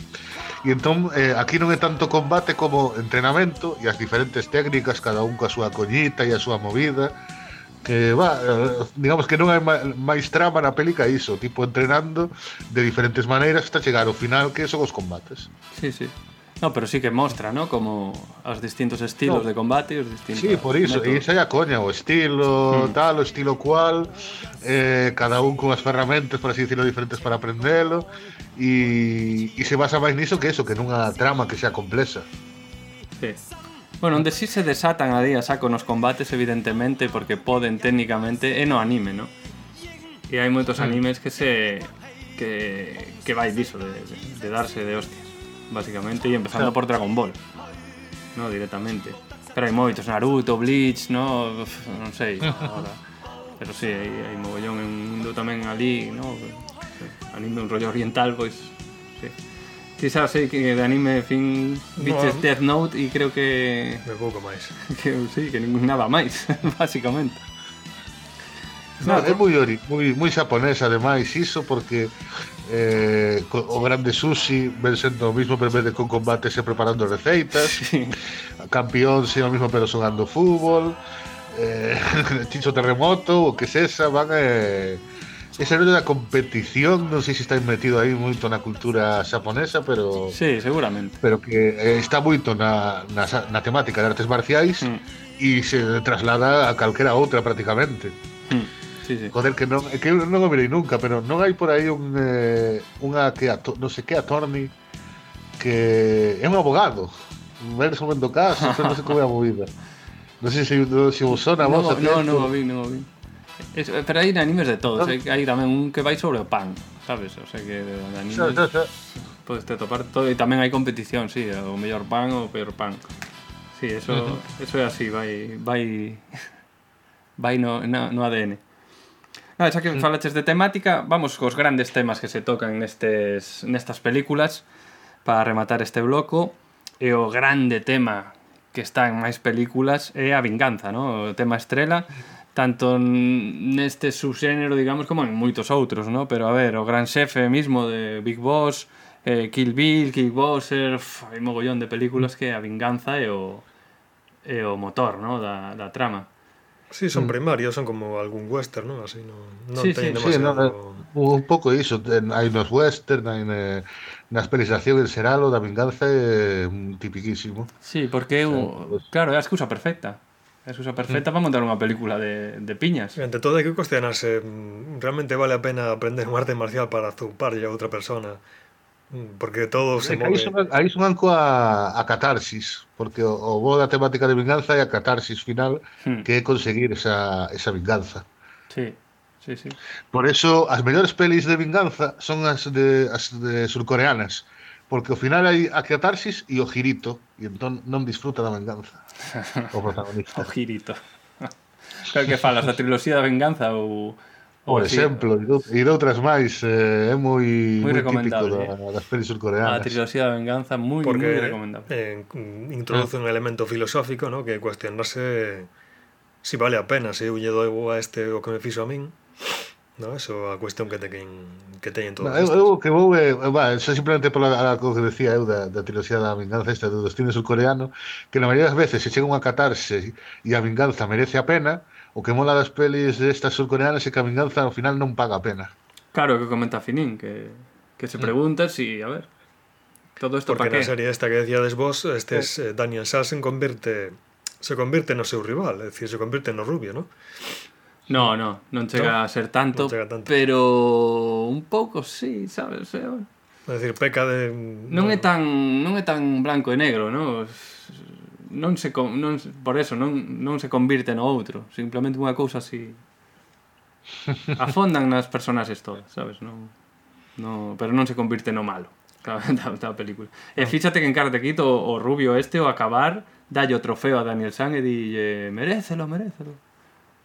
[SPEAKER 3] e entón eh, aquí non é tanto combate como entrenamento e as diferentes técnicas, cada un coa súa coñita e a súa movida que va, eh, digamos que non hai máis trama na peli que iso, tipo entrenando de diferentes maneiras hasta chegar ao final que son os combates.
[SPEAKER 2] Sí, sí. No, pero sí que mostra, ¿no? Como os distintos estilos
[SPEAKER 3] no.
[SPEAKER 2] de combate, os distintos...
[SPEAKER 3] Sí, por iso,
[SPEAKER 2] métodos.
[SPEAKER 3] e esa é a coña, o estilo mm. tal, o estilo cual, eh, cada un con as ferramentas, por así dicirlo, diferentes para aprendelo, e, e se basa máis niso que eso, que nunha trama que sea complexa.
[SPEAKER 2] Sí. Bueno, onde si sí se desatan a día saco nos combates evidentemente porque poden técnicamente e no anime, ¿no? E hai moitos animes que se que, que vai diso de, de, de darse de hostias, basicamente, e empezando por Dragon Ball. No, directamente. Pero hai moitos, Naruto, Bleach, no, Uf, non sei, ahora. *laughs* Pero si, sí, hai, hai mogollón en un mundo tamén ali, no, anime un rollo oriental, pois, sí. Sí, sabes, sei que de anime, fin, biches
[SPEAKER 1] No.
[SPEAKER 2] Death Note e creo que
[SPEAKER 1] Me pouco máis. *laughs*
[SPEAKER 2] que sí, que ningún nada máis, *laughs* basicamente.
[SPEAKER 3] No, é moi, ori, moi, moi xaponés ademais iso porque eh, o grande sushi ven sendo o mismo pero en vez de con combates e preparando receitas
[SPEAKER 2] Sí.
[SPEAKER 3] campeón se o mismo pero xogando fútbol eh, *laughs* Chicho Terremoto o que sesa van eh, ese rollo da competición non sei se está metido aí moito na cultura xaponesa pero
[SPEAKER 2] Sí, seguramente.
[SPEAKER 3] pero que eh, está na, na, na temática de artes marciais
[SPEAKER 2] Mm.
[SPEAKER 3] e se traslada a calquera outra prácticamente
[SPEAKER 2] Mm. Sí, sí.
[SPEAKER 3] Joder, que non, é que non o mirei nunca, pero non hai por aí un, eh, unha que ato, non sei que attorney que é un abogado. Vai resolvendo casos, pero non sei como é a movida. Non sei se, se o son a
[SPEAKER 2] No,
[SPEAKER 3] voz
[SPEAKER 2] no, non o vi, non o vi. Es, pero hai animes de todos,
[SPEAKER 3] ah.
[SPEAKER 2] eh? hai tamén un que vai sobre o pan, sabes? O sea que de animes...
[SPEAKER 3] Sí, sí, sí.
[SPEAKER 2] Podes te topar todo e tamén hai competición, sí, o mellor pan ou o peor pan. Sí, eso, eso é así, vai vai *laughs* vai no, no, no ADN. Nada, xa que falaches de temática, vamos cos grandes temas que se tocan nestes, nestas películas para rematar este bloco. E o grande tema que está en máis películas é a vinganza, ¿no? o tema estrela tanto neste subxénero, digamos, como en moitos outros, ¿no? pero a ver, o gran xefe mismo de Big Boss, eh, Kill Bill, Kickboxer, ff, hai mogollón de películas que a vinganza é o, é o motor ¿no? da, da trama.
[SPEAKER 1] Sí, son primarios, son como algún western, ¿no? Así no, non
[SPEAKER 2] sí,
[SPEAKER 1] ten
[SPEAKER 2] sí, demasiado...
[SPEAKER 3] Sí, no, un pouco iso, hai nos western, hai ne, nas pelis de acción, en Seralo, da vinganza é tipiquísimo.
[SPEAKER 2] Sí, porque é
[SPEAKER 3] o,
[SPEAKER 2] claro, é a excusa perfecta a excusa perfecta mm. para montar unha película de, de piñas.
[SPEAKER 1] E ante todo hai que cuestionarse mm, realmente vale a pena aprender un arte marcial para zuparlle a outra persona mm, porque todo se
[SPEAKER 3] move. Aí son, aí son anco a, a catarsis, porque o, o bo da temática de vinganza é a catarsis final
[SPEAKER 2] hmm.
[SPEAKER 3] que é conseguir esa, esa vinganza.
[SPEAKER 2] Sí. Sí, sí.
[SPEAKER 3] Por eso as mellores pelis de vinganza son as de as de surcoreanas, porque ao final hai a catarsis e o girito, e entón non disfruta da vinganza. *laughs* o protagonista.
[SPEAKER 2] o girito. *laughs* Claro que falas da triloxía da venganza ou...
[SPEAKER 3] Por exemplo, e doutras máis, eh, é moi,
[SPEAKER 2] moi,
[SPEAKER 3] moi típico da, das pelis surcoreanas.
[SPEAKER 2] A triloxía da venganza moi,
[SPEAKER 1] Porque,
[SPEAKER 2] moi recomendable.
[SPEAKER 1] Eh, introduce un elemento filosófico, ¿no? que cuestionarse se si vale a pena, se eu lle dou a este o que me fixo a min, No, eso é a cuestión que teñen que teñen todos.
[SPEAKER 3] Eu, eu que vou é, va, xa simplemente pola a que decía eu da, da triloxía da vinganza esta do destino surcoreano, que na maioría das veces se chega unha catarse e a vinganza merece a pena, o que mola das pelis destas surcoreanas é que a vinganza ao final non paga a pena.
[SPEAKER 2] Claro, que comenta Finin, que, que se mm. pregunta si, a ver, todo isto para
[SPEAKER 1] que?
[SPEAKER 2] Porque na
[SPEAKER 1] serie esta que decíades vos, este es, eh, eh Daniel Sassen convierte se convirte no seu rival, é dicir, se convirte no rubio, ¿no?
[SPEAKER 2] No, no, non chega
[SPEAKER 1] no,
[SPEAKER 2] a ser tanto,
[SPEAKER 1] tanto,
[SPEAKER 2] pero un pouco sí, sabes? É, bueno.
[SPEAKER 1] É dicir, peca de
[SPEAKER 2] non é tan non é tan branco e negro, non? Non se non por eso non non se convirte no outro, simplemente unha cousa así. *laughs* Afondan nas personaxes todas, sabes? Non no, pero non se convirte no malo. *laughs* Claro, da, da película. E fíxate que en Karate Kid o, o rubio este o acabar dalle o trofeo a Daniel San e dille merécelo, merécelo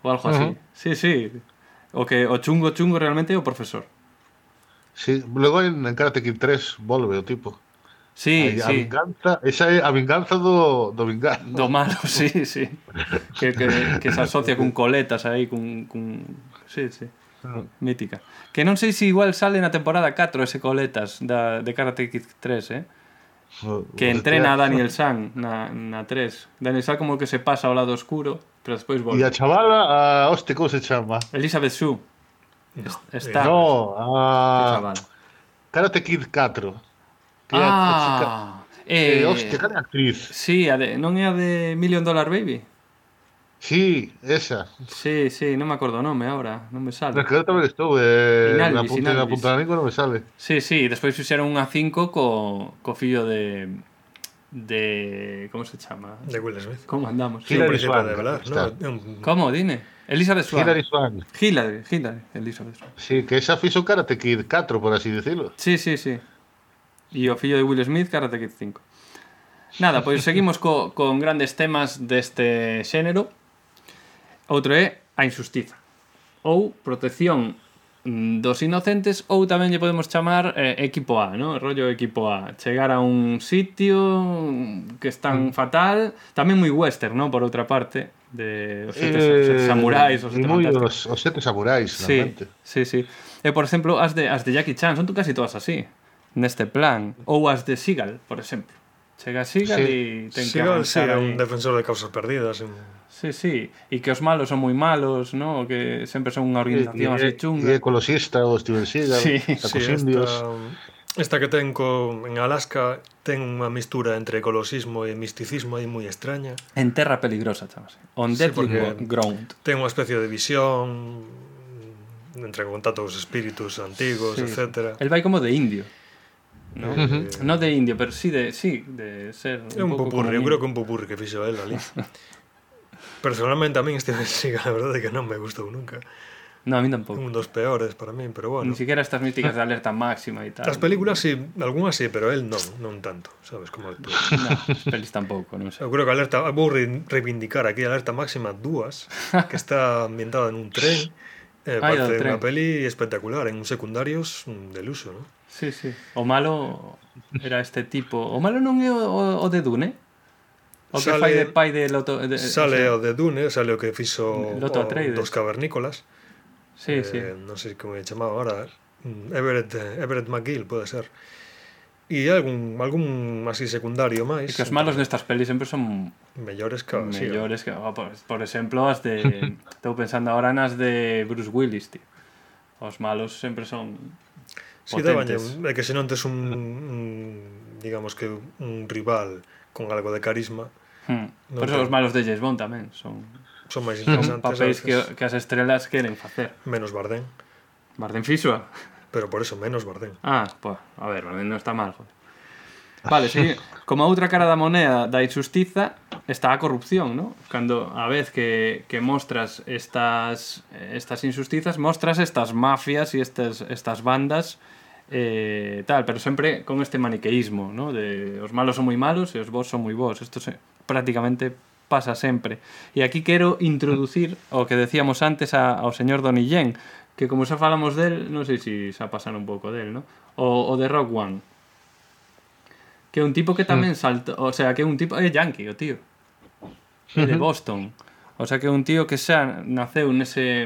[SPEAKER 2] ou algo así.
[SPEAKER 3] Uh -huh.
[SPEAKER 2] Sí, sí. O que o chungo chungo realmente é o profesor.
[SPEAKER 3] Sí, logo en Karate Kid 3 volve o tipo.
[SPEAKER 2] Sí,
[SPEAKER 3] Aí,
[SPEAKER 2] sí.
[SPEAKER 3] A vinganza, esa é a vinganza do, do vingar.
[SPEAKER 2] Do malo, *laughs* sí, sí. que, que, que se asocia cun coletas aí, cun... cun... Sí, sí. Ah. Mítica. Que non sei se igual sale na temporada 4 ese coletas da, de Karate Kid 3, eh? que entrena a Daniel San na, na 3 Daniel San como que se pasa ao lado oscuro pero despois volve.
[SPEAKER 3] E a chavala, a hoste, como se chama?
[SPEAKER 2] Elizabeth Su no, está.
[SPEAKER 3] No, a... Karate Kid 4 que ah, a, a chica... eh,
[SPEAKER 2] eh,
[SPEAKER 3] hoste, cal é actriz?
[SPEAKER 2] Sí, a de, non é a de Million Dollar Baby?
[SPEAKER 3] Sí, esa.
[SPEAKER 2] Sí, sí, non me acordo o nome agora, non me sale.
[SPEAKER 3] Na que tamén estou, eh,
[SPEAKER 2] Inalvis,
[SPEAKER 3] na punta,
[SPEAKER 2] Inalvis.
[SPEAKER 3] na punta da lingua non me sale.
[SPEAKER 2] Sí, sí, despois fixeron unha 5 co, co fillo de de como se chama?
[SPEAKER 1] De Will Smith.
[SPEAKER 2] Como andamos?
[SPEAKER 3] Hilary
[SPEAKER 1] sí,
[SPEAKER 3] Swank. Velar,
[SPEAKER 1] no,
[SPEAKER 2] como, dime? Elizabeth Swan.
[SPEAKER 3] Hilary Swank.
[SPEAKER 2] Hilary, Hilary, Elizabeth Swank.
[SPEAKER 3] Sí, que esa fixo Karate Kid 4, por así decirlo.
[SPEAKER 2] Sí, sí, sí. E o fillo de Will Smith Karate Kid 5. Nada, pois seguimos co, con grandes temas deste xénero Outro é a injustiza ou protección mm, dos inocentes ou tamén lle podemos chamar eh, equipo A, ¿no? rollo equipo A chegar a un sitio que están mm. fatal tamén moi western, ¿no? por outra parte de os sete,
[SPEAKER 3] eh, os sete
[SPEAKER 2] samurais os sete,
[SPEAKER 3] moi os, os sete samurais
[SPEAKER 2] sí,
[SPEAKER 3] realmente.
[SPEAKER 2] sí, sí. e por exemplo as de, as de Jackie Chan son tú casi todas así neste plan ou as de Seagal, por exemplo chega Seagal
[SPEAKER 3] sí.
[SPEAKER 2] e ten
[SPEAKER 1] Seagal, que
[SPEAKER 2] avanzar sí,
[SPEAKER 1] un defensor de causas perdidas en...
[SPEAKER 2] Sí, sí, e que os malos son moi malos, ¿no? que sempre son unha organización así chunga.
[SPEAKER 3] E ecologista o Steven Seagal,
[SPEAKER 2] sí,
[SPEAKER 3] sí, indios.
[SPEAKER 1] Esta, esta que ten co, en Alaska ten unha mistura entre ecologismo e misticismo aí moi extraña.
[SPEAKER 2] En terra peligrosa, chamase. On
[SPEAKER 1] sí,
[SPEAKER 2] deadly ground.
[SPEAKER 1] Ten unha especie de visión entre contacto cos espíritus antigos,
[SPEAKER 2] sí.
[SPEAKER 1] etc.
[SPEAKER 2] El vai como de indio. ¿no?
[SPEAKER 1] Uh.
[SPEAKER 2] No de indio, pero sí de, sí, de ser
[SPEAKER 1] un, un
[SPEAKER 2] pouco...
[SPEAKER 1] Eu creo que un popurri que fixo el ali. *laughs* Personalmente a min Steven Seagal, a verdade é que non me gustou nunca.
[SPEAKER 2] No, a mí tampouco.
[SPEAKER 1] Un dos peores para min, pero bueno.
[SPEAKER 2] Ni siquiera estas míticas de alerta máxima e tal.
[SPEAKER 1] As películas sí, algunhas sí, pero él non, non tanto, sabes, como actúa.
[SPEAKER 2] no, as pelis tampouco, non sei.
[SPEAKER 1] Eu creo que alerta, vou reivindicar aquí alerta máxima dúas, que está ambientada en un tren, eh, ah,
[SPEAKER 2] Ay, parte
[SPEAKER 1] unha peli espectacular, en un secundarios del uso, non?
[SPEAKER 2] Sí, sí. O malo era este tipo. O malo non é o, o de Dune? O que fai de pai de Loto... De,
[SPEAKER 1] sale
[SPEAKER 2] o, sea,
[SPEAKER 1] o de Dune, sale o que fixo
[SPEAKER 2] Loto Atreides.
[SPEAKER 1] dos cavernícolas.
[SPEAKER 2] Sí,
[SPEAKER 1] eh, sí. Non sei como é chamado agora. Mm, Everett, eh, Everett McGill, pode ser. E algún, algún así secundario máis.
[SPEAKER 2] E que os malos nestas pelis sempre son...
[SPEAKER 1] Mellores que...
[SPEAKER 2] Mellores que... Oh, por, por exemplo, as de... *laughs* Estou pensando agora nas de Bruce Willis, tío. Os malos sempre son... potentes.
[SPEAKER 1] sí, dabañe, é que se non tes un, un digamos que un rival con algo de carisma,
[SPEAKER 2] Hmm.
[SPEAKER 1] No,
[SPEAKER 2] Por eso os malos de James Bond tamén son
[SPEAKER 1] son máis interesantes.
[SPEAKER 2] Son
[SPEAKER 1] papéis
[SPEAKER 2] que, que as estrelas queren facer.
[SPEAKER 1] Menos Bardem.
[SPEAKER 2] Bardem fixo?
[SPEAKER 1] Pero por eso menos Bardem.
[SPEAKER 2] Ah, pues, a ver, Bardem non está mal, joder. Ah. Vale, sí. Como outra cara da moneda da injustiza está a corrupción, ¿no? Cando a vez que, que mostras estas estas injustizas, mostras estas mafias e estas estas bandas eh, tal, pero sempre con este maniqueísmo, ¿no? De os malos son moi malos e os vos son moi vos. Isto se, prácticamente pasa sempre. E aquí quero introducir o que decíamos antes a, ao señor Donillén, que como xa falamos del, non sei se xa pasaron un pouco del, no? O, o de Rock One. Que é un tipo que tamén salta, o sea, que é un tipo, é yankee o tío. É de Boston. O sea, que é un tío que xa naceu nese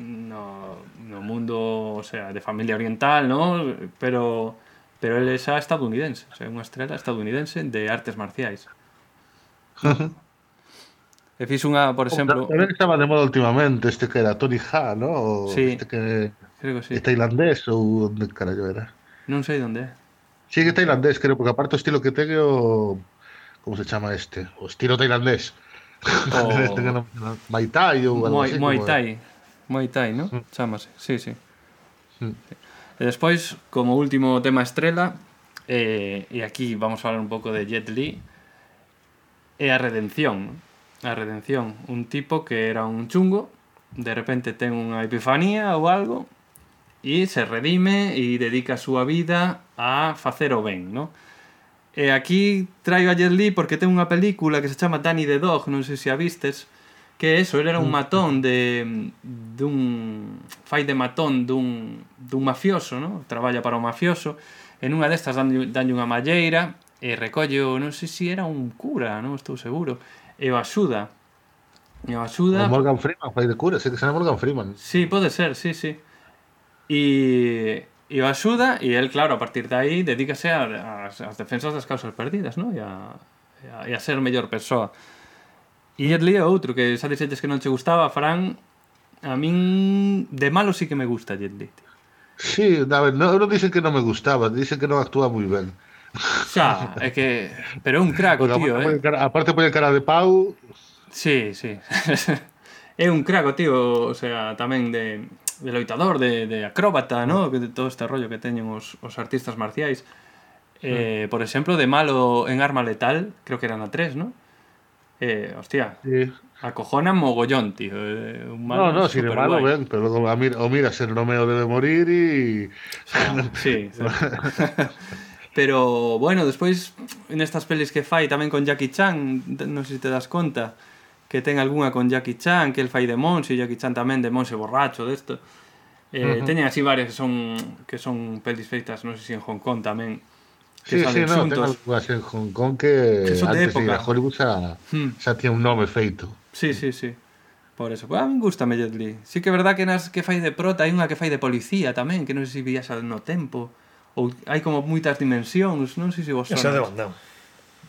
[SPEAKER 2] no, no mundo, o sea, de familia oriental, no? Pero pero ele xa estadounidense, o sea, unha estrela estadounidense de artes marciais e fixo unha, por exemplo...
[SPEAKER 3] Tamén estaba de moda últimamente, este que era Tony Ha, ¿no? O
[SPEAKER 2] sí,
[SPEAKER 3] este que...
[SPEAKER 2] creo que sí.
[SPEAKER 3] tailandés ou onde carallo era?
[SPEAKER 2] Non sei onde é.
[SPEAKER 3] Sí, que tailandés, creo, porque aparte o estilo que ten o... Como se chama este? O estilo tailandés.
[SPEAKER 2] O... *laughs*
[SPEAKER 3] este que non... Muay Thai ou algo
[SPEAKER 2] Muay,
[SPEAKER 3] así.
[SPEAKER 2] Muay Thai. Muay Thai, ¿no? Mm. Chámase, sí, sí.
[SPEAKER 3] Mm.
[SPEAKER 2] E despois, como último tema estrela, eh, e aquí vamos a falar un pouco de Jet Li, é a redención. A redención. Un tipo que era un chungo, de repente ten unha epifanía ou algo, e se redime e dedica a súa vida a facer o ben, non? E aquí traio a Jet Li porque ten unha película que se chama Danny the Dog, non sei se a vistes, que eso, ele era un mm. matón de dun fai de matón dun, dun mafioso, no? traballa para o mafioso en unha destas danlle, danlle unha malleira e recolle, o- non sei se era un cura, non estou seguro, e o axuda. E o axuda
[SPEAKER 3] O Morgan Freeman, fai de cura, sei que se chama Morgan Freeman.
[SPEAKER 2] Sí, pode ser, sí, sí. E, e o axuda e el, claro, a partir de aí dedícase as defensas das causas perdidas, ¿no? E a, e a, e a ser mellor persoa. E Li é outro, que xa dixetes que non che gustaba, Fran, a min de malo sí que me gusta Jet Li.
[SPEAKER 3] Sí, a ver, no, non dicen que non me gustaba, dicen que non actúa moi ben.
[SPEAKER 2] Xa, é que... Pero é un crack, o tío, eh?
[SPEAKER 3] Cara, aparte pone cara de pau...
[SPEAKER 2] Sí, sí. *laughs* é un crack, tío, o sea, tamén de, de loitador, de, de acróbata, ¿no? De todo este rollo que teñen os, os artistas marciais. Eh. Mm. Por exemplo, de malo en Arma Letal, creo que eran a tres, ¿no? Eh, hostia,
[SPEAKER 3] sí.
[SPEAKER 2] acojona mogollón, tío. Eh, un malo
[SPEAKER 3] no, no, si de malo, ben, pero o, ah, mira, o mira, ser Romeo debe morir e... Y...
[SPEAKER 2] Ah, sí, sí. *laughs* *laughs* Pero, bueno, despois, nestas pelis que fai tamén con Jackie Chan, non sei se te das conta, que ten algunha con Jackie Chan, que el fai de Monse, e Jackie Chan tamén de Monse borracho, desto. Eh, uh -huh. Teñen así varias que son, que son pelis feitas, non sei se en Hong Kong tamén, que
[SPEAKER 3] sí,
[SPEAKER 2] salen
[SPEAKER 3] sí, no,
[SPEAKER 2] xuntos.
[SPEAKER 3] En Hong Kong que,
[SPEAKER 2] que son antes de,
[SPEAKER 3] época. de ir a Hollywood xa,
[SPEAKER 2] hmm.
[SPEAKER 3] xa tía un nome feito.
[SPEAKER 2] Sí, sí, sí. Por eso, pues, a mí gusta Jet Li. Sí que é verdad que nas que fai de prota hai unha que fai de policía tamén, que non sei se vías no tempo ou hai como moitas dimensións, non sei se vos sonas.
[SPEAKER 1] Esa de Van Damme.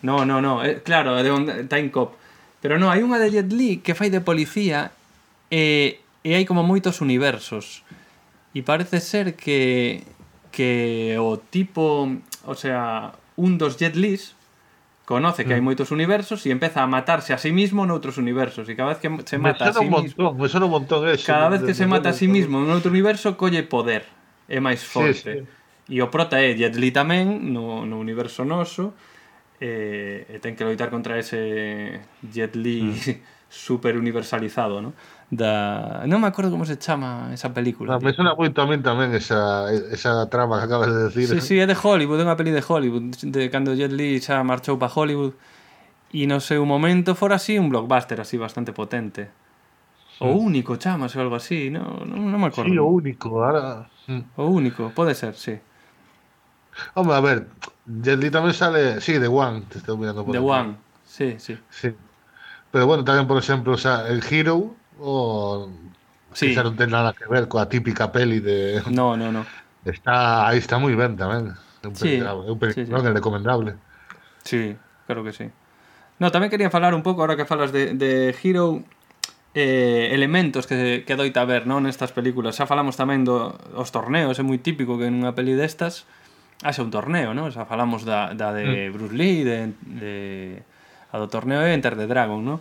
[SPEAKER 2] No, no, no, eh, claro, de Van Time Cop. Pero no, hai unha de Jet Li que fai de policía e, e hai como moitos universos. E parece ser que que o tipo, o sea, un dos Jet Lis conoce que hai moitos universos e empeza a matarse a sí mismo noutros universos e cada vez que se mata a sí
[SPEAKER 3] montón,
[SPEAKER 2] mismo,
[SPEAKER 3] me un montón ese.
[SPEAKER 2] Cada vez que de, se
[SPEAKER 3] de,
[SPEAKER 2] mata a sí mismo noutro universo colle poder, é máis forte. Sí, sí e o prota é Jet Li tamén no, no universo noso e, e ten que loitar contra ese Jet Li mm. *laughs* super universalizado, ¿no? Da... Non me acordo como se chama esa película.
[SPEAKER 3] Ah, me sona moito a min tamén esa, esa trama que acabas de decir.
[SPEAKER 2] Sí, sí, é de Hollywood, é unha peli de Hollywood, de cando Jet Li xa marchou para Hollywood e no seu momento fora así un blockbuster así bastante potente. O mm. único, chamas ou algo así, non, non, non me acordo.
[SPEAKER 3] Sí, o único, ahora... Mm.
[SPEAKER 2] O único, pode ser, sí.
[SPEAKER 3] Hombre, a ver, Jet Li tamén sale. Sí, The One, te estou mirando por
[SPEAKER 2] The
[SPEAKER 3] aquí.
[SPEAKER 2] One, sí, sí.
[SPEAKER 3] Sí. Pero bueno, tamén, por exemplo, o sea, el Hero o.
[SPEAKER 2] Sí.
[SPEAKER 3] Quizá non ten nada que ver coa típica peli de.
[SPEAKER 2] No, no, no.
[SPEAKER 3] Está, aí está moi ben tamén. É Un
[SPEAKER 2] sí,
[SPEAKER 3] un
[SPEAKER 2] sí, sí.
[SPEAKER 3] recomendable.
[SPEAKER 2] Sí, claro que sí. No, tamén quería falar un pouco, ahora que falas de, de Hero, eh, elementos que, que doita ver non nestas películas. Xa falamos tamén dos do, torneos, é moi típico que nunha peli destas Ah, hace un torneo, non? Xa falamos da, da de mm. Bruce Lee, de, de, a do torneo de Enter the Dragon, non?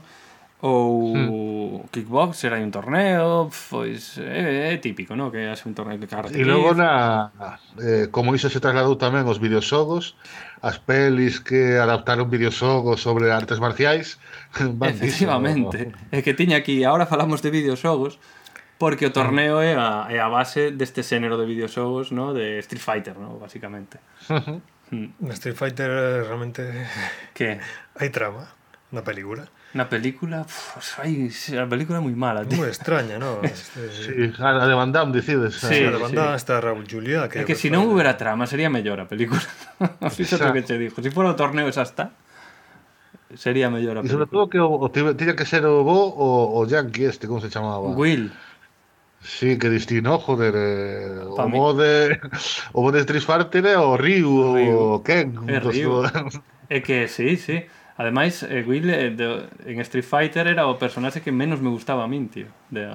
[SPEAKER 2] ou mm. kickboxer hai un torneo, pois é, é típico, non? Que hace un torneo de karate.
[SPEAKER 3] E logo na eh, como iso se trasladou tamén aos videoxogos, as pelis que adaptaron videoxogos sobre artes marciais, *laughs*
[SPEAKER 2] Efectivamente. *laughs* É que tiña aquí, agora falamos de videoxogos, porque o torneo é a, é a base deste xénero de videoxogos no? de Street Fighter, no? basicamente mm.
[SPEAKER 1] Street Fighter eh, realmente *laughs*
[SPEAKER 2] que
[SPEAKER 1] hai trama na película
[SPEAKER 2] Na película, pues, ay, a película é moi mala, tío.
[SPEAKER 1] Moi extraña, ¿no? *laughs* Este...
[SPEAKER 3] sí, a de Van Damme decides. Eh.
[SPEAKER 2] Sí, a
[SPEAKER 1] de Van Damme sí. está Raúl Julia, que
[SPEAKER 2] É
[SPEAKER 1] que
[SPEAKER 2] se non houbera trama, sería mellor a película. *laughs* Fíxate o que che dixo. Se si fora o torneo xa está sería mellor a película.
[SPEAKER 3] E sobre todo que o, o tiña que ser o bo o, o Yankee este, como se chamaba?
[SPEAKER 2] Will.
[SPEAKER 3] Sí, que destino, joder. Eh, o,
[SPEAKER 2] mí...
[SPEAKER 3] bo de, o bo de Street Fighter é o Ryu, o,
[SPEAKER 2] Ryu.
[SPEAKER 3] o Ken.
[SPEAKER 2] É, Ryu. é que sí, sí. Ademais, eh, Will eh, de, en Street Fighter era o personaxe que menos me gustaba a min, tío. De,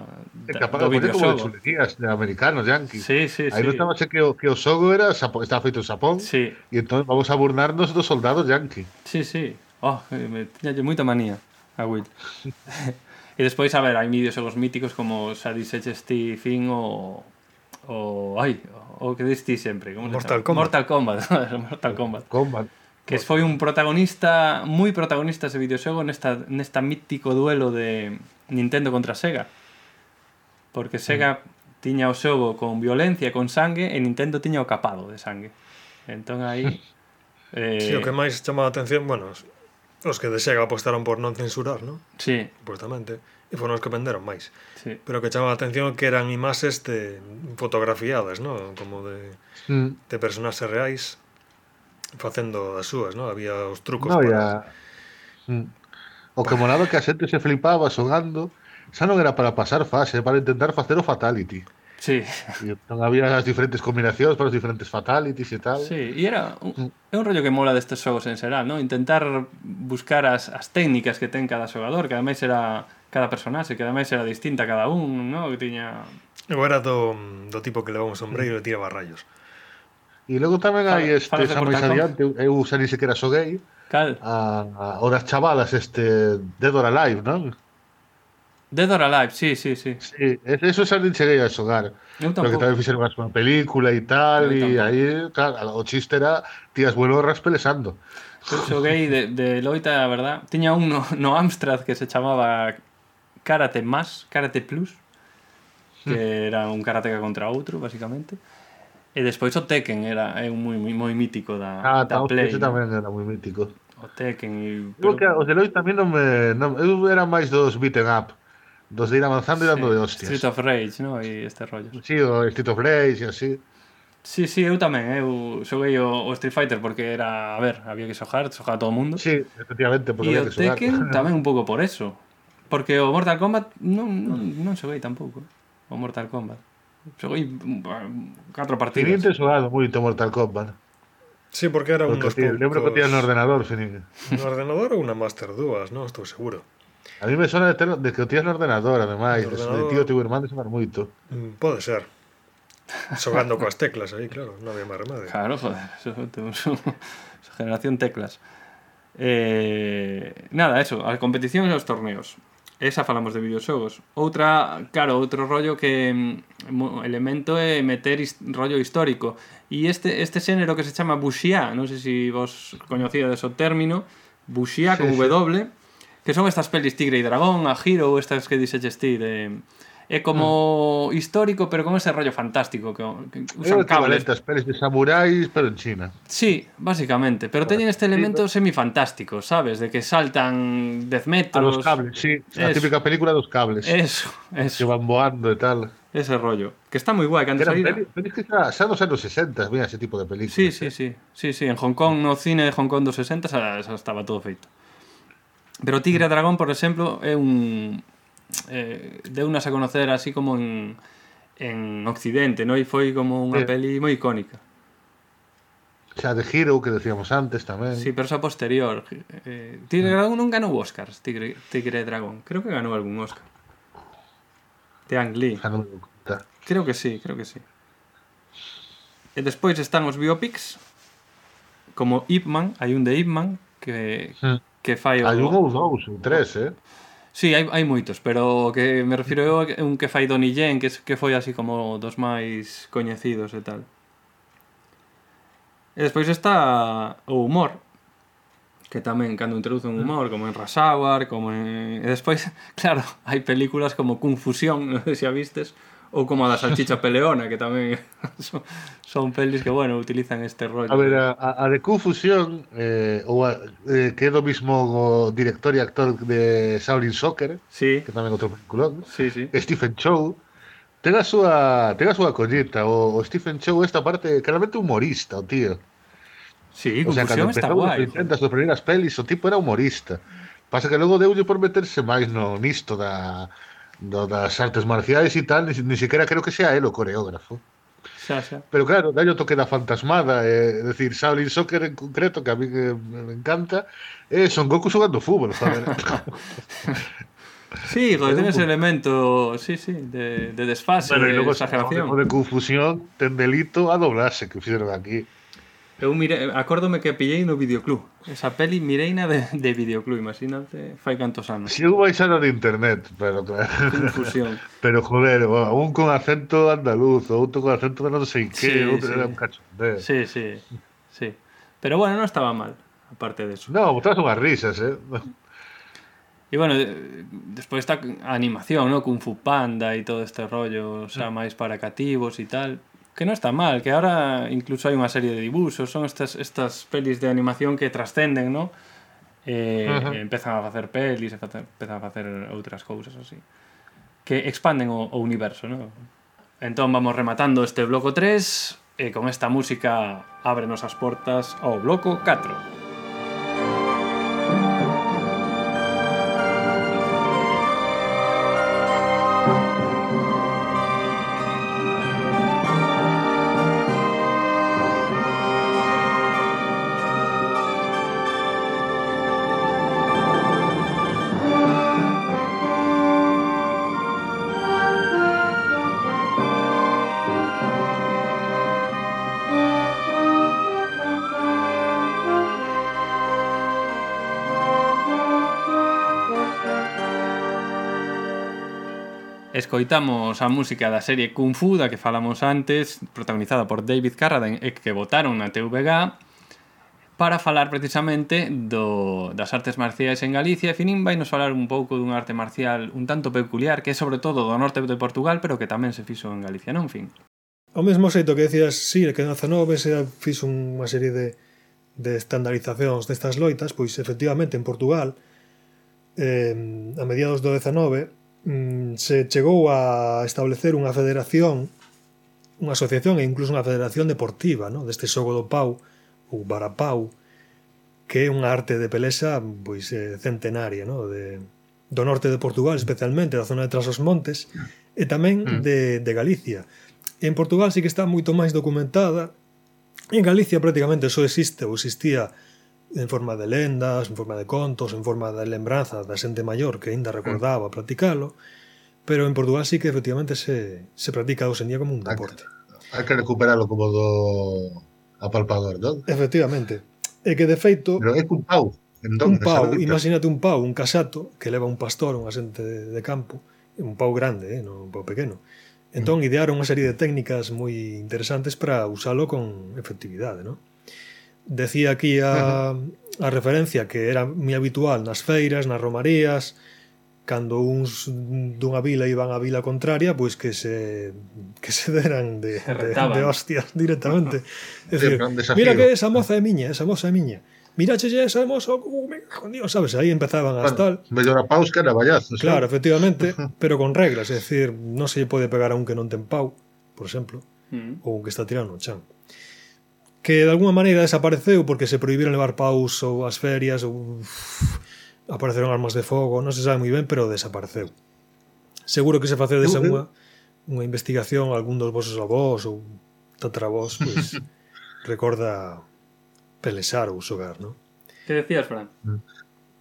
[SPEAKER 2] de, é
[SPEAKER 3] capaz,
[SPEAKER 2] do
[SPEAKER 3] videoxogo. Como de chulerías, de americanos, yankees.
[SPEAKER 2] Sí, sí,
[SPEAKER 3] Aí
[SPEAKER 2] sí.
[SPEAKER 3] estaba que, o, que o xogo era, estaba feito en Xapón.
[SPEAKER 2] Sí.
[SPEAKER 3] E entón vamos a burlarnos dos soldados yankees.
[SPEAKER 2] Sí, sí. Oh, me tiñalle moita manía a Will. *laughs* E despois, a ver, hai videoxogos míticos como xa dixeste fin o o ai, o que diste sempre, como *laughs*
[SPEAKER 1] Mortal Kombat.
[SPEAKER 2] Mortal Kombat, Mortal Kombat.
[SPEAKER 3] Kombat.
[SPEAKER 2] Que foi un protagonista, moi protagonista ese videoxogo nesta nesta mítico duelo de Nintendo contra Sega. Porque mm. Sega mm. tiña o xogo con violencia, con sangue e Nintendo tiña o capado de sangue. Entón aí *laughs* eh...
[SPEAKER 1] Sí, o que máis chama a atención, bueno, Os que de Xega apostaron por non censurar, non?
[SPEAKER 2] Sí.
[SPEAKER 1] Justamente. E foron os que venderon máis.
[SPEAKER 2] Sí.
[SPEAKER 1] Pero que chama a atención que eran imaxes de fotografiadas, non? Como de,
[SPEAKER 3] mm.
[SPEAKER 1] de personaxes reais facendo as súas, non? Había os trucos.
[SPEAKER 3] No,
[SPEAKER 1] para...
[SPEAKER 3] Ya... Mm. O que molaba que a xente se flipaba xogando xa non era para pasar fase, para intentar facer o fatality.
[SPEAKER 2] Sí.
[SPEAKER 3] Non había as diferentes combinacións para os diferentes fatalities e tal.
[SPEAKER 2] Sí, e era un, mm. é un rollo que mola destes xogos en xeral, non? Intentar buscar as, as técnicas que ten cada xogador, que ademais era cada personaxe, que ademais era distinta cada un, non? Que tiña...
[SPEAKER 1] Eu era do, do tipo que levaba un sombreiro e tiraba rayos.
[SPEAKER 3] E logo tamén hai este, xa máis adiante, eu xa ni sequera xoguei,
[SPEAKER 2] Cal?
[SPEAKER 3] A, a, o das chavalas este Dead or Alive, non?
[SPEAKER 2] Dead or Alive, sí, sí, sí.
[SPEAKER 3] sí eso xa non cheguei a xogar.
[SPEAKER 2] Eu tampouco.
[SPEAKER 3] Porque tamén fixeron a súa película e tal, e aí, claro, o chiste era tías buenorras pelesando.
[SPEAKER 2] Eu xoguei de, de loita, a verdad. Tiña un no, no Amstrad que se chamaba Karate Más, Karate Plus, que hmm. era un karateka contra outro, basicamente. E despois o Tekken era é un moi, moi, moi mítico da,
[SPEAKER 3] ah,
[SPEAKER 2] da
[SPEAKER 3] tá,
[SPEAKER 2] Play. Ah,
[SPEAKER 3] tamén era moi mítico.
[SPEAKER 2] O Tekken e...
[SPEAKER 3] Pero... que os de tamén non me... Non, eu era máis dos beaten up dos de ir avanzando y dando de hostias.
[SPEAKER 2] Street of Rage, ¿no? E este rollo.
[SPEAKER 3] Sí, o Street of Rage e así.
[SPEAKER 2] Sí, sí, eu tamén, eh. eu xoguei o, o Street Fighter porque era, a ver, había que xogar, xogaba todo o mundo.
[SPEAKER 3] Sí, efectivamente, porque
[SPEAKER 2] e
[SPEAKER 3] había que xogar.
[SPEAKER 2] E o Tekken *laughs* tamén un pouco por eso. Porque o Mortal Kombat non, non, non xoguei tampouco, o Mortal Kombat. Xoguei mm, catro partidas.
[SPEAKER 3] Finín te xogado moito Mortal Kombat.
[SPEAKER 1] Sí, porque era
[SPEAKER 3] porque un
[SPEAKER 1] dos
[SPEAKER 3] poucos... Lembro que tías no ordenador, Finín.
[SPEAKER 1] No ordenador ou na Master 2, non estou seguro.
[SPEAKER 3] A mí me suena de, ter, de que o tienes en ordenador, además,
[SPEAKER 1] el
[SPEAKER 3] ordenador... de tío tío, irmán, de un moito.
[SPEAKER 1] Mm, pode ser. Sogando coas teclas aí, claro, Non había máis remedio.
[SPEAKER 2] Claro, joder, eso, eso, *laughs* eso, generación teclas. Eh, nada, eso, a competición e os torneos. Esa falamos de videoxogos. Outra, claro, outro rollo que mm, elemento é meter his, rollo histórico. E este este xénero que se chama buxía, non sei se si vos coñecíades o término, buxía sí, con
[SPEAKER 3] sí.
[SPEAKER 2] W, que son estas pelis Tigre e Dragón, a Hero, estas que dixeches ti de é como histórico, pero con ese rollo fantástico que, que usan cables
[SPEAKER 3] ás pelis de samuráis, pero en China.
[SPEAKER 2] Sí, básicamente, pero teñen este elemento semifantástico, sabes? De que saltan 10
[SPEAKER 3] A
[SPEAKER 2] metros.
[SPEAKER 3] los cables, sí. A
[SPEAKER 2] Eso.
[SPEAKER 3] típica película dos cables.
[SPEAKER 2] Eso,
[SPEAKER 3] Que
[SPEAKER 2] eso,
[SPEAKER 3] van voando e tal.
[SPEAKER 2] ese rollo. Que está moi guai, que
[SPEAKER 3] Que
[SPEAKER 2] antes
[SPEAKER 3] eran pelis, pelis que xa, xa nos anos 60, mira, ese tipo de películas.
[SPEAKER 2] Sí, sí, sí, sí, sí, en Hong Kong, no cine de Hong Kong dos 60 xa, xa estaba todo feito. Pero Tigre e Dragón, por exemplo, é un... Eh, deunas a conocer así como en, en Occidente, ¿no? E foi como unha
[SPEAKER 3] sí.
[SPEAKER 2] peli moi icónica.
[SPEAKER 3] Xa de Hero, que decíamos antes tamén.
[SPEAKER 2] Sí, pero xa posterior. Eh, Tigre ah. Dragón non ganou Oscars, Tigre, Tigre Dragón. Creo que ganou algún Oscar. De Ang Lee. Creo que sí, creo que sí. E despois están os biopics, como Ip Man, hai un de Ip Man, que,
[SPEAKER 3] sí
[SPEAKER 2] que fai o...
[SPEAKER 3] Hai un ou dous, ou tres, eh?
[SPEAKER 2] Sí, hai, hai moitos, pero o que me refiro eu é un que fai Donnie Yen, que, que foi así como dos máis coñecidos e tal. E despois está o humor, que tamén cando introduce un humor, como en Rush Hour, como en... E despois, *laughs* claro, hai películas como Confusión, *laughs* non sei se a vistes, ou como a da salchicha *laughs* peleona, que tamén *laughs* son, son pelis que, bueno, utilizan este rollo.
[SPEAKER 3] A ver, a, a de Confusión, eh, ou a, eh, que é do mismo director e actor de Shaolin Soccer,
[SPEAKER 2] sí.
[SPEAKER 3] que tamén outro peliculón,
[SPEAKER 2] sí, sí.
[SPEAKER 3] Stephen Chow, ten a súa, ten a súa collita o, o Stephen Chow esta parte claramente humorista, o tío.
[SPEAKER 2] Sí,
[SPEAKER 3] o sea, cando
[SPEAKER 2] está guai.
[SPEAKER 3] Intentas eh. as primeiras pelis, o tipo era humorista. Pasa que logo deulle por meterse máis no nisto da do das artes marciais e tal, ni, ni siquiera creo que sea el o coreógrafo.
[SPEAKER 2] Xa, xa.
[SPEAKER 3] Pero claro, dai o toque da fantasmada, é eh, decir, Shaolin Soccer en concreto, que a mí que me encanta, é eh, Son Goku xogando fútbol, joder.
[SPEAKER 2] sí, joder, ten ese elemento, sí, sí, de, de desfase,
[SPEAKER 3] bueno, e logo, de
[SPEAKER 2] exageración.
[SPEAKER 3] O de confusión, ten delito a doblarse que fixeron aquí.
[SPEAKER 2] Eu mire, acórdome que pillei no videoclub. Esa peli mireina de, de videoclub, imagínate, fai cantos anos.
[SPEAKER 3] Si eu baixara de internet, pero claro.
[SPEAKER 2] Infusión. *laughs*
[SPEAKER 3] Pero joder, un con acento andaluz, outro con acento de non sei que, sí, outro
[SPEAKER 2] sí.
[SPEAKER 3] era un cachondeo.
[SPEAKER 2] Sí, sí, sí. Pero bueno, non estaba mal, aparte de eso.
[SPEAKER 3] No, botas unhas risas, eh.
[SPEAKER 2] E bueno, eh, despois está a animación, ¿no? Kung Fu Panda e todo este rollo, xa máis para cativos e tal que non está mal, que ahora incluso hai unha serie de dibuxos, son estas estas pelis de animación que trascenden, ¿no? Eh,
[SPEAKER 3] uh
[SPEAKER 2] -huh. empezan a facer pelis, empezan a facer outras cousas así. Que expanden o, o universo, ¿no? Entón vamos rematando este bloco 3 e con esta música ábrenos as portas ao bloco 4. escoitamos a música da serie Kung Fu da que falamos antes, protagonizada por David Carradine e que votaron na TVG para falar precisamente do, das artes marciais en Galicia. E Finín vai nos falar un pouco dun arte marcial un tanto peculiar que é sobre todo do norte de Portugal, pero que tamén se fixo en Galicia, non, Fin?
[SPEAKER 1] Ao mesmo xeito que decías, sí, que na Zanove se fixo unha serie de, de estandarizacións destas loitas, pois efectivamente en Portugal eh, a mediados do 19 Mm, se chegou a establecer unha federación, unha asociación e incluso unha federación deportiva, no? deste xogo do pau ou barapau, que é unha arte de pelesa pois eh, centenaria, no? de do norte de Portugal, especialmente da zona de Trasos Montes, e tamén
[SPEAKER 3] mm.
[SPEAKER 1] de, de Galicia. En Portugal sí que está moito máis documentada. En Galicia prácticamente só existe ou existía en forma de lendas, en forma de contos, en forma de lembranzas da xente maior que aínda recordaba mm. practicalo, pero en Portugal sí que efectivamente se, se practica hoxe en día como un deporte.
[SPEAKER 3] Hai que recuperarlo como do apalpador, non?
[SPEAKER 1] Efectivamente. E que de feito...
[SPEAKER 3] Pero é un pau. Entón,
[SPEAKER 1] un pau, imagínate un pau, un casato que leva un pastor, un asente de, de campo, un pau grande, eh, non un pau pequeno. Entón mm. idearon unha serie de técnicas moi interesantes para usalo con efectividade, non? Decía aquí a, a referencia que era moi habitual nas feiras, nas romarías, cando uns dunha vila iban á vila contraria, pois que se que se deran de,
[SPEAKER 2] se
[SPEAKER 1] de, de hostias directamente. *laughs* É dicir, mira que esa moza é miña, esa moza é miña. Mirachelle esa moza, oh, oh, uh, me con Dios, sabes, aí empezaban a
[SPEAKER 3] bueno, tal. Mellor a paus que era vallazos. Eh.
[SPEAKER 1] Claro, efectivamente, *laughs* pero con reglas, é dicir, non se lle pode pegar a un que non ten pau, por exemplo,
[SPEAKER 2] mm.
[SPEAKER 1] ou un que está tirando un chan que de alguna maneira desapareceu porque se prohibiron levar paus ou as ferias ou uf, apareceron armas de fogo, non se sabe moi ben, pero desapareceu. Seguro que se facedes unha unha investigación algún dos vosos avós ou tatravós, pois *laughs* recorda pelesar ou xogar, non?
[SPEAKER 2] Que decías, Fran?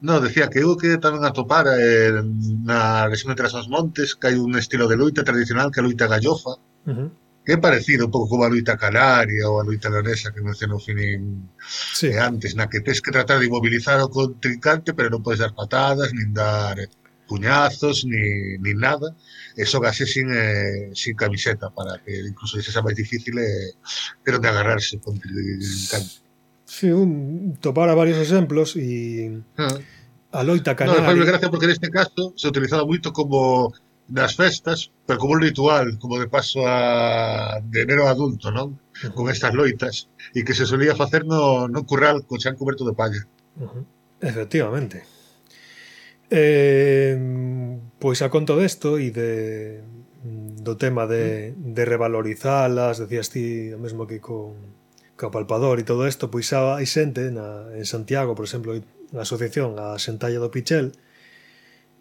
[SPEAKER 3] No, decía que eu que tamén atopara eh, na región de Trasas Montes que hai un estilo de loita tradicional que é a loita gallofa,
[SPEAKER 1] uh -huh
[SPEAKER 3] que é parecido un pouco como a luita canaria ou a luita leonesa que mencionou Finin
[SPEAKER 1] sí.
[SPEAKER 3] antes, na que tens que tratar de imobilizar o contrincante, pero non podes dar patadas, nin dar eh, puñazos, ni, ni nada. Eso gase sin, eh, sin camiseta para que incluso se sea máis difícil eh, pero de agarrarse con contrincante.
[SPEAKER 1] Sí, un, topar a varios exemplos e...
[SPEAKER 3] Ah.
[SPEAKER 1] A loita canaria.
[SPEAKER 3] No, me gracia porque neste caso se utilizaba moito como nas festas, pero como un ritual, como de paso a de enero adulto, non? Con estas loitas, e que se solía facer no, no curral co chan coberto de palla.
[SPEAKER 1] Uh -huh. Efectivamente. Eh, pois a conto desto e de do tema de, mm. de revalorizalas, decías ti o mesmo que con co palpador e todo isto, pois xa hai xente na, en Santiago, por exemplo, a asociación a Sentalla do Pichel,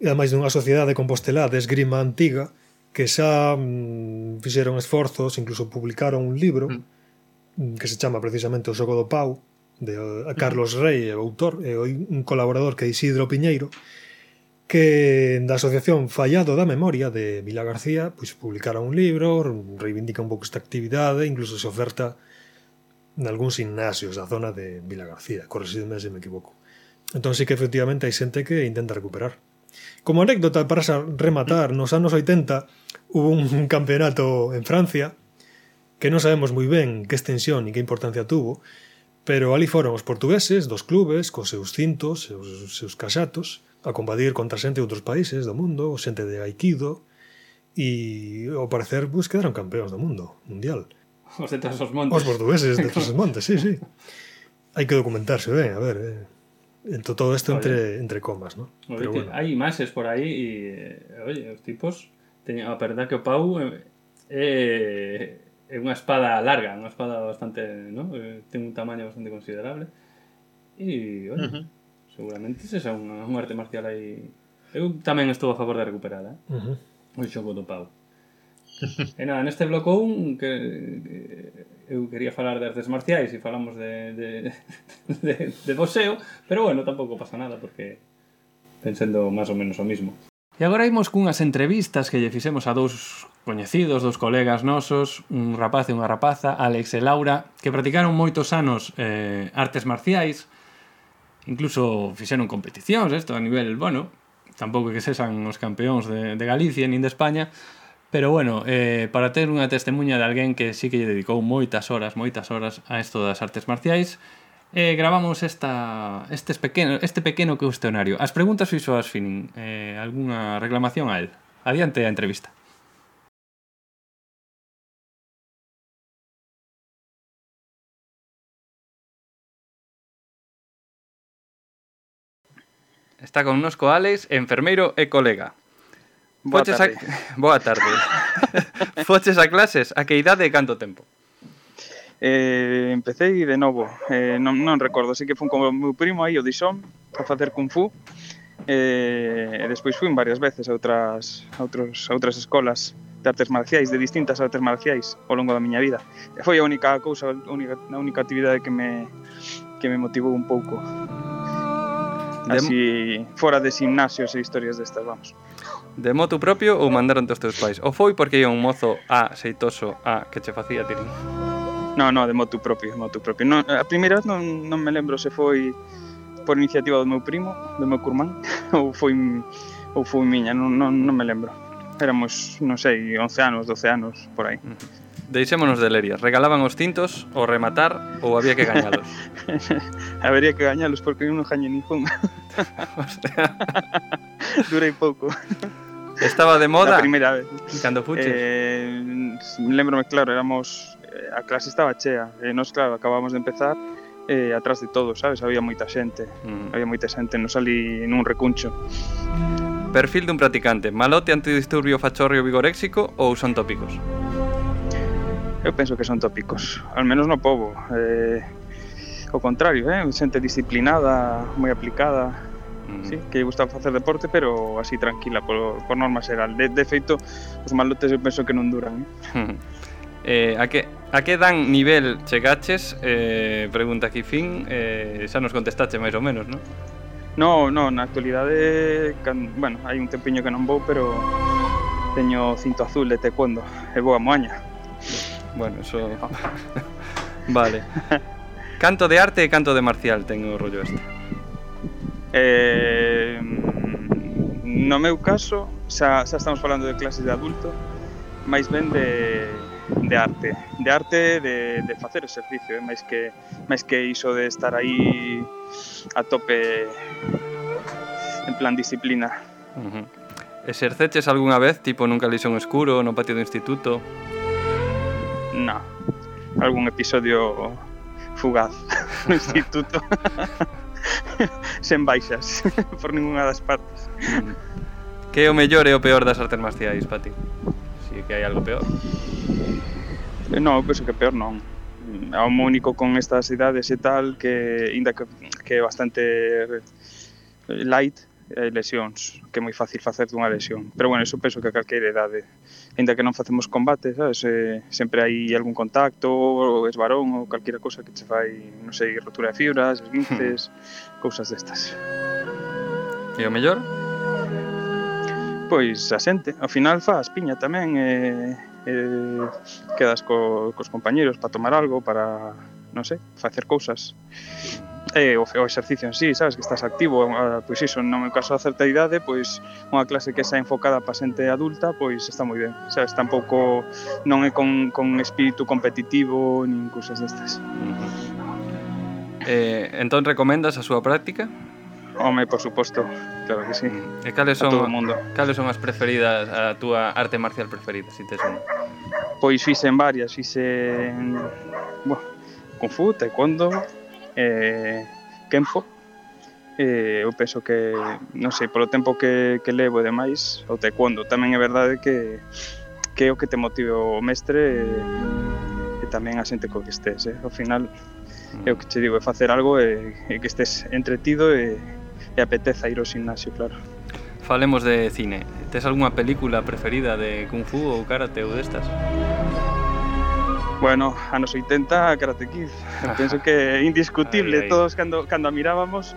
[SPEAKER 1] ademais dunha sociedade compostelá de esgrima antiga que xa mm, fixeron esforzos, incluso publicaron un libro mm. mm que se chama precisamente O Xogo do Pau de eh, mm. Carlos Rey, o autor e un colaborador que é Isidro Piñeiro que mm, da Asociación Fallado da Memoria de Vila García pois publicara un libro, reivindica un pouco esta actividade, incluso se oferta nalgúns gimnasios da zona de Vila García, corresídeme se me equivoco. Entón sí que efectivamente hai xente que intenta recuperar. Como anécdota para rematar, nos anos 80 hubo un *laughs* campeonato en Francia que non sabemos moi ben que extensión e que importancia tuvo, pero ali foron os portugueses dos clubes cos seus cintos, seus, seus casatos, a combatir contra xente de outros países do mundo, xente de Aikido, e ao parecer pues, quedaron campeóns do mundo mundial.
[SPEAKER 2] Os de Trasos Montes.
[SPEAKER 1] Os portugueses de *laughs* Trasos Montes, sí, sí. Hai que documentarse ben, a ver, eh. Entonces, todo esto entre, entre comas, ¿no?
[SPEAKER 2] Oye,
[SPEAKER 1] Pero bueno.
[SPEAKER 2] Hay imaxes por aí e, oye, os tipos teñen, a verdad que o Pau é, eh, é unha espada larga, unha espada bastante, ¿no? Eh, ten un tamaño bastante considerable e, oye,
[SPEAKER 3] uh -huh.
[SPEAKER 2] seguramente se xa unha, unha arte marcial aí Eu tamén estou a favor de recuperala. Eh?
[SPEAKER 1] Uh -huh.
[SPEAKER 2] O xogo do Pau e nada, neste bloco 1 que, eu quería falar de artes marciais e falamos de, de, de, de boxeo, pero bueno, tampouco pasa nada porque pensando máis ou menos o mismo. E agora imos cunhas entrevistas que lle fixemos a dous coñecidos, dous colegas nosos, un rapaz e unha rapaza, Alex e Laura, que practicaron moitos anos eh, artes marciais, incluso fixeron competicións, isto a nivel, bueno, tampouco que sexan os campeóns de, de Galicia nin de España, Pero bueno, eh, para ter unha testemunha de alguén que sí que lle dedicou moitas horas, moitas horas a isto das artes marciais, eh, gravamos esta, este, pequeno, este pequeno cuestionario. As preguntas fixo as finin. Eh, alguna reclamación a él? Adiante a entrevista. Está connosco Alex, enfermeiro e colega.
[SPEAKER 4] Boa
[SPEAKER 2] Foches
[SPEAKER 4] tarde.
[SPEAKER 2] A... *laughs* Boa tarde. *laughs* Foches a clases, a que idade e canto tempo?
[SPEAKER 4] Eh, empecé de novo, eh, non, non recordo, sei que fun con o meu primo aí, o Dixón a facer Kung Fu, eh, e despois fui varias veces a outras, a outros, a outras escolas de artes marciais, de distintas artes marciais ao longo da miña vida. E foi a única cousa, a única, a única actividade que me, que me motivou un pouco. Así, fora de gimnasios e historias destas, vamos.
[SPEAKER 2] De moto propio ou mandaron os teus pais? Ou foi porque ia un mozo a xeitoso a que che facía tirín?
[SPEAKER 4] No, no, de moto propio, moto propio. Non, a primeira vez non, non me lembro se foi por iniciativa do meu primo, do meu curmán, *laughs* ou foi ou foi miña, non, non, non me lembro. Éramos, non sei, 11 anos, 12 anos, por aí.
[SPEAKER 2] Deixémonos de lerias. Regalaban os cintos, ou rematar, ou había que gañalos? *laughs*
[SPEAKER 4] Habería que gañalos porque eu non gañe ningún. *laughs* o sea... Durei pouco.
[SPEAKER 2] Estaba de moda.
[SPEAKER 4] A primeira vez.
[SPEAKER 2] Cando fuches.
[SPEAKER 4] Eh, lembrome claro, éramos eh, a clase estaba chea, eh, e nós claro, acabamos de empezar eh, atrás de todo, sabes? Había moita xente,
[SPEAKER 2] mm.
[SPEAKER 4] había moita xente, non salí nun recuncho.
[SPEAKER 2] Perfil dun practicante, malote antidisturbio fachorrio vigoréxico ou son tópicos?
[SPEAKER 4] Eu penso que son tópicos, al menos no povo. Eh, o contrario, eh? xente disciplinada, moi aplicada,
[SPEAKER 2] mm.
[SPEAKER 4] sí, que gusta facer deporte, pero así tranquila, por, por norma xeral. De, de feito, os malotes eu penso que non duran. Eh?
[SPEAKER 2] eh, a, que, a que dan nivel chegaches? Eh, pregunta aquí fin, eh, xa nos contestaste máis ou menos, non?
[SPEAKER 4] No, no, na actualidade, can, bueno, hai un tempiño que non vou, pero teño cinto azul de taekwondo e vou a Moaña.
[SPEAKER 2] Bueno, eso... *laughs* *laughs* vale. Canto de arte e canto de marcial ten o rollo este.
[SPEAKER 4] Eh, no meu caso, xa, xa estamos falando de clases de adulto, máis ben de, de arte, de arte de, de facer exercicio, eh? máis que máis que iso de estar aí a tope en plan disciplina.
[SPEAKER 2] Uh -huh. Exerceches algunha vez, tipo nun calixón escuro, no patio do instituto?
[SPEAKER 4] Na, algún episodio fugaz *laughs* no instituto. *laughs* *laughs* sen baixas *laughs* por ninguna das partes.
[SPEAKER 2] Mm. Que é o mellor e o peor das artes marciais, Pati? Si que hai algo peor.
[SPEAKER 4] Eh, non, eu penso que peor non. Mm, é o único con estas idades e tal que inda que, que é bastante eh, light, eh, lesións, que é moi fácil facer dunha lesión. Pero bueno, iso penso que a calqueira idade Ainda que non facemos combate, sabes? Eh, sempre hai algún contacto, ou esvarón, ou calquera cousa que che fai, non sei, rotura de fibras, esguinces, hmm. cousas destas.
[SPEAKER 2] E o mellor?
[SPEAKER 4] Pois a xente, ao final faz piña tamén, eh, eh, quedas co, cos compañeros para tomar algo, para non sei, facer cousas eh, o, o exercicio en sí, sabes, que estás activo ah, pois iso, no meu caso a certa idade pois unha clase que xa enfocada para xente adulta, pois está moi ben sabes, tampouco non é con, con espírito competitivo nin cousas destas
[SPEAKER 2] Eh, entón recomendas a súa práctica?
[SPEAKER 4] Home, por suposto, claro que sí. Mm.
[SPEAKER 2] E cales son,
[SPEAKER 4] todo o mundo.
[SPEAKER 2] cales son as preferidas, a túa arte marcial preferida, si tes unha?
[SPEAKER 4] Pois fixen varias, fixen... Bueno, Kung Fu, Taekwondo, eh, Kenpo. Eh, eu penso que, non sei, polo tempo que, que levo e demais, o Taekwondo tamén é verdade que que é o que te motive o mestre e, e tamén a xente co que estés, eh? ao final mm. é o que che digo, é facer algo e, e que estés entretido e, e apeteza ir ao gimnasio, claro.
[SPEAKER 2] Falemos de cine. Tes algunha película preferida de Kung Fu ou Karate ou destas?
[SPEAKER 4] Bueno, anos 80 Karate Kid *laughs* Penso que indiscutible
[SPEAKER 2] ay, ay.
[SPEAKER 4] Todos cando, cando a mirábamos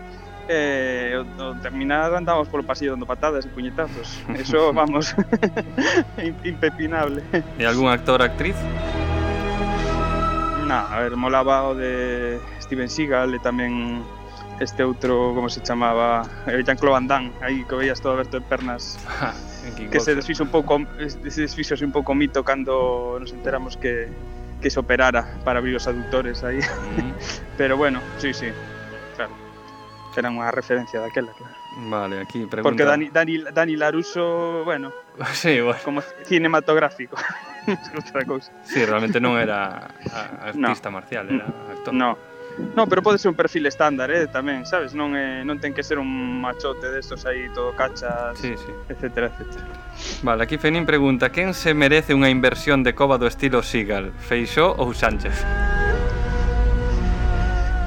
[SPEAKER 4] eh, o, o terminar andábamos polo pasillo dando patadas e puñetazos Eso, *laughs* vamos, *laughs* impepinable
[SPEAKER 2] E algún actor, actriz?
[SPEAKER 4] Na, a ver, molaba o de Steven Seagal e tamén este outro, como se chamaba, eh, Jean-Claude Van Damme, aí que veías todo aberto de pernas. que se desfixo un pouco, se desfixo un pouco mito cando nos enteramos que que se operara para abrir os aductores.
[SPEAKER 2] Mm, *laughs*
[SPEAKER 4] Pero bueno, sí, sí, claro. Era unha referencia daquela, claro.
[SPEAKER 2] Vale, aquí pregunta.
[SPEAKER 4] Porque Dani, Dani, Dani Laruso, bueno, *laughs*
[SPEAKER 2] Sí, bueno.
[SPEAKER 4] como cinematográfico. *laughs* Es outra cousa.
[SPEAKER 2] Sí, realmente non era artista marcial, era actor.
[SPEAKER 4] No. No, pero pode ser un perfil estándar, eh, tamén, sabes? Non eh, non ten que ser un machote destos aí todo cachas,
[SPEAKER 2] sí, sí.
[SPEAKER 4] etcétera, etcétera.
[SPEAKER 2] Vale, aquí Fenin pregunta, quen se merece unha inversión de cova do estilo Sigal, Feixó ou Sánchez?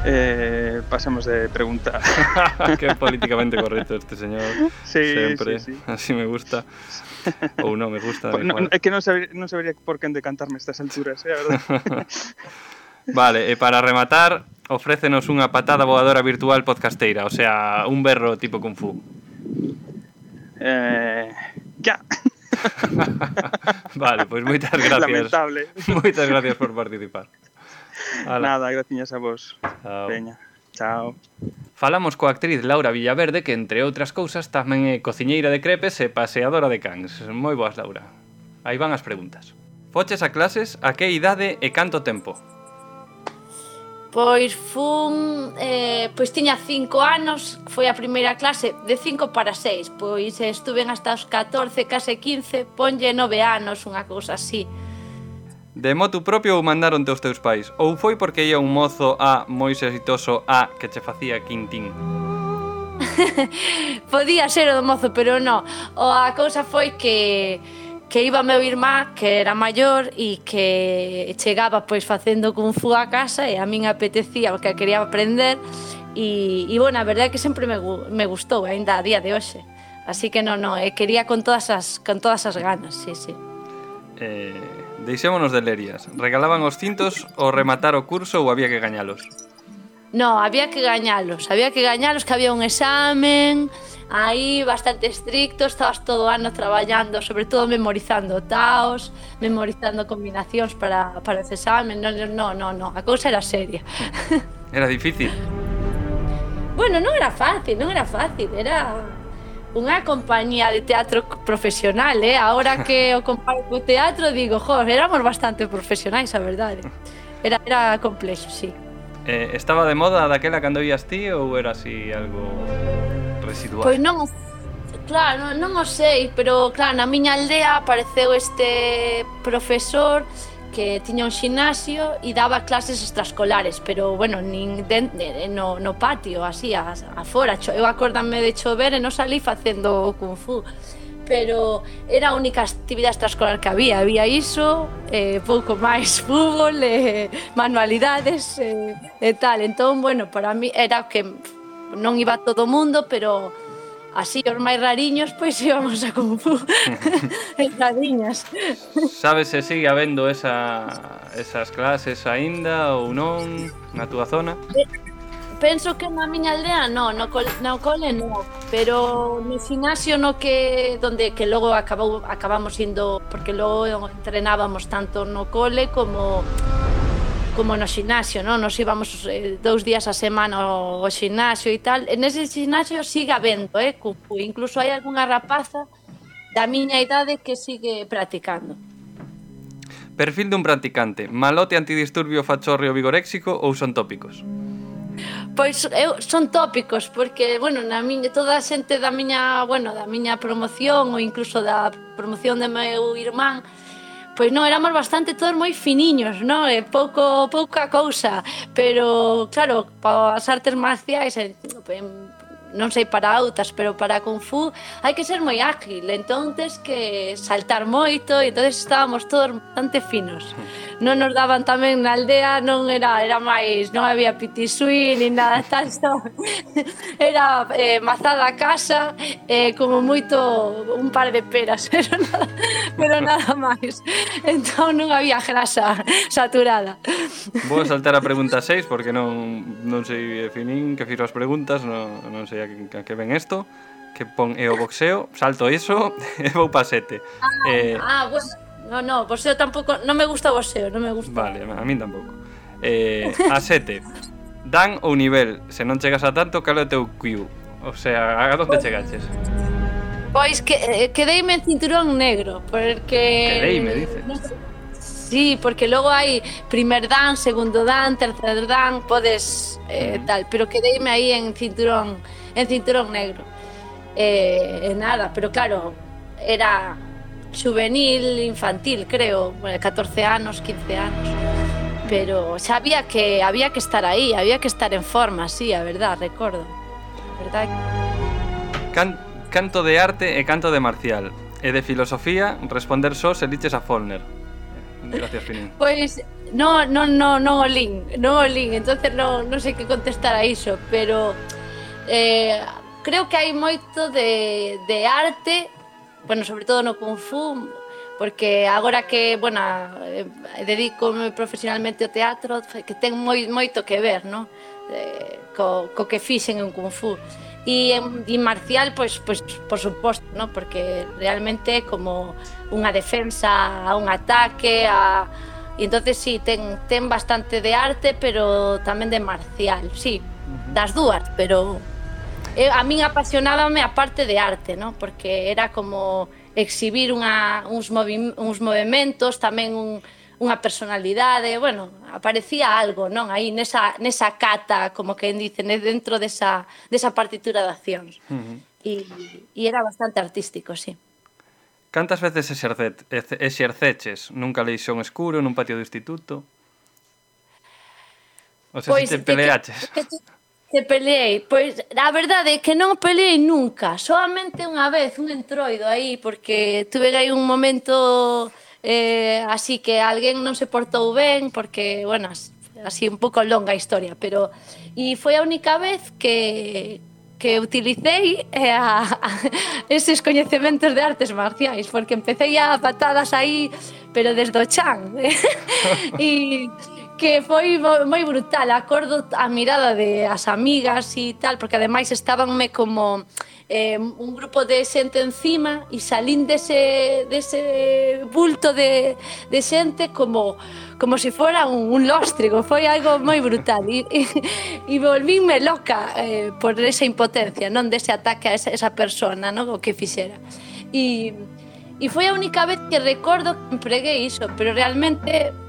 [SPEAKER 4] Eh, pasamos de pregunta. *laughs*
[SPEAKER 2] que políticamente *laughs* correcto este señor.
[SPEAKER 4] Sí,
[SPEAKER 2] Sempre.
[SPEAKER 4] Sí, sí. *laughs*
[SPEAKER 2] Así me gusta. Ou non me gusta. Pues,
[SPEAKER 4] no, é que non, saber, non sabería por quen decantarme a estas alturas, eh, a verdade.
[SPEAKER 2] vale, e para rematar, ofrécenos unha patada voadora virtual podcasteira, o sea, un berro tipo Kung Fu.
[SPEAKER 4] Eh, ya. *laughs*
[SPEAKER 2] vale, pois moitas gracias.
[SPEAKER 4] Lamentable.
[SPEAKER 2] Moitas gracias por participar. Ala.
[SPEAKER 4] Nada, graciñas a vos.
[SPEAKER 2] Chao.
[SPEAKER 4] Peña. Chao.
[SPEAKER 2] Falamos coa actriz Laura Villaverde, que entre outras cousas tamén é cociñeira de crepes e paseadora de cans. Moi boas, Laura. Aí van as preguntas. Foches a clases a que idade e canto tempo?
[SPEAKER 5] Pois fun, eh, pois tiña cinco anos, foi a primeira clase de cinco para seis, pois estuven hasta os 14, case 15, ponlle nove anos, unha cousa así.
[SPEAKER 2] De motu propio ou mandaron os teus pais? Ou foi porque ia un mozo a moi exitoso a que che facía quintín? *laughs*
[SPEAKER 5] Podía ser o do mozo, pero non. O a cousa foi que que iba meu irmá que era maior e que chegaba pois facendo kung fu a casa e a min apetecía porque quería aprender. E, e bueno, a verdade é que sempre me, me gustou aínda a día de hoxe. Así que non, non, eh, quería con todas as, con todas as ganas sí, sí.
[SPEAKER 2] Eh, deixémonos de lerias. Regalaban os cintos ou rematar o curso ou había que gañalos?
[SPEAKER 5] No, había que gañalos, había que gañalos, que había un examen aí bastante estricto, estabas todo o ano traballando, sobre todo memorizando taos, memorizando combinacións para, para ese examen, non, non, non, no. a cousa era seria. *laughs*
[SPEAKER 2] Era difícil?
[SPEAKER 5] bueno, non era fácil, non era fácil, era unha compañía de teatro profesional, eh? Ahora *laughs* que o comparo co teatro, digo, jo, éramos bastante profesionais, a verdade. ¿eh? Era, era complexo, sí
[SPEAKER 2] eh, estaba de moda daquela cando ías ti ou era así algo residual?
[SPEAKER 5] Pois non, claro, non o sei, pero claro, na miña aldea apareceu este profesor que tiña un xinasio e daba clases extraescolares, pero bueno, nin de, de, eh, no, no patio, así, a, afora. Eu acordame de chover e non salí facendo kung fu pero era a única actividade extraescolar que había. Había iso, eh, pouco máis *laughs* fútbol, eh, manualidades eh, e tal. Entón, bueno, para mí era que non iba todo o mundo, pero así os máis rariños pois *laughs* íbamos a Kung Fu *laughs* rariñas
[SPEAKER 2] Sabes se sigue habendo esa, esas clases aínda ou non na túa zona?
[SPEAKER 5] penso que na miña aldea no, no, cole, no cole no, pero no gimnasio no que donde que logo acabou acabamos indo porque logo entrenábamos tanto no cole como como no xinasio, non? Nos íbamos eh, dous días a semana ao, ao xinasio e tal. En ese xinasio sigue habendo, eh, Kung Fu. Incluso hai algunha rapaza da miña idade que sigue practicando.
[SPEAKER 2] Perfil dun practicante. Malote antidisturbio fachorrio vigoréxico ou son tópicos?
[SPEAKER 5] Pois eu son tópicos porque, bueno, na miña toda a xente da miña, bueno, da miña promoción ou incluso da promoción de meu irmán, Pois non, éramos bastante todos moi finiños, non? E pouco, pouca cousa, pero claro, para as artes marciais eh, en, en non sei para outras, pero para Kung Fu hai que ser moi ágil, entón tes que saltar moito e entonces estábamos todos bastante finos. *laughs* Non nos daban tamén na aldea, non era era máis, non había pitisui ni nada tal, *laughs* só era eh, mazada a casa, eh, como moito un par de peras, *laughs* pero nada, pero nada máis. Entón non había grasa saturada.
[SPEAKER 2] Vou saltar a pregunta 6 porque non non sei eh, definín que fixo as preguntas, non, non sei que, que, que ven isto que pon e o boxeo, salto iso *laughs* e vou pa sete. Ah, eh,
[SPEAKER 5] ah bueno, no, no, boxeo tampouco, non me gusta o boxeo, non me gusta.
[SPEAKER 2] Vale, a min tampouco. Eh, a sete, dan ou nivel, se non chegas a tanto, cal é o teu Q? O sea, a donde pois- chegaches?
[SPEAKER 5] Pois que, eh, quedeime en cinturón negro, porque...
[SPEAKER 2] Quedeime, dices.
[SPEAKER 5] No sé. Sí, porque logo hai primer dan, segundo dan, tercer dan, podes eh, mm. tal, pero quedeime aí en cinturón negro en cinturón negro. Eh, e, e nada, pero claro, era juvenil, infantil, creo, bueno, 14 anos, 15 anos. Pero xa había que había que estar aí, había que estar en forma, sí, a verdad, recordo. A verdad.
[SPEAKER 2] Can, canto de arte e canto de marcial. E de filosofía, responder só se liches a Follner. Gracias, Finin. *laughs*
[SPEAKER 5] Pois pues, no, no, no, no, Olin, no, lin, entonces no, no sei sé que contestar a iso, pero eh, creo que hai moito de, de arte, bueno, sobre todo no Kung Fu, porque agora que, bueno, eh, dedico profesionalmente ao teatro, que ten moi, moito que ver, no? Eh, co, co que fixen en Kung Fu. E, e marcial, pois, pois, por suposto, no? porque realmente é como unha defensa a un ataque, a, E entonces sí, ten, ten bastante de arte, pero tamén de marcial, sí. Uh -huh. Das dúas, pero eu, a min apasionábame a parte de arte, ¿no? Porque era como exhibir unha, uns, movi, uns movimentos, tamén un, unha personalidade, bueno, aparecía algo, non? Aí nesa, nesa cata, como que dicen, dentro desa, desa partitura de accións.
[SPEAKER 2] Uh -huh.
[SPEAKER 5] e, e era bastante artístico, sí.
[SPEAKER 2] Cantas veces exercet, exerceches nun caleixón escuro, nun patio do instituto? O sea,
[SPEAKER 5] pois,
[SPEAKER 2] si te peleaches.
[SPEAKER 5] Que, que, que peleei? Pois a verdade é que non peleei nunca, solamente unha vez, un entroido aí, porque tuve aí un momento eh, así que alguén non se portou ben, porque, bueno, así un pouco longa a historia, pero... E foi a única vez que, que utilicei eh, a, a eses coñecementos de artes marciais, porque empecé a patadas aí, pero desde o chan. Eh. *laughs* e que foi moi brutal, acordo a mirada de as amigas e tal, porque ademais estabanme como eh, un grupo de xente encima e salín dese, dese bulto de, de xente como como se fora un, un lóstrigo, foi algo moi brutal e, e, e volvínme loca eh, por esa impotencia, non dese ataque a esa, esa persona, non? o que fixera. E, e foi a única vez que recordo que empreguei iso, pero realmente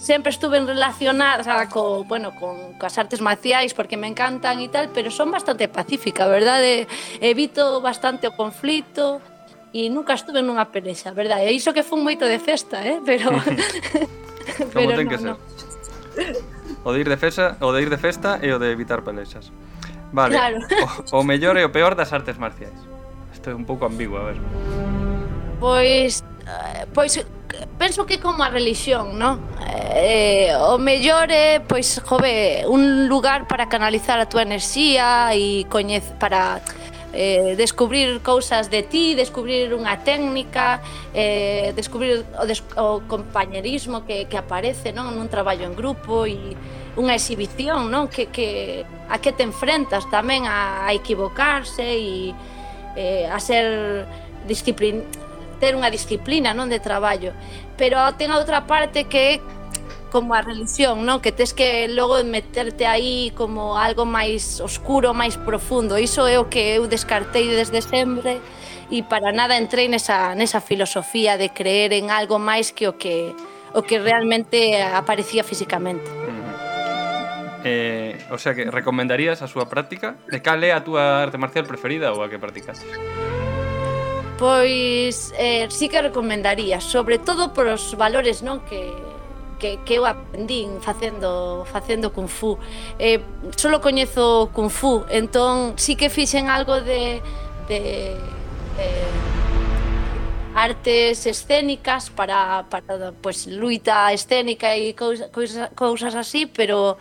[SPEAKER 5] sempre estuve relacionada co, bueno, con coas artes marciais porque me encantan e tal, pero son bastante pacífica, verdade? Eh, evito bastante o conflito e nunca estuve nunha pelexa, verdade? E iso que fun moito de festa, eh? Pero *laughs*
[SPEAKER 2] Como *laughs* pero ten no, que ser. No. O de ir de festa, o de ir de festa e o de evitar pelexas. Vale.
[SPEAKER 5] Claro.
[SPEAKER 2] O, o mellor e o peor das artes marciais. Isto é un pouco ambiguo, a ver.
[SPEAKER 5] Pois Eh, pois penso que como a religión, non? Eh, o mellor é, pois, jove, un lugar para canalizar a túa enerxía e coñez para eh, descubrir cousas de ti, descubrir unha técnica, eh, descubrir o, des, o compañerismo que, que aparece non nun traballo en grupo e unha exhibición non que, que a que te enfrentas tamén a, a equivocarse e eh, a ser disciplin ter unha disciplina non de traballo pero ten a outra parte que é como a religión, non? Que tes que logo meterte aí como algo máis oscuro, máis profundo. Iso é o que eu descartei desde sempre e para nada entrei nesa, nesa filosofía de creer en algo máis que o que o que realmente aparecía físicamente.
[SPEAKER 2] Eh, o sea que recomendarías a súa práctica? De cal é a túa arte marcial preferida ou a que practicas?
[SPEAKER 5] Pois eh, sí que recomendaría, sobre todo por os valores non que, que, que eu aprendín facendo, facendo Kung Fu. Eh, solo coñezo Kung Fu, entón sí que fixen algo de, de, de artes escénicas para, para pues, luita escénica e cousa, cousa, cousas así, pero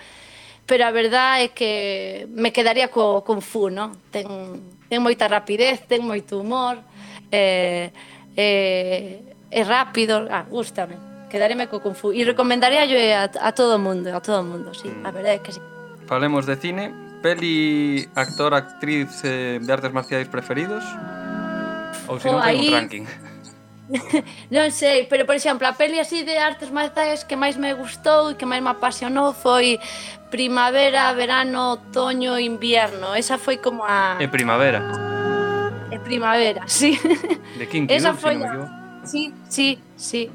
[SPEAKER 5] pero a verdade é que me quedaría co Kung Fu, non? Ten, ten moita rapidez, ten moito humor, eh, eh, é rápido, ah, gústame, quedareme co Kung Fu. E recomendaría yo eh, a, a todo o mundo, a todo o mundo, sí, mm. a verdade é que sí.
[SPEAKER 2] Falemos de cine, peli, actor, actriz eh, de artes marciais preferidos? Ou se oh, non
[SPEAKER 5] oh,
[SPEAKER 2] ahí... un ranking? *laughs*
[SPEAKER 5] non sei, pero por exemplo, a peli así de artes marciais que máis me gustou e que máis me apasionou foi Primavera, Verano, Otoño, Invierno. Esa foi como a...
[SPEAKER 2] E Primavera
[SPEAKER 5] e primavera, *laughs* sí.
[SPEAKER 2] De King
[SPEAKER 5] Esa foi
[SPEAKER 2] si
[SPEAKER 5] a... Sí, sí, sí.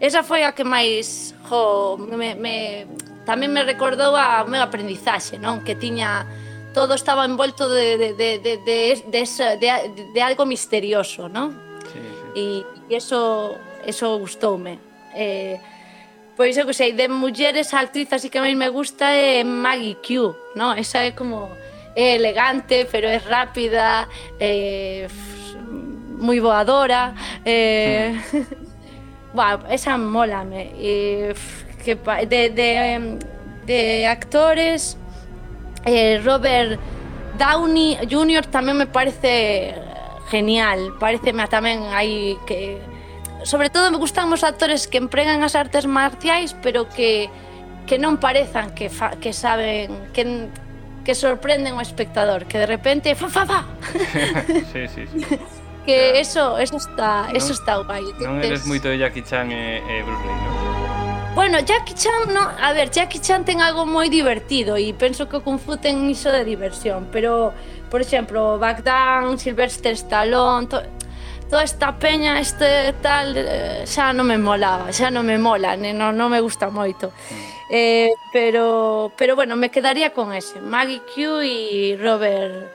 [SPEAKER 5] Esa foi a que máis jo, me, me, tamén me recordou a meu aprendizaxe, non? Que tiña todo estaba envolto de, de, de, de, de, de, eso, de, de algo misterioso, non?
[SPEAKER 2] Sí, sí.
[SPEAKER 5] E, e eso, eso gustoume. Eh, pois eu que sei, de mulleres a actriz así que máis me gusta é Maggie Q, non? Esa é como é elegante, pero é rápida, eh, é moi voadora, é... Mm. *laughs* Buah, esa molame. E, que de, de, de actores, eh, Robert Downey Jr. tamén me parece genial, pareceme tamén hai que sobre todo me gustan os actores que empregan as artes marciais, pero que que non parezan que fa, que saben que que sorprenden ao espectador, que de repente fa fa fa. *laughs*
[SPEAKER 2] sí, sí, sí. *laughs*
[SPEAKER 5] que eso, eso está,
[SPEAKER 2] non, eso
[SPEAKER 5] está guai.
[SPEAKER 2] Non eres moito de Jackie Chan e, e Bruce Lee, non?
[SPEAKER 5] Bueno, Jackie Chan, no, a ver, Jackie Chan ten algo moi divertido e penso que o Kung Fu ten iso de diversión, pero, por exemplo, Bagdan, Sylvester Stallone, to, toda esta peña, este tal, eh, xa non me molaba, xa non me mola, non, non me gusta moito. Mm. Eh, pero, pero bueno, me quedaría con ese, Maggie Q e Robert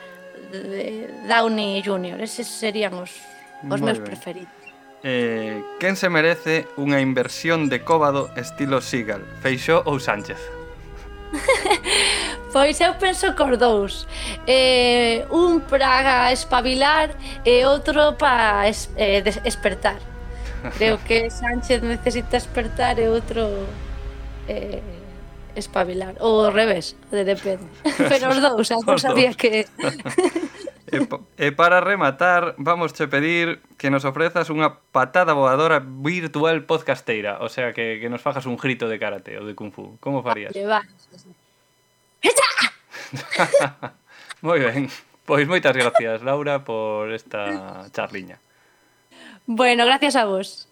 [SPEAKER 5] eh, Downey Jr. Eses serían os, os
[SPEAKER 2] Muy
[SPEAKER 5] meus
[SPEAKER 2] ben.
[SPEAKER 5] preferidos.
[SPEAKER 2] Eh, quen se merece unha inversión de cóbado estilo Sigal? Feixó ou Sánchez? *laughs*
[SPEAKER 5] pois eu penso cos dous. Eh, Un para espabilar e outro para es, eh, des despertar Creo *laughs* que Sánchez necesita despertar e outro eh, espabilar. Ou ao revés, de depende. *laughs* Pero os dous,
[SPEAKER 2] eu
[SPEAKER 5] sabía que
[SPEAKER 2] E, e para rematar, vamos che pedir que nos ofrezas unha patada voadora virtual podcasteira, o sea, que, que nos fajas un grito de karate ou de kung fu. Como farías? *laughs* Moi ben. Pois moitas gracias, Laura, por esta charliña.
[SPEAKER 5] Bueno, gracias a vos.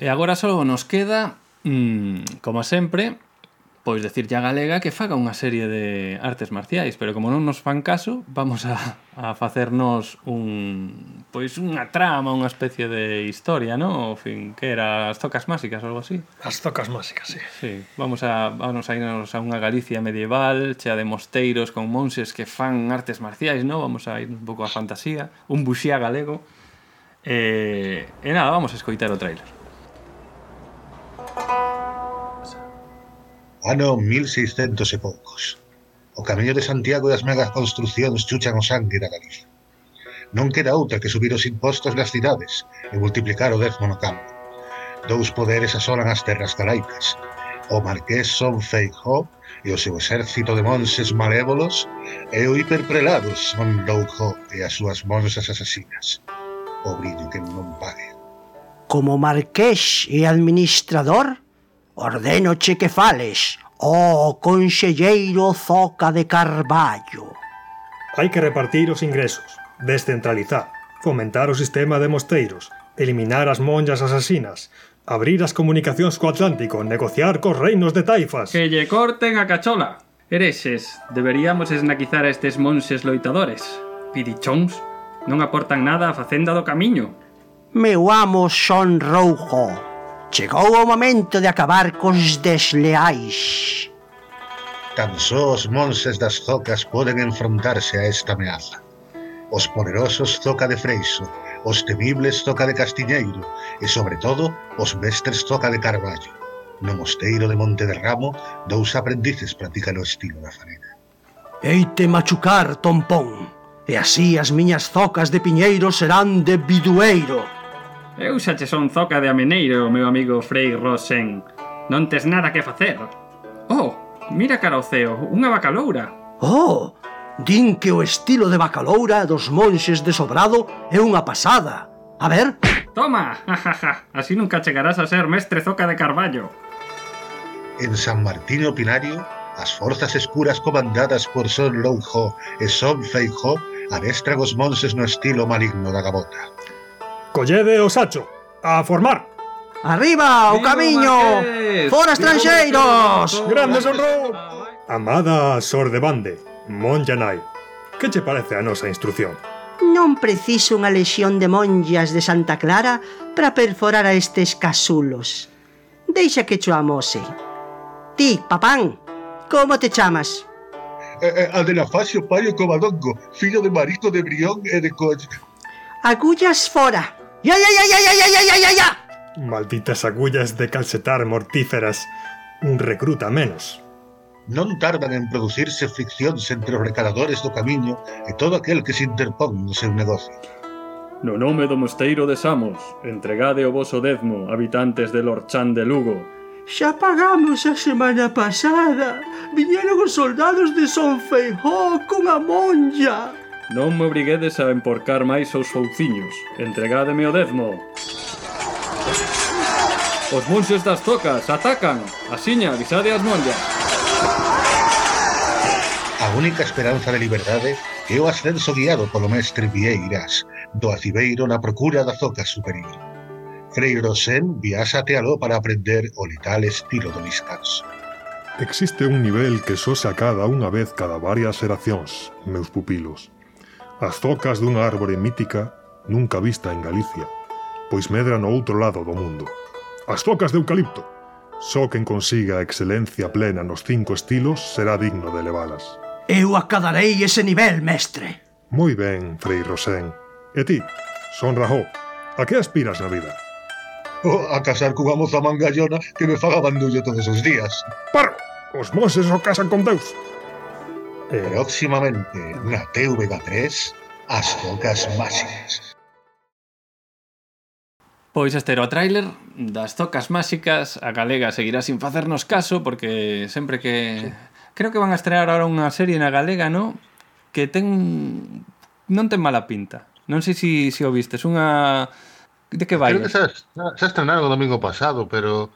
[SPEAKER 2] E agora só nos queda, mmm, como sempre, pois decirlle a Galega que faga unha serie de artes marciais, pero como non nos fan caso, vamos a, a facernos un pois unha trama, unha especie de historia, non? O fin, que era as tocas máxicas ou algo así.
[SPEAKER 1] As tocas máxicas, sí.
[SPEAKER 2] Sí, vamos a, vamos a irnos a unha Galicia medieval, chea de mosteiros con monxes que fan artes marciais, non? Vamos a ir un pouco a fantasía, un buxía galego. E, eh, e nada, vamos a escoitar o trailer.
[SPEAKER 3] ano 1600 e poucos. O camiño de Santiago e as megas construcións chuchan o sangue da Galicia. Non queda outra que subir os impostos das cidades e multiplicar o décimo no campo. Dous poderes asolan as terras galaicas. O marqués Son Feijó e o seu exército de monses malévolos e o hiperprelado Son Doujo e as súas monsas asasinas. O brillo que non pague.
[SPEAKER 6] Como marqués e administrador, Ordénoche que fales, ó oh, conselleiro Zoca de Carballo.
[SPEAKER 1] Hai que repartir os ingresos, descentralizar, fomentar o sistema de mosteiros, eliminar as monjas asasinas, abrir as comunicacións co Atlántico, negociar cos reinos de taifas.
[SPEAKER 2] Que lle corten a cachola. Erexes, deberíamos esnaquizar a estes monxes loitadores. Pidichóns, non aportan nada á facenda do camiño.
[SPEAKER 6] Meu amo son roujo, Chegou o momento de acabar cos desleais.
[SPEAKER 3] Tan só os monses das zocas poden enfrontarse a esta ameaza. Os poderosos zoca de Freixo, os temibles zoca de Castiñeiro e, sobre todo, os mestres zoca de Carballo. No mosteiro de Monte de Ramo, dous aprendices practican o estilo da farena.
[SPEAKER 6] Eite machucar, Tompón, e así as miñas zocas de Piñeiro serán de Bidueiro.
[SPEAKER 2] Eu xa che son zoca de ameneiro, meu amigo Frei Rosen. Non tes nada que facer. Oh, mira cara ao ceo, unha bacaloura.
[SPEAKER 6] Oh, din que o estilo de bacaloura dos monxes de Sobrado é unha pasada. A ver...
[SPEAKER 2] Toma, *laughs* jajaja, así nunca chegarás a ser mestre zoca de Carballo.
[SPEAKER 3] En San Martín o Pinario, as forzas escuras comandadas por Son Loujo e Son Feijó adestran os monses no estilo maligno da gabota.
[SPEAKER 1] Collede o sacho, a formar.
[SPEAKER 6] Arriba o camiño! Fora estranxeiros!
[SPEAKER 1] grande sonrou. Amada sor de bande, Monjanai, que che parece a nosa instrucción?
[SPEAKER 6] Non preciso unha lexión de monllas de Santa Clara para perforar a estes casulos. Deixa que cho amose. Ti, papán, como te chamas?
[SPEAKER 3] Eh, eh, Adelafacio Pario Covadongo, fillo de Marico de Brión e de Coche.
[SPEAKER 6] Agullas fora! ¡Ya, ya, ya, ya, ya, ya, ya, ya, ya!
[SPEAKER 1] Malditas agullas de calcetar mortíferas. Un recruta menos.
[SPEAKER 3] Non tardan en producirse friccións entre os recaladores do camiño e todo aquel que se interpón no seu negocio.
[SPEAKER 2] No nome do mosteiro de Samos, entregade o voso dezmo, habitantes de Orchán de Lugo.
[SPEAKER 6] Xa pagamos a semana pasada. Viñeron os soldados de Son Feijó cunha monja.
[SPEAKER 2] Non me obriguedes a emporcar máis os souciños. Entregádeme o dezmo. Os monxes das tocas atacan. Asiña, avisade as monjas.
[SPEAKER 3] A única esperanza de liberdade é o ascenso guiado polo mestre Vieiras, do Acibeiro na procura da zoca superior. Frei Sen viaxa até aló para aprender o letal estilo do descanso.
[SPEAKER 7] Existe un nivel que só se acada unha vez cada varias xeracións, meus pupilos. As zocas dunha árbore mítica nunca vista en Galicia, pois medra no outro lado do mundo. As zocas de eucalipto. Só quen consiga a excelencia plena nos cinco estilos será digno de levalas.
[SPEAKER 6] Eu acadarei ese nivel, mestre.
[SPEAKER 7] Moi ben, Frei Rosén. E ti, Son Rajó, a que aspiras na vida?
[SPEAKER 3] Oh, a casar cunha moza mangallona que me faga bandullo todos os días.
[SPEAKER 7] Paro! Os monses o casan con Deus.
[SPEAKER 3] Próximamente na TVG3, as tocas máxicas.
[SPEAKER 2] Pois este era o tráiler das tocas máxicas. A galega seguirá sin facernos caso porque sempre que... Sí. Creo que van a estrear ahora unha serie na galega, non? Que ten... Non ten mala pinta. Non sei se si, si o vistes. Unha... De que vai?
[SPEAKER 3] Creo que xa, xa estrenaron o domingo pasado, pero...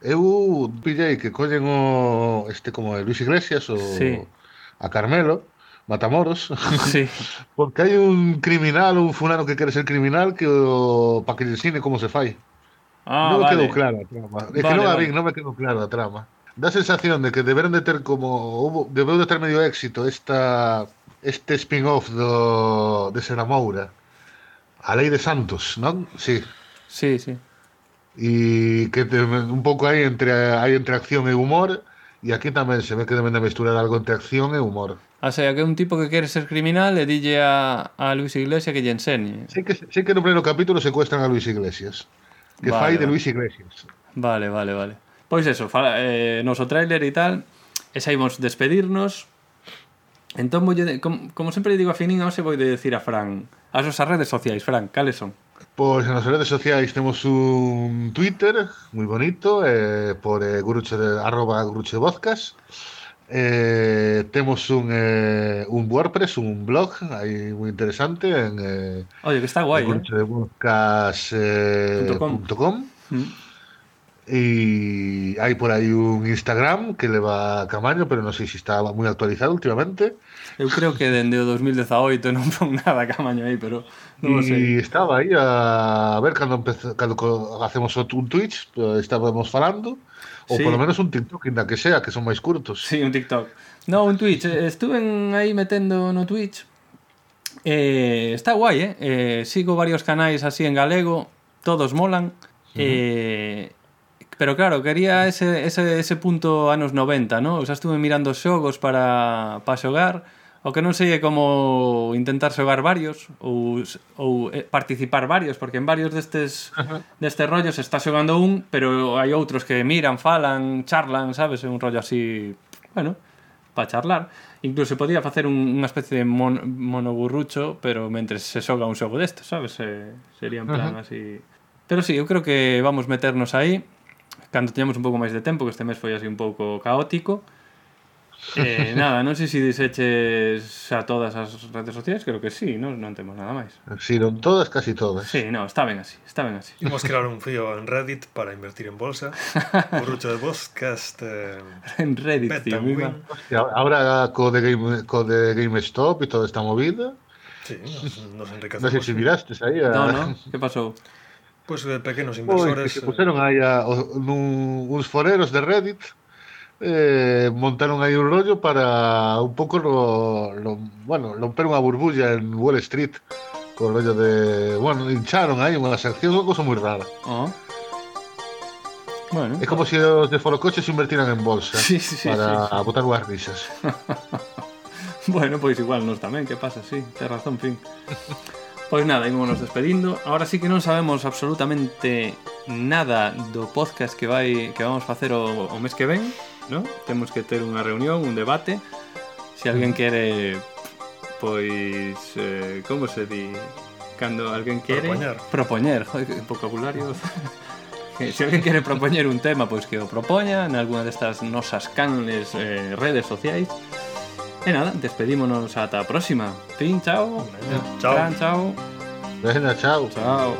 [SPEAKER 3] Eu pillei que collen o... Este como é, Luis Iglesias o...
[SPEAKER 2] Sí
[SPEAKER 3] a Carmelo, Matamoros, *laughs*
[SPEAKER 2] sí.
[SPEAKER 3] porque hai un criminal, un fulano que quere ser criminal que o, para que lle ensine como se fai.
[SPEAKER 2] Ah,
[SPEAKER 3] non me
[SPEAKER 2] vale.
[SPEAKER 3] quedou clara a trama. É
[SPEAKER 2] vale,
[SPEAKER 3] que non,
[SPEAKER 2] vale.
[SPEAKER 3] Bien, non me quedou clara a trama. Da sensación de que deberon de ter como hubo, debeu de ter medio éxito esta este spin-off do de Sena Moura. A Lei de Santos, non? Sí.
[SPEAKER 2] Sí, sí.
[SPEAKER 3] E que te, un pouco aí entre hai entre acción e humor, E aquí tamén se ve que deben de misturar algo entre acción e humor.
[SPEAKER 2] O sea, que é un tipo que quere ser criminal e dille a, a Luis Iglesias que lle enseñe.
[SPEAKER 3] Sí que, sí que no primeiro capítulo secuestran a Luis Iglesias. Que
[SPEAKER 2] vale,
[SPEAKER 3] fai de Luis Iglesias.
[SPEAKER 2] Vale, vale, vale. Pois eso, fala, eh, noso tráiler e tal, e saímos despedirnos. Entón, voulle, como, como sempre digo a Finín, non se vou de decir a Fran, as nosas redes sociais, Fran, cales son?
[SPEAKER 3] Pues en las redes sociales tenemos un Twitter muy bonito, eh, por eh, arroba grucho eh, tenemos un, eh, un, WordPress, un blog ahí muy interesante en
[SPEAKER 2] Oye, que está
[SPEAKER 3] guay,
[SPEAKER 2] mm.
[SPEAKER 3] Y hay por ahí un Instagram que le va a Camaño, pero no sé si está muy actualizado últimamente.
[SPEAKER 2] Yo creo que desde 2018 no *laughs* pongo nada Camaño ahí, pero... No
[SPEAKER 3] y
[SPEAKER 2] sei.
[SPEAKER 3] estaba aí a, a ver cando, empece, cando hacemos un Twitch, estábamos falando, ou
[SPEAKER 2] sí.
[SPEAKER 3] polo menos un TikTok, inda que sea, que son máis curtos.
[SPEAKER 2] Sí, un TikTok. No, un Twitch. Eh, estuve aí metendo no Twitch. Eh, está guai, eh? eh? Sigo varios canais así en galego, todos molan. Eh, Pero claro, quería ese, ese, ese punto anos 90, ¿no? O sea, estuve mirando xogos para, para xogar O que non sei é como intentar xogar varios ou, ou eh, participar varios, porque en varios destes, destes rollos está xogando un, pero hai outros que miran, falan, charlan, sabes? É un rollo así, bueno, para charlar. Incluso se podía facer un, unha especie de mon, monoburrucho, pero mentre se xoga un xogo destes, sabes? Se, sería en plan así... Pero sí, eu creo que vamos meternos aí cando teñamos un pouco máis de tempo, que este mes foi así un pouco caótico. *laughs* Eh, nada, non sei se deseches a todas as redes sociais, creo que sí, non, non temos nada máis.
[SPEAKER 3] Si, non todas, casi todas.
[SPEAKER 2] Sí, no, está ben así, está ben así.
[SPEAKER 1] Imos crear un fío en Reddit para invertir en bolsa. Borrucho de podcast. Eh,
[SPEAKER 2] en Reddit, tío,
[SPEAKER 1] mima.
[SPEAKER 3] Hostia, ahora co de, Game, co de GameStop e toda esta movida.
[SPEAKER 1] Sí, nos, nos enriquecemos.
[SPEAKER 3] non sei se mirastes aí. A...
[SPEAKER 2] No, no, eh, que pasou?
[SPEAKER 1] Pois pues, pequenos
[SPEAKER 3] inversores... Pois,
[SPEAKER 1] que
[SPEAKER 3] se puseron eh, aí a, un, uns foreros de Reddit eh, montaron aí un rollo para un pouco lo, lo, bueno, romper unha burbulla en Wall Street con rollo de, bueno, hincharon aí unha sección, unha cosa moi rara.
[SPEAKER 2] Oh. Bueno,
[SPEAKER 3] é como se os de Forocoche se invertiran en bolsa *laughs*
[SPEAKER 2] sí, sí, sí,
[SPEAKER 3] para
[SPEAKER 2] sí, sí.
[SPEAKER 3] botar unhas risas. *laughs*
[SPEAKER 2] bueno, pois igual nos tamén, que pasa, sí, ten razón, fin. Pois nada, ímonos despedindo. Ahora sí que non sabemos absolutamente nada do podcast que vai que vamos facer o, o mes que ven. ¿No? Temos que ter unha reunión, un debate. Se alguén quere pois eh, como se di cando alguén quere
[SPEAKER 1] Propoñer.
[SPEAKER 2] propoñer, joder, vocabulario. *laughs* Se alguén quere propoñer un tema, pois que o propoña en algunha destas nosas canles eh, redes sociais. E nada, despedímonos ata a próxima. Fin, chao.
[SPEAKER 1] Chao.
[SPEAKER 2] Chao.
[SPEAKER 3] Venga, chao.
[SPEAKER 2] Chao.